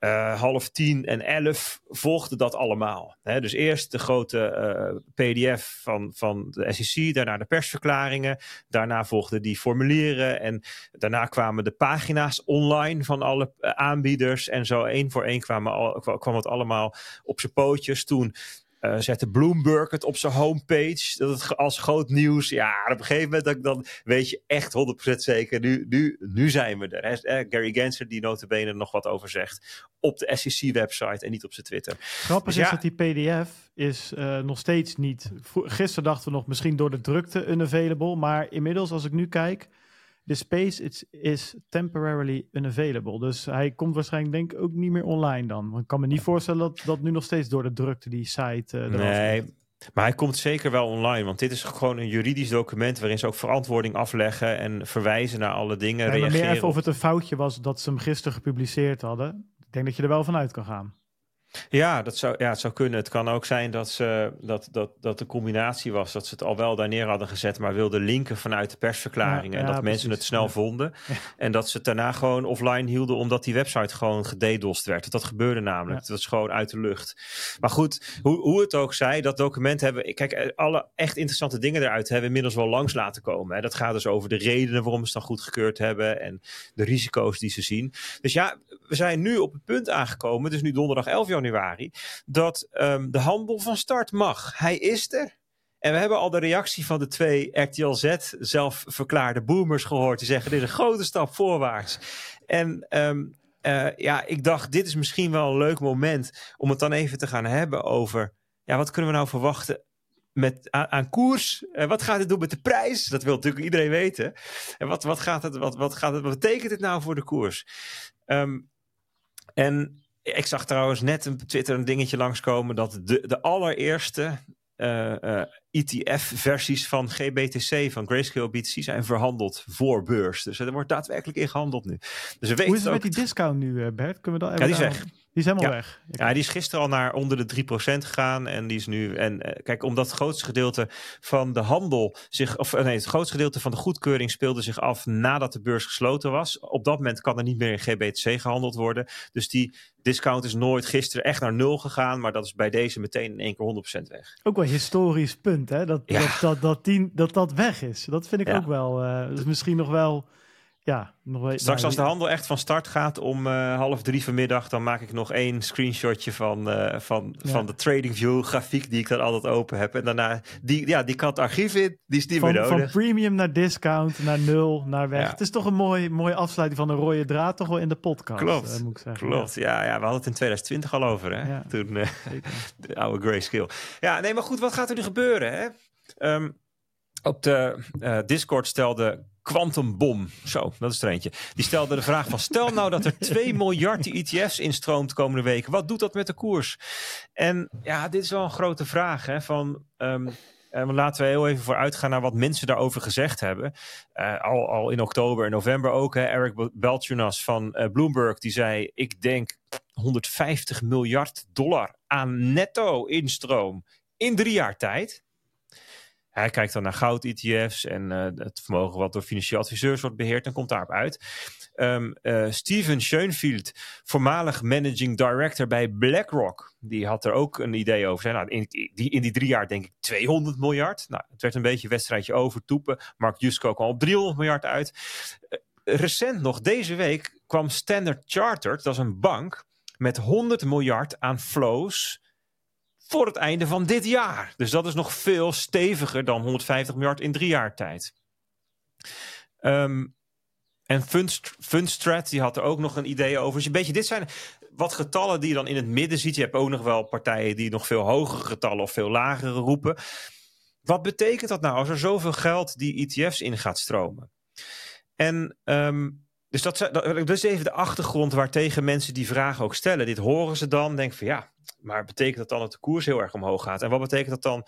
uh, half tien en elf volgde dat allemaal. He, dus eerst de grote uh, PDF van, van de SEC, daarna de persverklaringen, daarna volgden die formulieren en daarna kwamen de pagina's online van alle uh, aanbieders en zo één voor één kwamen kwam het allemaal op zijn pootjes. Toen uh, zette Bloomberg het op zijn homepage. Dat het als groot nieuws. Ja, op een gegeven moment dan, dan weet je echt 100% zeker. Nu, nu, nu zijn we er. Hè? Gary Gensler die notabene nog wat over zegt. Op de SEC-website en niet op zijn Twitter. Grappig dus is dat die PDF is uh, nog steeds niet... Gisteren dachten we nog misschien door de drukte unavailable. Maar inmiddels als ik nu kijk de space is, is temporarily unavailable. Dus hij komt waarschijnlijk denk ik ook niet meer online dan. Want ik kan me niet voorstellen dat dat nu nog steeds door de drukte die site uh, Nee, maar hij komt zeker wel online, want dit is gewoon een juridisch document waarin ze ook verantwoording afleggen en verwijzen naar alle dingen. Nee, maar meer even of het een foutje was dat ze hem gisteren gepubliceerd hadden. Ik denk dat je er wel vanuit kan gaan. Ja, dat zou, ja, het zou kunnen. Het kan ook zijn dat, ze, dat, dat, dat de combinatie was dat ze het al wel daar neer hadden gezet, maar wilden linken vanuit de persverklaringen. Ja, en dat mensen het snel vonden. En dat ze het daarna gewoon offline hielden omdat die website gewoon gededost werd. Dat gebeurde namelijk. Het was gewoon uit de lucht. Maar goed, hoe, hoe het ook zij, dat document hebben. Kijk, eh, alle echt interessante dingen eruit hebben inmiddels wel langs laten komen. Hè. Dat gaat dus over de redenen waarom ze het dan goedgekeurd hebben en de risico's die ze zien. Dus ja, we zijn nu op het punt aangekomen. Het is nu donderdag 11 januari dat um, de handel van start mag. Hij is er. En we hebben al de reactie van de twee RTL Z zelf boomers gehoord. Die zeggen: dit is een grote stap voorwaarts. En um, uh, ja, ik dacht, dit is misschien wel een leuk moment om het dan even te gaan hebben over. Ja, wat kunnen we nou verwachten met, aan, koers? Uh, wat gaat het doen met de prijs? Dat wil natuurlijk iedereen weten. En wat, wat, gaat het, wat, wat, gaat het, wat betekent dit nou voor de koers? Um, en ik zag trouwens net een Twitter een dingetje langskomen dat de, de allereerste uh, uh, ETF-versies van GBTC, van Grayscale BTC, zijn verhandeld voor beurs. Dus er wordt daadwerkelijk in gehandeld nu. Dus we Hoe is het met die discount nu, eh, Bert? Kunnen we dat even ja, die is weg. Die is helemaal ja. weg. Ja, die is gisteren al naar onder de 3% gegaan. En die is nu. En uh, kijk, omdat het grootste gedeelte van de handel zich. Of nee, het grootste gedeelte van de goedkeuring speelde zich af nadat de beurs gesloten was. Op dat moment kan er niet meer in GBTC gehandeld worden. Dus die discount is nooit gisteren echt naar nul gegaan. Maar dat is bij deze meteen in één keer 100% weg. Ook wel een historisch punt, hè? Dat ja. dat, dat, dat, die, dat, dat weg is. Dat vind ik ook wel. Uh, dus misschien nog wel. Ja, nog Straks als de handel echt van start gaat om uh, half drie vanmiddag, dan maak ik nog één screenshotje van, uh, van, ja. van de TradingView grafiek die ik dan altijd open heb. En daarna, die, ja, die kan het archief in, die is niet van, meer nodig. Van premium naar discount, naar nul, naar weg. Ja. Het is toch een mooi, mooie afsluiting van een rode draad, toch wel in de podcast. Klopt, uh, moet ik zeggen. klopt. Ja. ja, we hadden het in 2020 al over, hè? Toen, *laughs* de oude grayscale. Ja, nee, maar goed, wat gaat er nu gebeuren, hè? Um, op de Discord stelde Quantum Bom, zo, dat is er eentje. Die stelde de vraag van, stel nou dat er *laughs* 2 miljard ETF's instroomt de komende weken. Wat doet dat met de koers? En ja, dit is wel een grote vraag. Hè, van, um, uh, laten we heel even vooruitgaan naar wat mensen daarover gezegd hebben. Uh, al, al in oktober en november ook. Hè, Eric Belchunas van uh, Bloomberg, die zei, ik denk 150 miljard dollar aan netto instroom in drie jaar tijd. Hij kijkt dan naar goud-ETF's en uh, het vermogen wat door financieel adviseurs wordt beheerd en komt daarop uit. Um, uh, Steven Schoenfield, voormalig managing director bij BlackRock, die had er ook een idee over. Nou, in, die, in die drie jaar denk ik 200 miljard. Nou, het werd een beetje een wedstrijdje over toepen. Mark Jusko kwam op 300 miljard uit. Uh, recent nog, deze week, kwam Standard Chartered, dat is een bank, met 100 miljard aan flows voor het einde van dit jaar. Dus dat is nog veel steviger dan 150 miljard in drie jaar tijd. Um, en Fundstrat, die had er ook nog een idee over. Dus een beetje, dit zijn wat getallen die je dan in het midden ziet. Je hebt ook nog wel partijen die nog veel hogere getallen of veel lagere roepen. Wat betekent dat nou als er zoveel geld die ETF's in gaat stromen? En um, dus dat, dat, is even de achtergrond waartegen mensen die vragen ook stellen. Dit horen ze dan, denken van ja, maar betekent dat dan dat de koers heel erg omhoog gaat? En wat betekent dat dan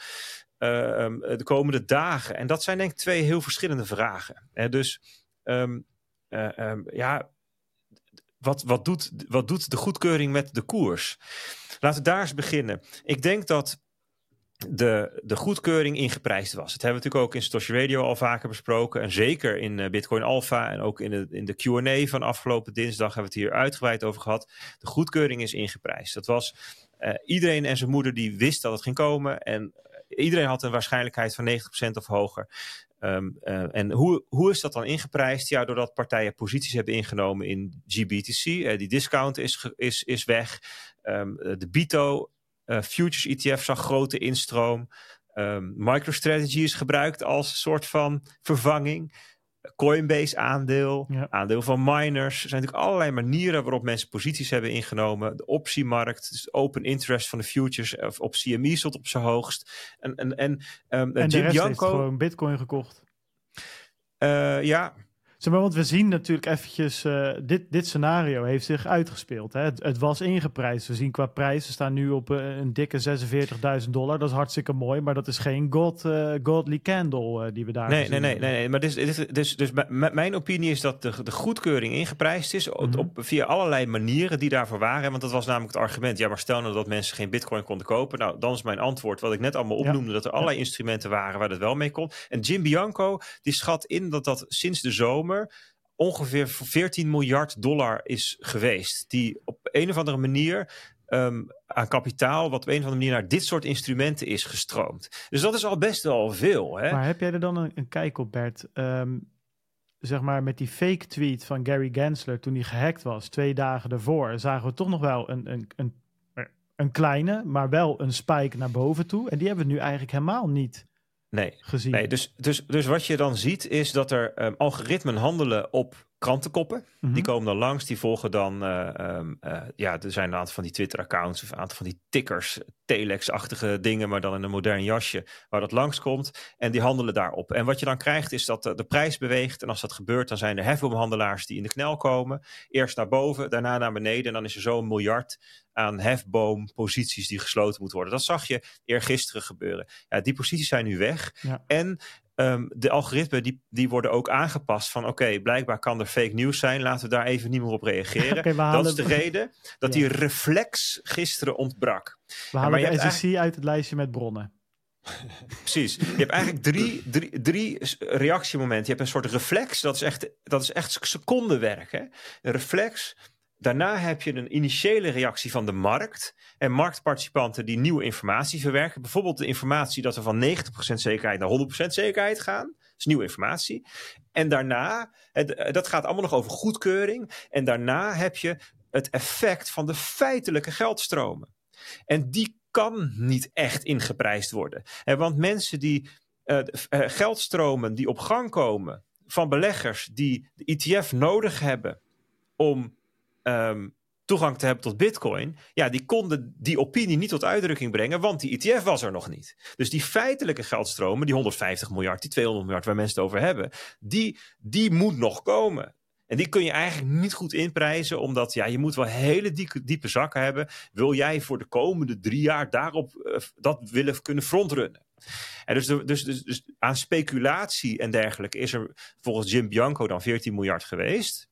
uh, de komende dagen? En dat zijn denk ik twee heel verschillende vragen. Hè? Dus um, uh, um, ja, wat, wat, doet, wat doet de goedkeuring met de koers? Laten we daar eens beginnen. Ik denk dat de, de goedkeuring ingeprijsd was. Dat hebben we natuurlijk ook in Satoshi Radio al vaker besproken. En zeker in uh, Bitcoin Alpha en ook in de, in de Q&A van afgelopen dinsdag hebben we het hier uitgebreid over gehad. De goedkeuring is ingeprijsd. Dat was uh, iedereen en zijn moeder die wist dat het ging komen. En iedereen had een waarschijnlijkheid van 90% of hoger. Uh, en hoe, hoe is dat dan ingeprijsd? Ja, doordat partijen posities hebben ingenomen in GBTC. Die discount is, is, is weg. Um, de BITO uh, futures ETF zag grote instroom. Um, MicroStrategy is gebruikt als soort van vervanging. Coinbase aandeel, ja. aandeel van miners. Er zijn natuurlijk allerlei manieren waarop mensen posities hebben ingenomen. De optiemarkt, dus open interest van de futures op CME stond op zijn hoogst. En, en, en, um, en Jim Janko, gewoon bitcoin gekocht. Uh, ja, Zeg maar, want we zien natuurlijk eventjes, uh, dit, dit scenario heeft zich uitgespeeld. Hè? Het, het, was ingeprijsd. We zien qua prijzen staan nu op uh, een dikke 46.000 dollar. Dat is hartstikke mooi, maar dat is geen god, uh, godly candle die we daar nee, nee, nee, nee, nee, maar dus, dus, dus, dus mijn opinie is dat de, de goedkeuring ingeprijsd is op, mm-hmm. op, via allerlei manieren die daarvoor waren. Want dat was namelijk het argument. Ja, maar stel nou dat mensen geen bitcoin konden kopen. Nou, dan is mijn antwoord wat ik net allemaal opnoemde, ja. dat er allerlei ja. instrumenten waren waar dat wel mee kon. En Jim Bianco, die schat in dat dat sinds de zomer ongeveer 14 miljard dollar is geweest. Die op een of andere manier um, aan kapitaal, wat op een of andere manier naar dit soort instrumenten is gestroomd. Dus dat is al best wel veel. Hè? Maar heb jij er dan een, een kijk op, Bert? Um, zeg maar met die fake tweet van Gary Gensler toen hij gehackt was, twee dagen daarvoor, zagen we toch nog wel een, een, een, een kleine, maar wel een spike naar boven toe. En die hebben we nu eigenlijk helemaal niet nee. gezien. Nee, dus, dus, dus wat je dan ziet is dat er um, algoritmen handelen op krantenkoppen. Die komen dan langs, die volgen dan, uh, um, uh, ja, er zijn een aantal van die Twitter-accounts of een aantal van die tickers, telex-achtige dingen, maar dan in een modern jasje, waar dat langskomt. En die handelen daarop. En wat je dan krijgt is dat de prijs beweegt. En als dat gebeurt, dan zijn er hefboomhandelaars die in de knel komen. Eerst naar boven, daarna naar beneden. En dan is er zo'n miljard aan hefboomposities die gesloten moeten worden. Dat zag je eergisteren gebeuren. Ja, die posities zijn nu weg. Ja. En Um, de algoritmen die, die worden ook aangepast van oké, okay, blijkbaar kan er fake nieuws zijn, laten we daar even niet meer op reageren. *laughs* okay, halen... Dat is de reden dat ja. die reflex gisteren ontbrak. We halen maar de SEC eigenlijk... uit het lijstje met bronnen. *laughs* Precies. Je hebt eigenlijk drie, drie, drie reactiemomenten. Je hebt een soort reflex, dat is echt, dat is echt secondenwerk. Hè? Een reflex, Daarna heb je een initiële reactie van de markt en marktparticipanten die nieuwe informatie verwerken. Bijvoorbeeld de informatie dat we van 90% zekerheid naar 100% zekerheid gaan. Dat is nieuwe informatie. En daarna, het, dat gaat allemaal nog over goedkeuring. En daarna heb je het effect van de feitelijke geldstromen. En die kan niet echt ingeprijsd worden. Want mensen die uh, geldstromen die op gang komen van beleggers die de ETF nodig hebben om um, toegang te hebben tot Bitcoin, ja, die konden die opinie niet tot uitdrukking brengen, want die ETF was er nog niet. Dus die feitelijke geldstromen, die 150 miljard, die 200 miljard waar mensen het over hebben, die, die moet nog komen. En die kun je eigenlijk niet goed inprijzen, omdat ja, je moet wel hele diepe, zakken hebben. Wil jij voor de komende drie jaar daarop uh, dat willen kunnen frontrunnen? En dus, dus, dus, dus aan speculatie en dergelijke is er volgens Jim Bianco dan 14 miljard geweest.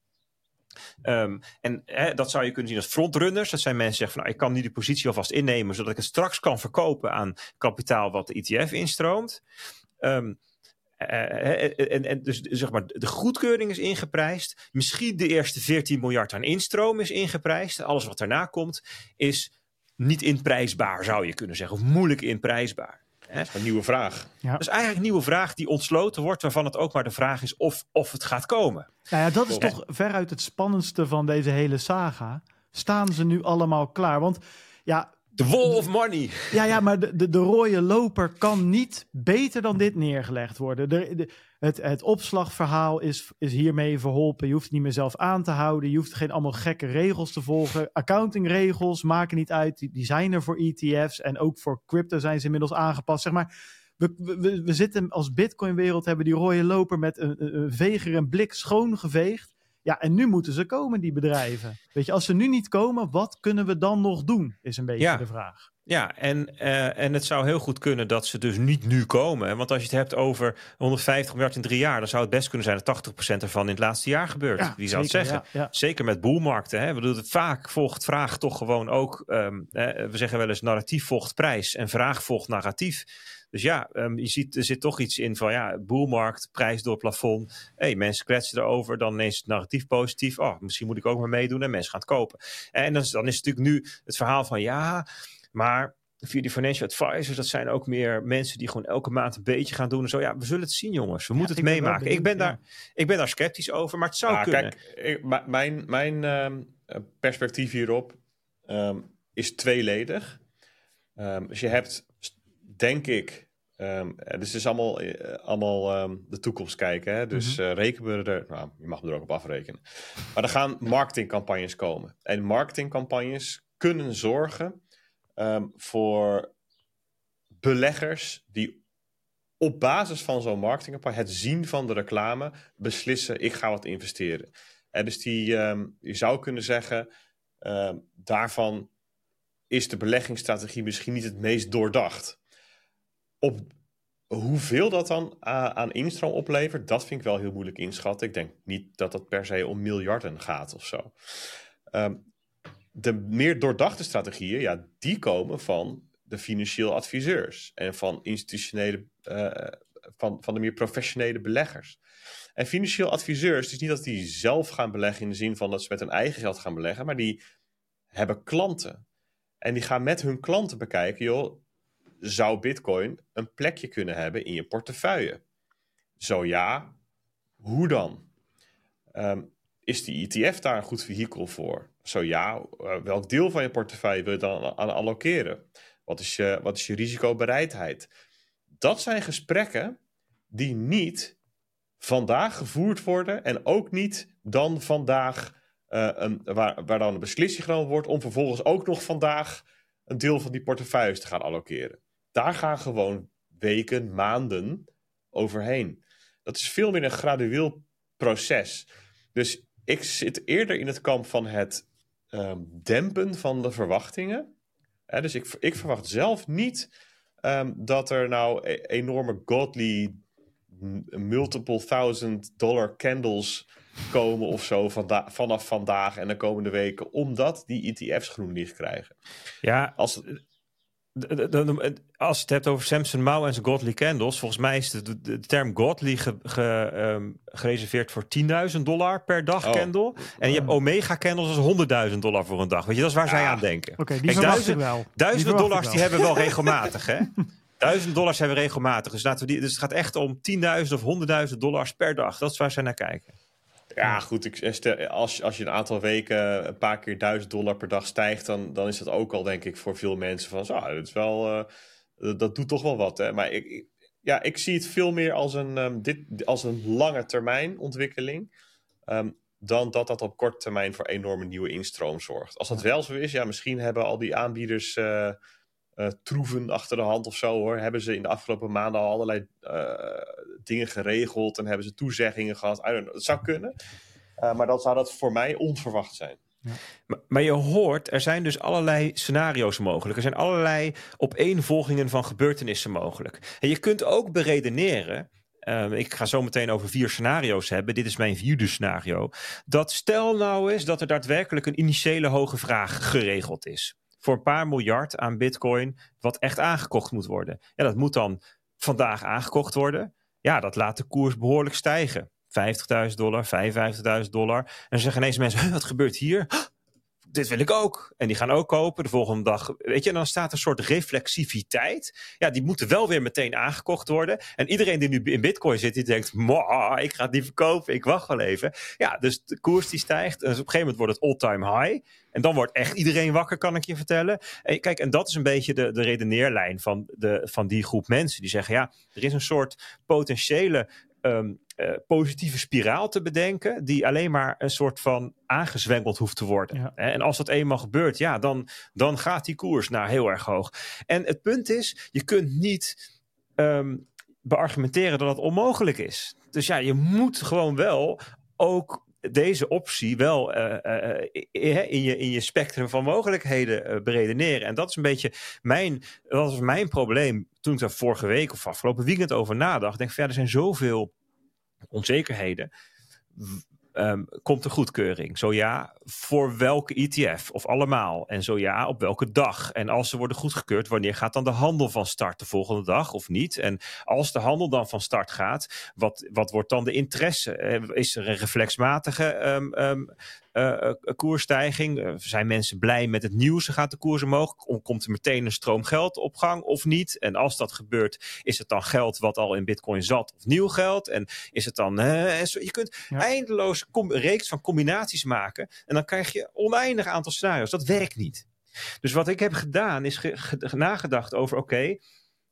Um, en hè, dat zou je kunnen zien als frontrunners. Dat zijn mensen die zeggen van nou, ik kan nu die positie alvast innemen, zodat ik het straks kan verkopen aan kapitaal wat de ETF instroomt. ehm, en, en, dus zeg maar, de goedkeuring is ingeprijsd. Misschien de eerste 14 miljard aan instroom is ingeprijsd. Alles wat daarna komt is niet inprijsbaar, zou je kunnen zeggen. Of moeilijk inprijsbaar. Dat is een nieuwe vraag. Ja. Dat is eigenlijk een nieuwe vraag die ontsloten wordt, waarvan het ook maar de vraag is of, of het gaat komen. Nou ja, dat is toch veruit het spannendste van deze hele saga. Staan ze nu allemaal klaar? Want ja, de wall of money. Ja, ja maar de, de, de rode loper kan niet beter dan dit neergelegd worden. De, de, het, het opslagverhaal is, is hiermee verholpen. Je hoeft het niet meer zelf aan te houden. Je hoeft geen allemaal gekke regels te volgen. Accountingregels maken niet uit. Die, die zijn er voor ETF's. En ook voor crypto zijn ze inmiddels aangepast. Zeg maar, we, we, we zitten als Bitcoin-wereld hebben die rode loper met een, een veger en blik schoongeveegd. Ja, en nu moeten ze komen, die bedrijven. Weet je, als ze nu niet komen, wat kunnen we dan nog doen? Is een beetje de vraag. Ja, en, uh, en het zou heel goed kunnen dat ze dus niet nu komen. Want als je het hebt over 150 miljard in drie jaar, dan zou het best kunnen zijn dat 80% ervan in het laatste jaar gebeurt. Ja, Wie zou het zeggen? Ja, ja. Zeker met boelmarkten. Hè? We doen het vaak volgt vraag toch gewoon ook. Um, hè, we zeggen wel eens narratief volgt prijs en vraag volgt narratief. Dus ja, um, je ziet, er zit toch iets in van ja, boelmarkt, prijs door plafond. hey, mensen kletsen erover, dan is het narratief positief. Oh, misschien moet ik ook maar meedoen en mensen gaan het kopen. En dan, dan is het natuurlijk nu het verhaal van ja, maar via die financial advisors, dat zijn ook meer mensen die gewoon elke maand een beetje gaan doen en zo. Ja, we zullen het zien, jongens. We moeten het meemaken. ik, ben daar, ik ben daar sceptisch over, maar het zou ah, kunnen. Kijk, ik, mijn, mijn um, perspectief hierop um, is tweeledig. Um, dus je hebt, denk ik, Um, dus het is allemaal, uh, allemaal um, de toekomst kijken. Hè? Dus uh, rekenen we er, nou, je mag me er ook op afrekenen. Maar er gaan marketingcampagnes komen. En marketingcampagnes kunnen zorgen um, voor beleggers die op basis van zo'n marketingcampagne, het zien van de reclame, beslissen: ik ga wat investeren. En dus die, je zou kunnen zeggen, daarvan is de beleggingsstrategie misschien niet het meest doordacht op hoeveel dat dan aan instroom oplevert, dat vind ik wel heel moeilijk inschatten. Ik denk niet dat het per se om miljarden gaat of zo. Ehm, de meer doordachte strategieën, ja, die komen van de financieel adviseurs en van institutionele, uh, van, van de meer professionele beleggers. En financieel adviseurs, het is niet dat die zelf gaan beleggen in de zin van dat ze met hun eigen geld gaan beleggen, maar die hebben klanten. En die gaan met hun klanten bekijken, joh, zou Bitcoin een plekje kunnen hebben in je portefeuille? Zo ja, hoe dan? Ehm, is die ETF daar een goed vehikel voor? Zo ja, uh, welk deel van je portefeuille wil je dan aan allokeren? Wat is, je, wat is je risicobereidheid? Dat zijn gesprekken die niet vandaag gevoerd worden en ook niet dan vandaag uh, een, waar, waar dan een beslissing genomen wordt om vervolgens ook nog vandaag een deel van die portefeuilles te gaan allokeren. Daar gaan gewoon weken, maanden overheen. Dat is veel meer een gradueel proces. Dus ik zit eerder in het kamp van het um, dempen van de verwachtingen. dus ik, ik, verwacht zelf niet um, dat er nou e-, enorme godly multiple thousand dollar candles komen of zo vanda vanaf vandaag en de komende weken, omdat die ETF's groen licht krijgen. Ja, als als je het hebt over Samson Mao en zijn godly candles, volgens mij is de, de, term godly ge, ehm, gereserveerd voor 10.000 dollar per dag oh. candle. En je hebt omega candles als 100.000 dollar voor een dag. Weet je, dat is waar zij aan denken. Oké, okay, die Kijk, duizend, wel. Duizenden dollars die hebben we wel *laughs* regelmatig, hè? Duizend dollars hebben we regelmatig. Dus, laten we die, dus het gaat echt om 10.000 of 100.000 dollars per dag. Dat is waar zij naar kijken. Ja, goed. Ik, als, als je een aantal weken een paar keer duizend dollar per dag stijgt, dan, dan is dat ook al, denk ik, voor veel mensen van zo. Dat is wel. Uh, dat doet toch wel wat. Hè? Maar ik, ja, ik zie het veel meer als een, um, dit, als een lange termijn ontwikkeling. Um, dan dat dat op korte termijn voor enorme nieuwe instroom zorgt. Als dat wel zo is, ja, misschien hebben al die aanbieders. Uh, uh, troeven achter de hand of zo hoor. Hebben ze in de afgelopen maanden al allerlei uh, dingen geregeld en hebben ze toezeggingen gehad. I don't know, het zou kunnen. Uh, maar dan zou dat voor mij onverwacht zijn. Ja. Maar, je hoort, er zijn dus allerlei scenario's mogelijk. Er zijn allerlei opeenvolgingen van gebeurtenissen mogelijk. En je kunt ook beredeneren. Uh, ik ga zo meteen over vier scenario's hebben. Dit is mijn vierde scenario. Dat stel nou eens dat er daadwerkelijk een initiële hoge vraag geregeld is voor een paar miljard aan bitcoin wat echt aangekocht moet worden. Ja, dat moet dan vandaag aangekocht worden. Ja, dat laat de koers behoorlijk stijgen. 50.000 dollar, 55.000 dollar. En dan zeggen ineens mensen, wat gebeurt hier? Dit wil ik ook. En die gaan ook kopen de volgende dag. Weet je, en dan staat een soort reflexiviteit. Ja, die moeten wel weer meteen aangekocht worden. En iedereen die nu in Bitcoin zit, die denkt: ik ga die verkopen, ik wacht wel even. Ja, dus de koers die stijgt. En dus op een gegeven moment wordt het all-time high. En dan wordt echt iedereen wakker, kan ik je vertellen. En kijk, en dat is een beetje de, de redeneerlijn van, de, van die groep mensen. Die zeggen: ja, er is een soort potentiële Ehm, eh, positieve spiraal te bedenken, die alleen maar een soort van aangezwengeld hoeft te worden. En als dat eenmaal gebeurt, ja, dan, dan gaat die koers naar heel erg hoog. En het punt is, je kunt niet um, beargumenteren dat het onmogelijk is. Dus ja, je moet gewoon wel ook deze optie wel uh, uh, in, je, in je spectrum van mogelijkheden beredeneren. En dat is een beetje mijn, dat was mijn probleem toen ik daar vorige week of afgelopen weekend over nadacht. Ik denk van ja, er zijn zoveel onzekerheden. Um, komt de goedkeuring? Zo ja, voor welke ETF? Of allemaal? En zo ja, op welke dag? En als ze worden goedgekeurd, wanneer gaat dan de handel van start? De volgende dag of niet? En als de handel dan van start gaat, wat, wat wordt dan de interesse? Eh, is er een reflexmatige um, uh, koersstijging? Uh, zijn mensen blij met het nieuws? Gaat de koers omhoog? Komt er meteen een stroom geld op gang of niet? En als dat gebeurt, is het dan geld wat al in bitcoin zat of nieuw geld? En is het dan... je kunt ja. eindeloos reeks van combinaties maken en dan krijg je oneindig aantal scenario's. Dat werkt niet. Dus wat ik heb gedaan is nagedacht over oké,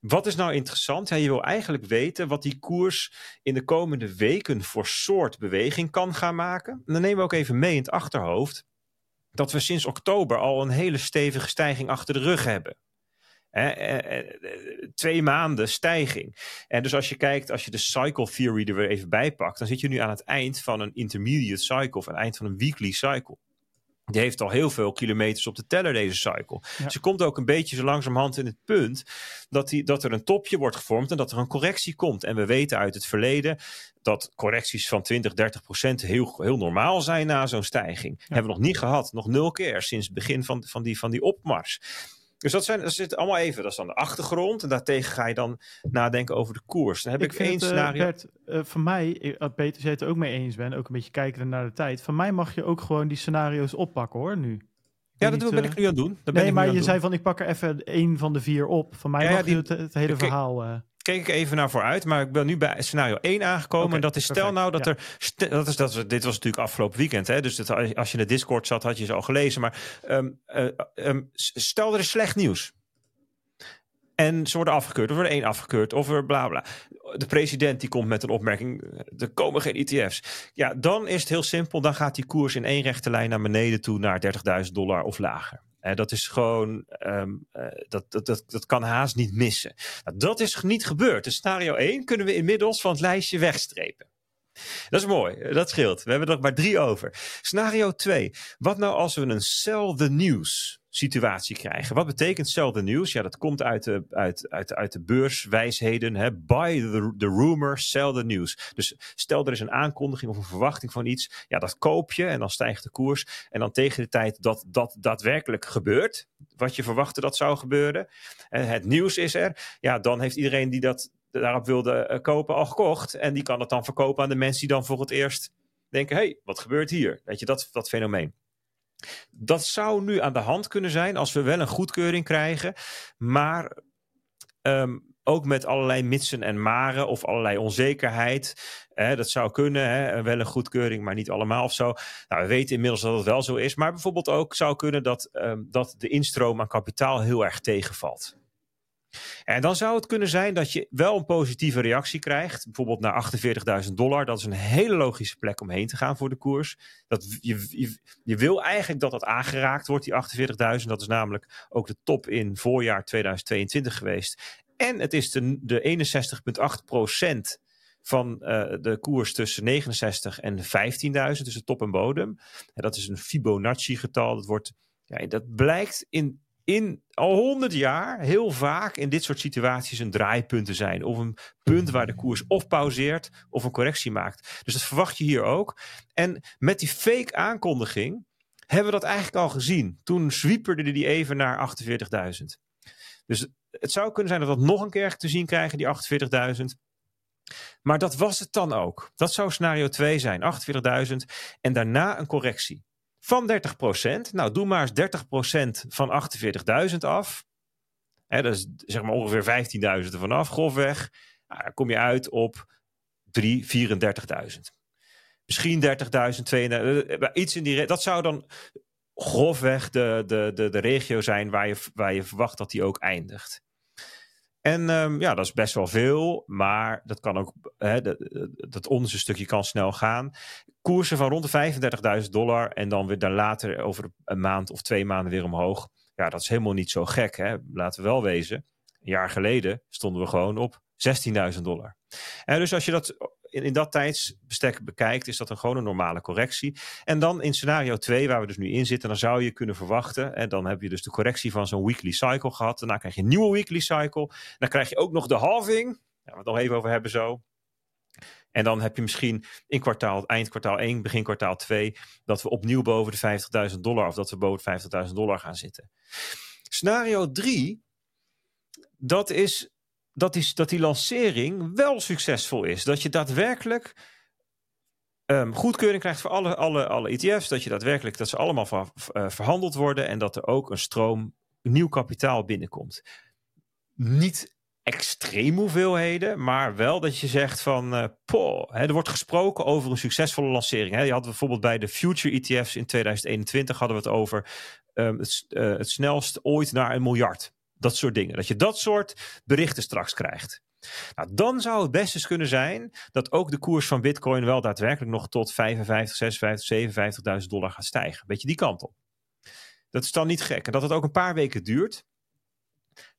wat is nou interessant? Je wil eigenlijk weten wat die koers in de komende weken voor soort beweging kan gaan maken. En dan nemen we ook even mee in het achterhoofd dat we sinds oktober al een hele stevige stijging achter de rug hebben. twee maanden stijging. En dus als je kijkt, als je de cycle theory er weer even bij pakt, dan zit je nu aan het eind van een intermediate cycle of aan het eind van een weekly cycle. Die heeft al heel veel kilometers op de teller, deze cycle. Ja. Ze komt ook een beetje zo langzamerhand in het punt dat, die, dat er een topje wordt gevormd en dat er een correctie komt. En we weten uit het verleden dat correcties van 20, 30 procent heel, heel normaal zijn na zo'n stijging. Hebben we nog niet gehad, nog nul keer sinds het begin van, van, die, van die opmars. Dus dat, zijn, dat zit allemaal even, dat is dan de achtergrond. En daartegen ga je dan nadenken over de koers. Dan heb ik, ik één het, scenario. Bert, uh, voor mij, uh, Peter, je het er ook mee eens bent, ook een beetje kijken naar de tijd. Van mij mag je ook gewoon die scenario's oppakken hoor, nu. Ja, dat ben ik nu aan het doen. Dat nee, ben maar je zei van ik pak er even één van de vier op. Van mij ja, mag ja, die, je het, het hele verhaal keek ik even naar vooruit, maar ik ben nu bij scenario 1 aangekomen. Okay, en dat is, stel nou dat ja. er. Dat is, dat dit was natuurlijk afgelopen weekend, hè? dus dat, als je in de Discord zat, had je ze al gelezen. Maar um, uh, um, stel er is slecht nieuws. En ze worden afgekeurd, of er één afgekeurd, of er bla bla. De president die komt met een opmerking, er komen geen ETF's. Ja, dan is het heel simpel. Dan gaat die koers in één rechte lijn naar beneden toe naar 30.000 dollar of lager. Uh, dat is gewoon, um, uh, dat, dat, dat, dat kan haast niet missen. Nou, dat is niet gebeurd. Dus scenario 1 kunnen we inmiddels van het lijstje wegstrepen. Dat is mooi, dat scheelt. We hebben er nog maar drie over. Scenario 2. Wat nou als we een sell the news situatie krijgen. Wat betekent the news? Ja, dat komt uit de, uit, uit, uit de beurswijsheden. Hè? Buy the, the rumor, sell the news. Dus stel er is een aankondiging of een verwachting van iets. Ja, dat koop je en dan stijgt de koers. En dan tegen de tijd dat dat daadwerkelijk gebeurt, wat je verwachtte dat zou gebeuren. En het nieuws is er. Ja, dan heeft iedereen die dat daarop wilde kopen al gekocht. En die kan het dan verkopen aan de mensen die dan voor het eerst denken: hé, hey, wat gebeurt hier? Weet je, dat, dat fenomeen. Dat zou nu aan de hand kunnen zijn als we wel een goedkeuring krijgen, maar um, ook met allerlei mitsen en maren of allerlei onzekerheid. Dat zou kunnen, hè, wel een goedkeuring, maar niet allemaal of zo. Nou, we weten inmiddels dat het wel zo is, maar bijvoorbeeld ook zou kunnen dat, um, dat de instroom aan kapitaal heel erg tegenvalt. En dan zou het kunnen zijn dat je wel een positieve reactie krijgt. Bijvoorbeeld naar 48.000 dollar. Dat is een hele logische plek om heen te gaan voor de koers. Dat, je, je, wil eigenlijk dat dat aangeraakt wordt, die 48.000. Dat is namelijk ook de top in voorjaar 2022 geweest. En het is de, de 61,8 procent van uh, de koers tussen 69 en 15.000, dus de top en bodem. En dat is een Fibonacci-getal. Dat, wordt, ja, dat blijkt in in al honderd jaar heel vaak in dit soort situaties een draaipunt te zijn. Of een punt waar de koers of pauzeert of een correctie maakt. Dus dat verwacht je hier ook. En met die fake aankondiging hebben we dat eigenlijk al gezien. Toen zwieperde die even naar 48.000. Dus het zou kunnen zijn dat we dat nog een keer te zien krijgen, die 48.000. Maar dat was het dan ook. Dat zou scenario 2 zijn, 48.000. En daarna een correctie van 30%. Nou, doe maar eens 30% van 48.000 af. Dat is zeg maar ongeveer 15.000 ervan af, grofweg. Nou, dan kom je uit op 3, 34.000. Misschien 30.000, 32, iets in die. Dat zou dan grofweg de, de, de, de regio zijn waar je, waar je verwacht dat die ook eindigt. En um, ja, dat is best wel veel, maar dat kan ook, hè, dat, dat onderste stukje kan snel gaan. Koersen van rond de 35.000 dollar en dan weer daar later over een maand of twee maanden weer omhoog. Ja, dat is helemaal niet zo gek, hè? laten we wel wezen. Een jaar geleden stonden we gewoon op 16.000 dollar. En dus als je dat in, in dat tijdsbestek bekijkt, is dat een gewoon een normale correctie. En dan in scenario 2, waar we dus nu in zitten, dan zou je kunnen verwachten. En dan heb je dus de correctie van zo'n weekly cycle gehad. Daarna krijg je een nieuwe weekly cycle. Dan krijg je ook nog de halving. Daar we het nog even over hebben zo. En dan heb je misschien in kwartaal, eind kwartaal 1, begin kwartaal 2, dat we opnieuw boven de 50.000 dollar of dat we boven de 50.000 dollar gaan zitten. Scenario 3, dat is dat die, dat die lancering wel succesvol is. Dat je daadwerkelijk um, goedkeuring krijgt voor alle, alle, alle ETF's. Dat je daadwerkelijk dat ze allemaal uh, verhandeld worden en dat er ook een stroom nieuw kapitaal binnenkomt. Niet extreem hoeveelheden, maar wel dat je zegt van, uh, hè, er wordt gesproken over een succesvolle lancering. Hè. Je had bijvoorbeeld bij de Future ETF's in 2021 hadden we het over um, het, uh, het snelst ooit naar een miljard. Dat soort dingen. Dat je dat soort berichten straks krijgt. Nou, dan zou het best eens kunnen zijn dat ook de koers van Bitcoin wel daadwerkelijk nog tot 55, 56, 57.000 dollar gaat stijgen. Beetje die kant op. Dat is dan niet gek. En dat het ook een paar weken duurt.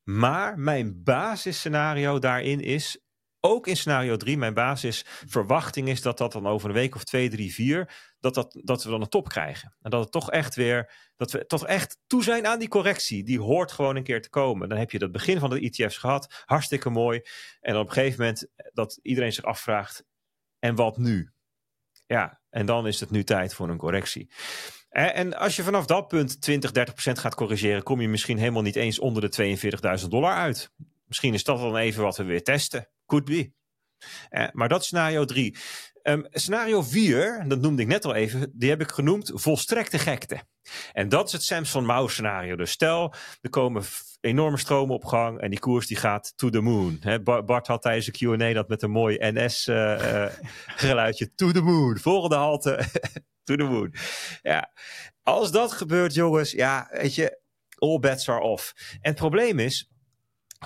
Maar mijn basisscenario daarin is ook in scenario 3, mijn basisverwachting is dat dat dan over een week of twee, drie, vier, dat, dat, dat we dan een top krijgen. En dat het toch echt weer, dat we toch echt toe zijn aan die correctie. Die hoort gewoon een keer te komen. Dan heb je dat begin van de ETF's gehad, hartstikke mooi. En dan op een gegeven moment dat iedereen zich afvraagt, en wat nu? Ja, en dan is het nu tijd voor een correctie. En als je vanaf dat punt 20, 30 procent gaat corrigeren, kom je misschien helemaal niet eens onder de 42.000 dollar uit. Misschien is dat dan even wat we weer testen. Could be. Uh, maar dat is scenario 3. Um, scenario 4, dat noemde ik net al even, die heb ik genoemd volstrekte gekte. En dat is het Samson Mao scenario. Dus stel, er komen enorme stromen op gang en die koers die gaat to the moon. Bart had tijdens de Q&A dat met een mooi NS-geluidje. Uh, *laughs* uh, to the moon. Volgende halte, *laughs* to the moon. Ja, als dat gebeurt jongens, ja, weet je, all bets are off. En het probleem is,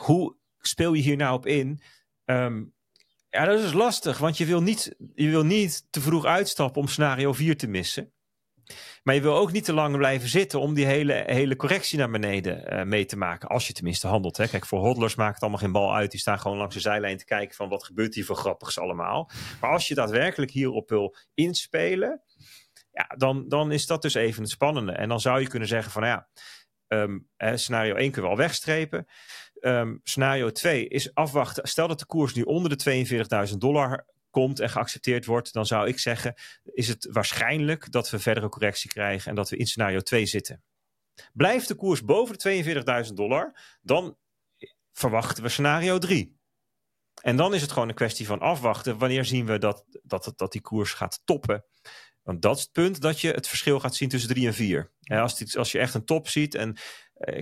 hoe speel je hier nou op in? Um, ja, dat is lastig, want je wil, niet, je wil niet te vroeg uitstappen om scenario 4 te missen. Maar je wil ook niet te lang blijven zitten om die hele, hele correctie naar beneden uh, mee te maken. Als je tenminste handelt. Hè. Kijk, voor hodlers maakt het allemaal geen bal uit. Die staan gewoon langs de zijlijn te kijken van wat gebeurt hier voor grappigs allemaal. Maar als je daadwerkelijk hierop wil inspelen, ja, dan, dan is dat dus even het spannende. En dan zou je kunnen zeggen van ja, um, scenario 1 kunnen we al wegstrepen. Um, scenario 2 is afwachten. Stel dat de koers nu onder de 42.000 dollar komt en geaccepteerd wordt, dan zou ik zeggen, is het waarschijnlijk dat we verdere correctie krijgen en dat we in scenario 2 zitten. Blijft de koers boven de 42.000 dollar, dan verwachten we scenario 3. En dan is het gewoon een kwestie van afwachten. Wanneer zien we dat, dat, dat die koers gaat toppen? Want dat is het punt dat je het verschil gaat zien tussen 3 en 4. als, als je echt een top ziet en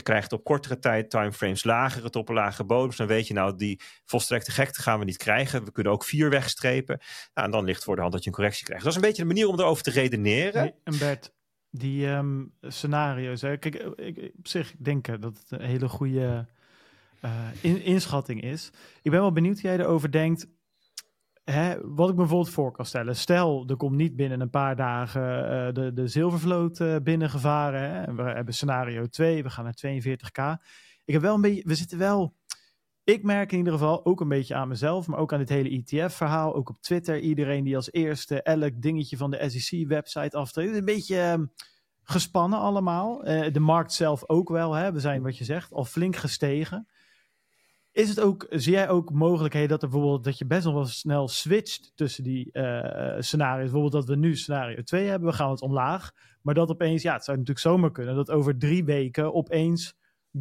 krijgt op kortere tijd timeframes lagere toppen, lagere bodems. Dan weet je nou, die volstrekte gekte gaan we niet krijgen. We kunnen ook vier wegstrepen. Nou, en dan ligt voor de hand dat je een correctie krijgt. Dat is een beetje de manier om erover te redeneren. En Bert, die um, scenario's. Hè? Kijk, ik, op zich denk dat het een hele goede in, inschatting is. Ik ben wel benieuwd hoe jij erover denkt hè, wat ik me bijvoorbeeld voor kan stellen. Stel, er komt niet binnen een paar dagen uh, de, de zilvervloot uh, binnengevaren. Hè, we hebben scenario 2, we gaan naar 42k. Ik heb wel een beetje, we zitten wel... Ik merk in ieder geval ook een beetje aan mezelf, maar ook aan dit hele ETF-verhaal. Ook op Twitter, iedereen die als eerste elk dingetje van de SEC-website aftreedt. Een beetje uh, gespannen allemaal. Uh, de markt zelf ook wel. Hè. We zijn, wat je zegt, al flink gestegen. Is het ook, zie jij ook mogelijkheden dat er bijvoorbeeld dat je best nog wel snel switcht tussen die uh, scenario's? Bijvoorbeeld dat we nu scenario 2 hebben, we gaan het omlaag. Maar dat opeens, ja, het zou natuurlijk zomaar kunnen dat over drie weken opeens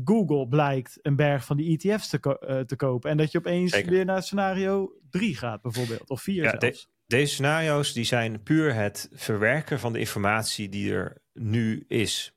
Google blijkt een berg van die ETF's te, uh, te kopen. En dat je opeens Zeker. weer naar scenario 3 gaat, bijvoorbeeld. Of 4 Ja, zelfs. de- deze scenario's die zijn puur het verwerken van de informatie die er nu is.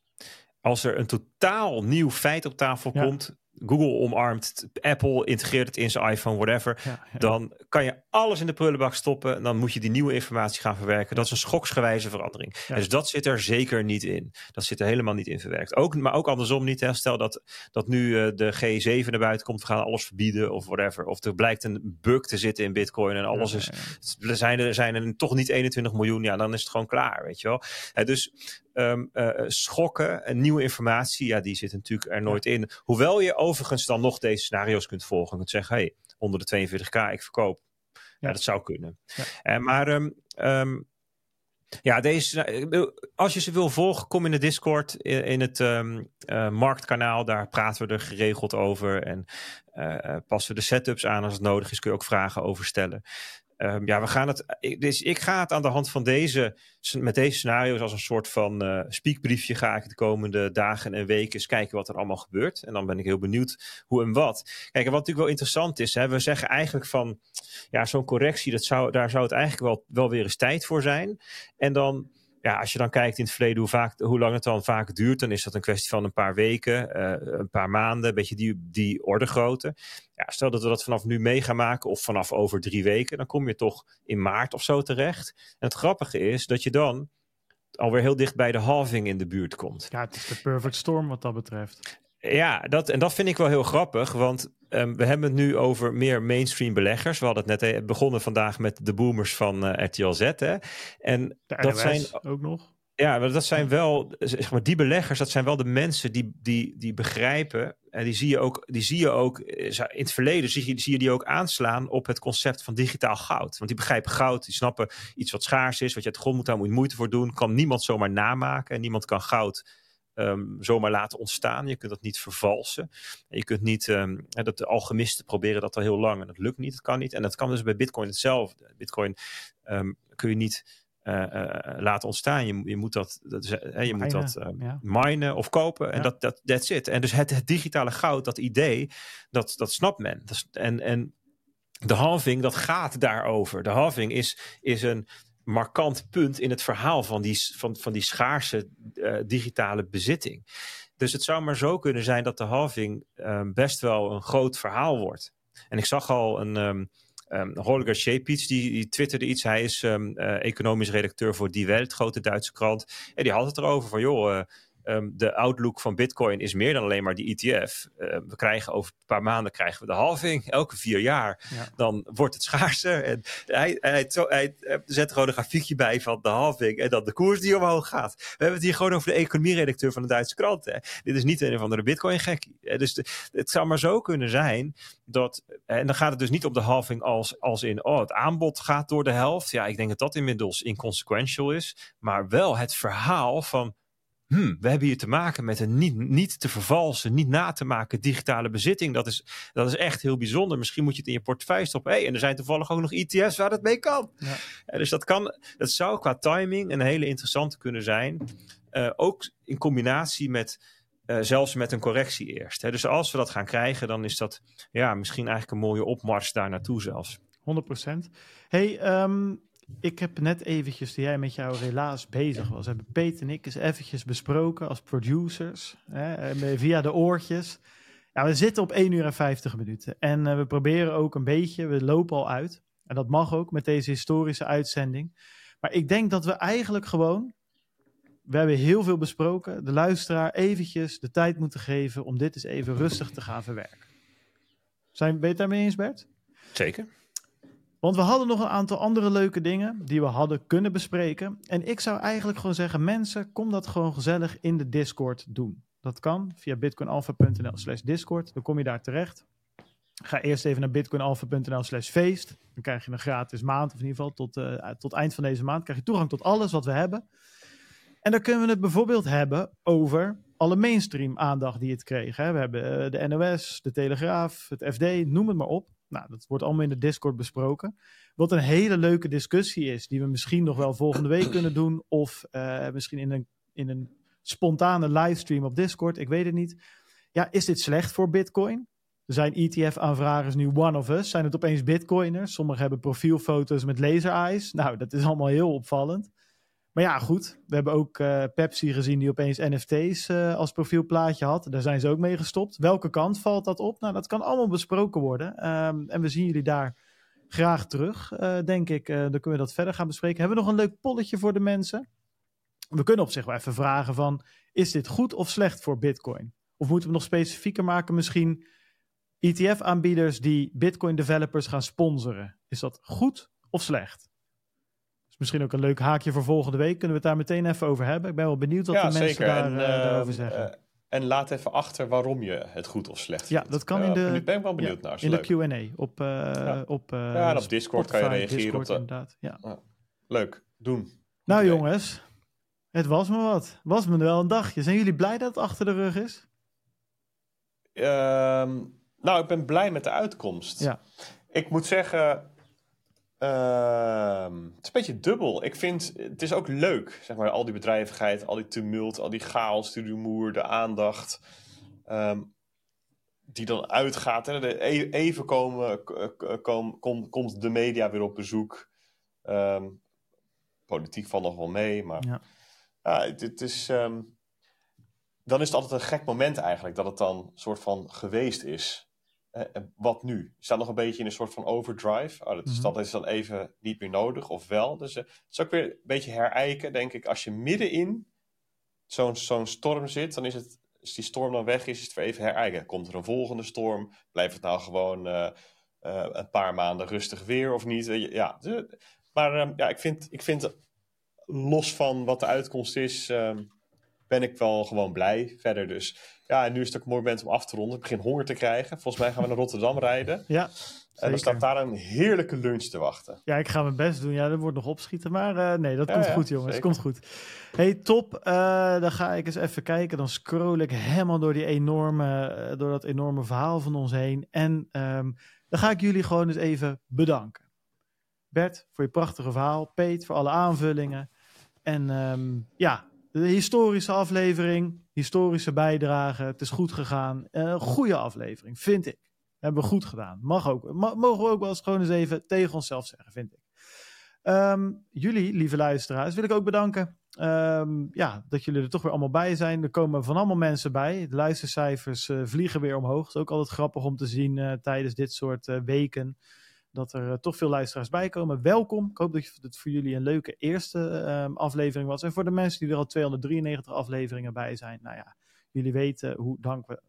Als er een totaal nieuw feit op tafel Ja. komt, Google omarmt, Apple integreert het in zijn iPhone, whatever, Ja, ja. dan kan je alles in de prullenbak stoppen en dan moet je die nieuwe informatie gaan verwerken. Dat is een schoksgewijze verandering. Ja. Dus dat zit er zeker niet in. Dat zit er helemaal niet in verwerkt. Ook, maar ook andersom niet. Hè. Stel dat, dat nu eh, de G7 naar buiten komt, we gaan alles verbieden of whatever. Of er blijkt een bug te zitten in Bitcoin en alles is er zijn er, zijn er toch niet 21 miljoen, ja, dan is het gewoon klaar, weet je wel. Hè, dus ehm, eh, schokken en nieuwe informatie, ja, die zit natuurlijk er nooit in. Hoewel je overigens dan nog deze scenario's kunt volgen. Je kunt zeggen, hey, onder de 42k, ik verkoop. Ja, Ja. dat zou kunnen. Ja. Eh, maar ehm, ehm, ja, deze, als je ze wil volgen, kom in de Discord, in, in het eh, marktkanaal. Daar praten we er geregeld over. En eh, eh, passen we de setups aan als het nodig is. Kun je ook vragen over stellen. Ehm, ja, we gaan het. Ik, dus ik ga het aan de hand van deze, met deze scenario's als een soort van eh speakbriefje ga ik de komende dagen en weken eens kijken wat er allemaal gebeurt. En dan ben ik heel benieuwd hoe en wat. Kijk, en wat natuurlijk wel interessant is, hè, we zeggen eigenlijk van, ja, zo'n correctie, dat zou, daar zou het eigenlijk wel, wel weer eens tijd voor zijn. En dan, ja, als je dan kijkt in het verleden hoe, vaak, hoe lang het dan vaak duurt, dan is dat een kwestie van een paar weken, eh, een paar maanden, een beetje die, die orde grootte. Ja, stel dat we dat vanaf nu mee gaan maken of vanaf over drie weken, dan kom je toch in maart of zo terecht. En het grappige is dat je dan alweer heel dicht bij de halving in de buurt komt. Ja, het is de perfect storm wat dat betreft. Ja, dat, en dat vind ik wel heel grappig, want ehm, we hebben het nu over meer mainstream beleggers. We hadden het net eh, begonnen vandaag met de boomers van eh, RTL Z. Hè? En De dat NOS zijn ook nog. ja, maar dat zijn wel, zeg maar, die beleggers, dat zijn wel de mensen die, die, die begrijpen. En die zie je ook, die zie je ook eh, in het verleden, zie je, zie je die ook aanslaan op het concept van digitaal goud. Want die begrijpen goud, die snappen iets wat schaars is, wat je uit de grond moet halen, moet je moeite voor doen. Kan niemand zomaar namaken en niemand kan goud ehm, zomaar laten ontstaan. Je kunt dat niet vervalsen. En je kunt niet, ehm, dat de alchemisten proberen dat al heel lang en dat lukt niet, dat kan niet. En dat kan dus bij Bitcoin hetzelfde. Bitcoin ehm, kun je niet eh, eh, laten ontstaan. Je, je moet dat, dat is, hè, je moet Minen, dat ehm, ja. minen of kopen. En dat, dat that's it. En dus het, het digitale goud, dat idee, dat, dat snapt men. Dat is, en, en de halving, dat gaat daarover. De halving is, is een markant punt in het verhaal van die, van, van die schaarse eh, digitale bezitting. Dus het zou maar zo kunnen zijn dat de halving ehm, best wel een groot verhaal wordt. En ik zag al een. ehm um, Holger die, die twitterde iets. Hij is um, uh, economisch redacteur voor Die Welt, grote Duitse krant. En die had het erover van, joh, uh, um, de outlook van Bitcoin is meer dan alleen maar die ETF. Uh, we krijgen over een paar maanden krijgen we de halving, elke vier jaar. Ja. Dan wordt het schaarser. En hij, hij, hij, hij zet er gewoon een grafiekje bij van de halving en dan de koers die omhoog gaat. We hebben het hier gewoon over de economieredacteur van de Duitse krant. Hè. Dit is niet een of andere Bitcoin-gekkie. Dus de, het zou maar zo kunnen zijn dat, en dan gaat het dus niet om de halving als, als in, oh, het aanbod gaat door de helft. Ja, ik denk dat dat inmiddels inconsequential is. Maar wel het verhaal van, hmm, we hebben hier te maken met een niet, niet te vervalsen, niet na te maken digitale bezitting. Dat is, dat is echt heel bijzonder. Misschien moet je het in je portefeuille stoppen. Hey, en er zijn toevallig ook nog ETF's waar dat mee kan. Ja. Ja, dus dat, kan, dat zou qua timing een hele interessante kunnen zijn. Uh, ook in combinatie met... Uh, zelfs met een correctie eerst. Hè. Dus als we dat gaan krijgen, dan is dat ja, misschien eigenlijk een mooie opmars daar naartoe zelfs. 100%. Hey, um, ik heb net eventjes, toen jij met jouw relaas bezig was, hebben Peter en ik eens eventjes besproken als producers, hè, via de oortjes. Ja, we zitten op 1 uur en 50 minuten en uh, we proberen ook een beetje, we lopen al uit. En dat mag ook met deze historische uitzending. Maar ik denk dat we eigenlijk gewoon, we hebben heel veel besproken, de luisteraar eventjes de tijd moeten geven om dit eens even rustig te gaan verwerken. Zijn, ben je het daarmee eens, Bert? Zeker. Want we hadden nog een aantal andere leuke dingen die we hadden kunnen bespreken. En ik zou eigenlijk gewoon zeggen, mensen, kom dat gewoon gezellig in de Discord doen. Dat kan via bitcoinalpha.nl slash discord. Dan kom je daar terecht. Ga eerst even naar bitcoinalpha.nl slash feest. Dan krijg je een gratis maand, of in ieder geval tot, uh, tot eind van deze maand, krijg je toegang tot alles wat we hebben. En dan kunnen we het bijvoorbeeld hebben over alle mainstream aandacht die het kreeg. Hè. We hebben uh, de NOS, de Telegraaf, het FD, noem het maar op. Nou, dat wordt allemaal in de Discord besproken. Wat een hele leuke discussie is, die we misschien nog wel volgende week *clears throat* kunnen doen. Of uh, misschien in een, in een spontane livestream op Discord, ik weet het niet. ja, is dit slecht voor Bitcoin? Er zijn ETF-aanvragers nu one of us. Zijn het opeens Bitcoiners? Sommigen hebben profielfoto's met laser eyes. Nou, dat is allemaal heel opvallend. Maar ja, goed. We hebben ook uh, Pepsi gezien die opeens NFT's uh, als profielplaatje had. Daar zijn ze ook mee gestopt. Welke kant valt dat op? Nou, dat kan allemaal besproken worden. Um, en we zien jullie daar graag terug, uh, denk ik. dan kunnen we dat verder gaan bespreken. Hebben we nog een leuk polletje voor de mensen? We kunnen op zich wel even vragen van... is dit goed of slecht voor Bitcoin? Of moeten we nog specifieker maken misschien... ETF-aanbieders die Bitcoin-developers gaan sponsoren. Is dat goed of slecht? Misschien ook een leuk haakje voor volgende week. Kunnen we het daar meteen even over hebben? Ik ben wel benieuwd wat ja, de mensen zeker. Daar, en, uh, daarover zeggen. Uh, en laat even achter waarom je het goed of slecht vindt. Ja, dat kan in de... Ben ik wel benieuwd ja, naar. In de Q&A. Op, ja. op, ja, en op Discord Spotify, kan je reageren. Discord, op de... inderdaad. Ja. Leuk, doen. Goed nou idee. jongens, het was me wat. Was me wel een dagje. Zijn jullie blij dat het achter de rug is? Um, nou, ik ben blij met de uitkomst. Ja. Ik moet zeggen, uh, het is een beetje dubbel. Ik vind, het is ook leuk, zeg maar, al die bedrijvigheid, al die tumult, al die chaos, de rumoer, de aandacht, um, die dan uitgaat. Hè. De, even komen, kom, kom, komt de media weer op bezoek. Um, politiek valt nog wel mee, maar ja. is... Um, dan is het altijd een gek moment eigenlijk, dat het dan een soort van geweest is. Uh, wat nu? Staat nog een beetje in een soort van overdrive. Oh, dat, is, dat is dan even niet meer nodig, of wel. Dus uh, het is ook weer een beetje herijken, denk ik. Als je middenin zo'n zo'n storm zit, dan is het... Als die storm dan weg is, is het weer even herijken. Komt er een volgende storm? Blijft het nou gewoon uh, een paar maanden rustig weer of niet? Ja, maar ja, ik vind, ik vind los van wat de uitkomst is... Um, ben ik wel gewoon blij verder. Dus ja, en nu is het ook een mooi moment om af te ronden. Ik begin honger te krijgen. Volgens mij gaan we naar Rotterdam *laughs* rijden. Ja, en dan staat daar een heerlijke lunch te wachten. Ja, ik ga mijn best doen. Ja, dat wordt nog opschieten. Maar uh, nee, dat Ja, komt ja, goed, jongens. zeker. komt goed. Hey, top. Eh, dan ga ik eens even kijken. Dan scroll ik helemaal door, die enorme, eh, door dat enorme verhaal van ons heen. En ehm, dan ga ik jullie gewoon eens even bedanken. Bert, voor je prachtige verhaal. Peet, voor alle aanvullingen. En ehm, ja, de historische aflevering, historische bijdrage. Het is goed gegaan. Eh, goede aflevering, vind ik. Hebben we goed gedaan. Mag ook. Mogen we ook wel eens gewoon eens even tegen onszelf zeggen, vind ik. Ehm, jullie, lieve luisteraars, wil ik ook bedanken. Ehm, ja, dat jullie er toch weer allemaal bij zijn. Er komen van allemaal mensen bij. De luistercijfers eh, vliegen weer omhoog. Het is ook altijd grappig om te zien eh, tijdens dit soort weken. Dat er eh, toch veel luisteraars bij komen. Welkom. Ik hoop dat het voor jullie een leuke eerste ehm, aflevering was. En voor de mensen die er al 293 afleveringen bij zijn. Nou ja, jullie weten hoe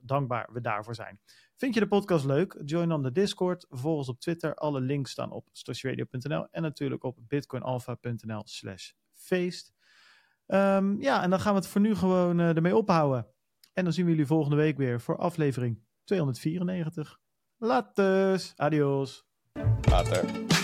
dankbaar we daarvoor zijn. Vind je de podcast leuk? Join dan de Discord. Volg ons op Twitter. Alle links staan op statieradio.nl en natuurlijk op bitcoinalpha.nl slash feest. Ehm, ja, en dan gaan we het voor nu gewoon eh, ermee ophouden. En dan zien we jullie volgende week weer voor aflevering 294. Laters. Adios. Later.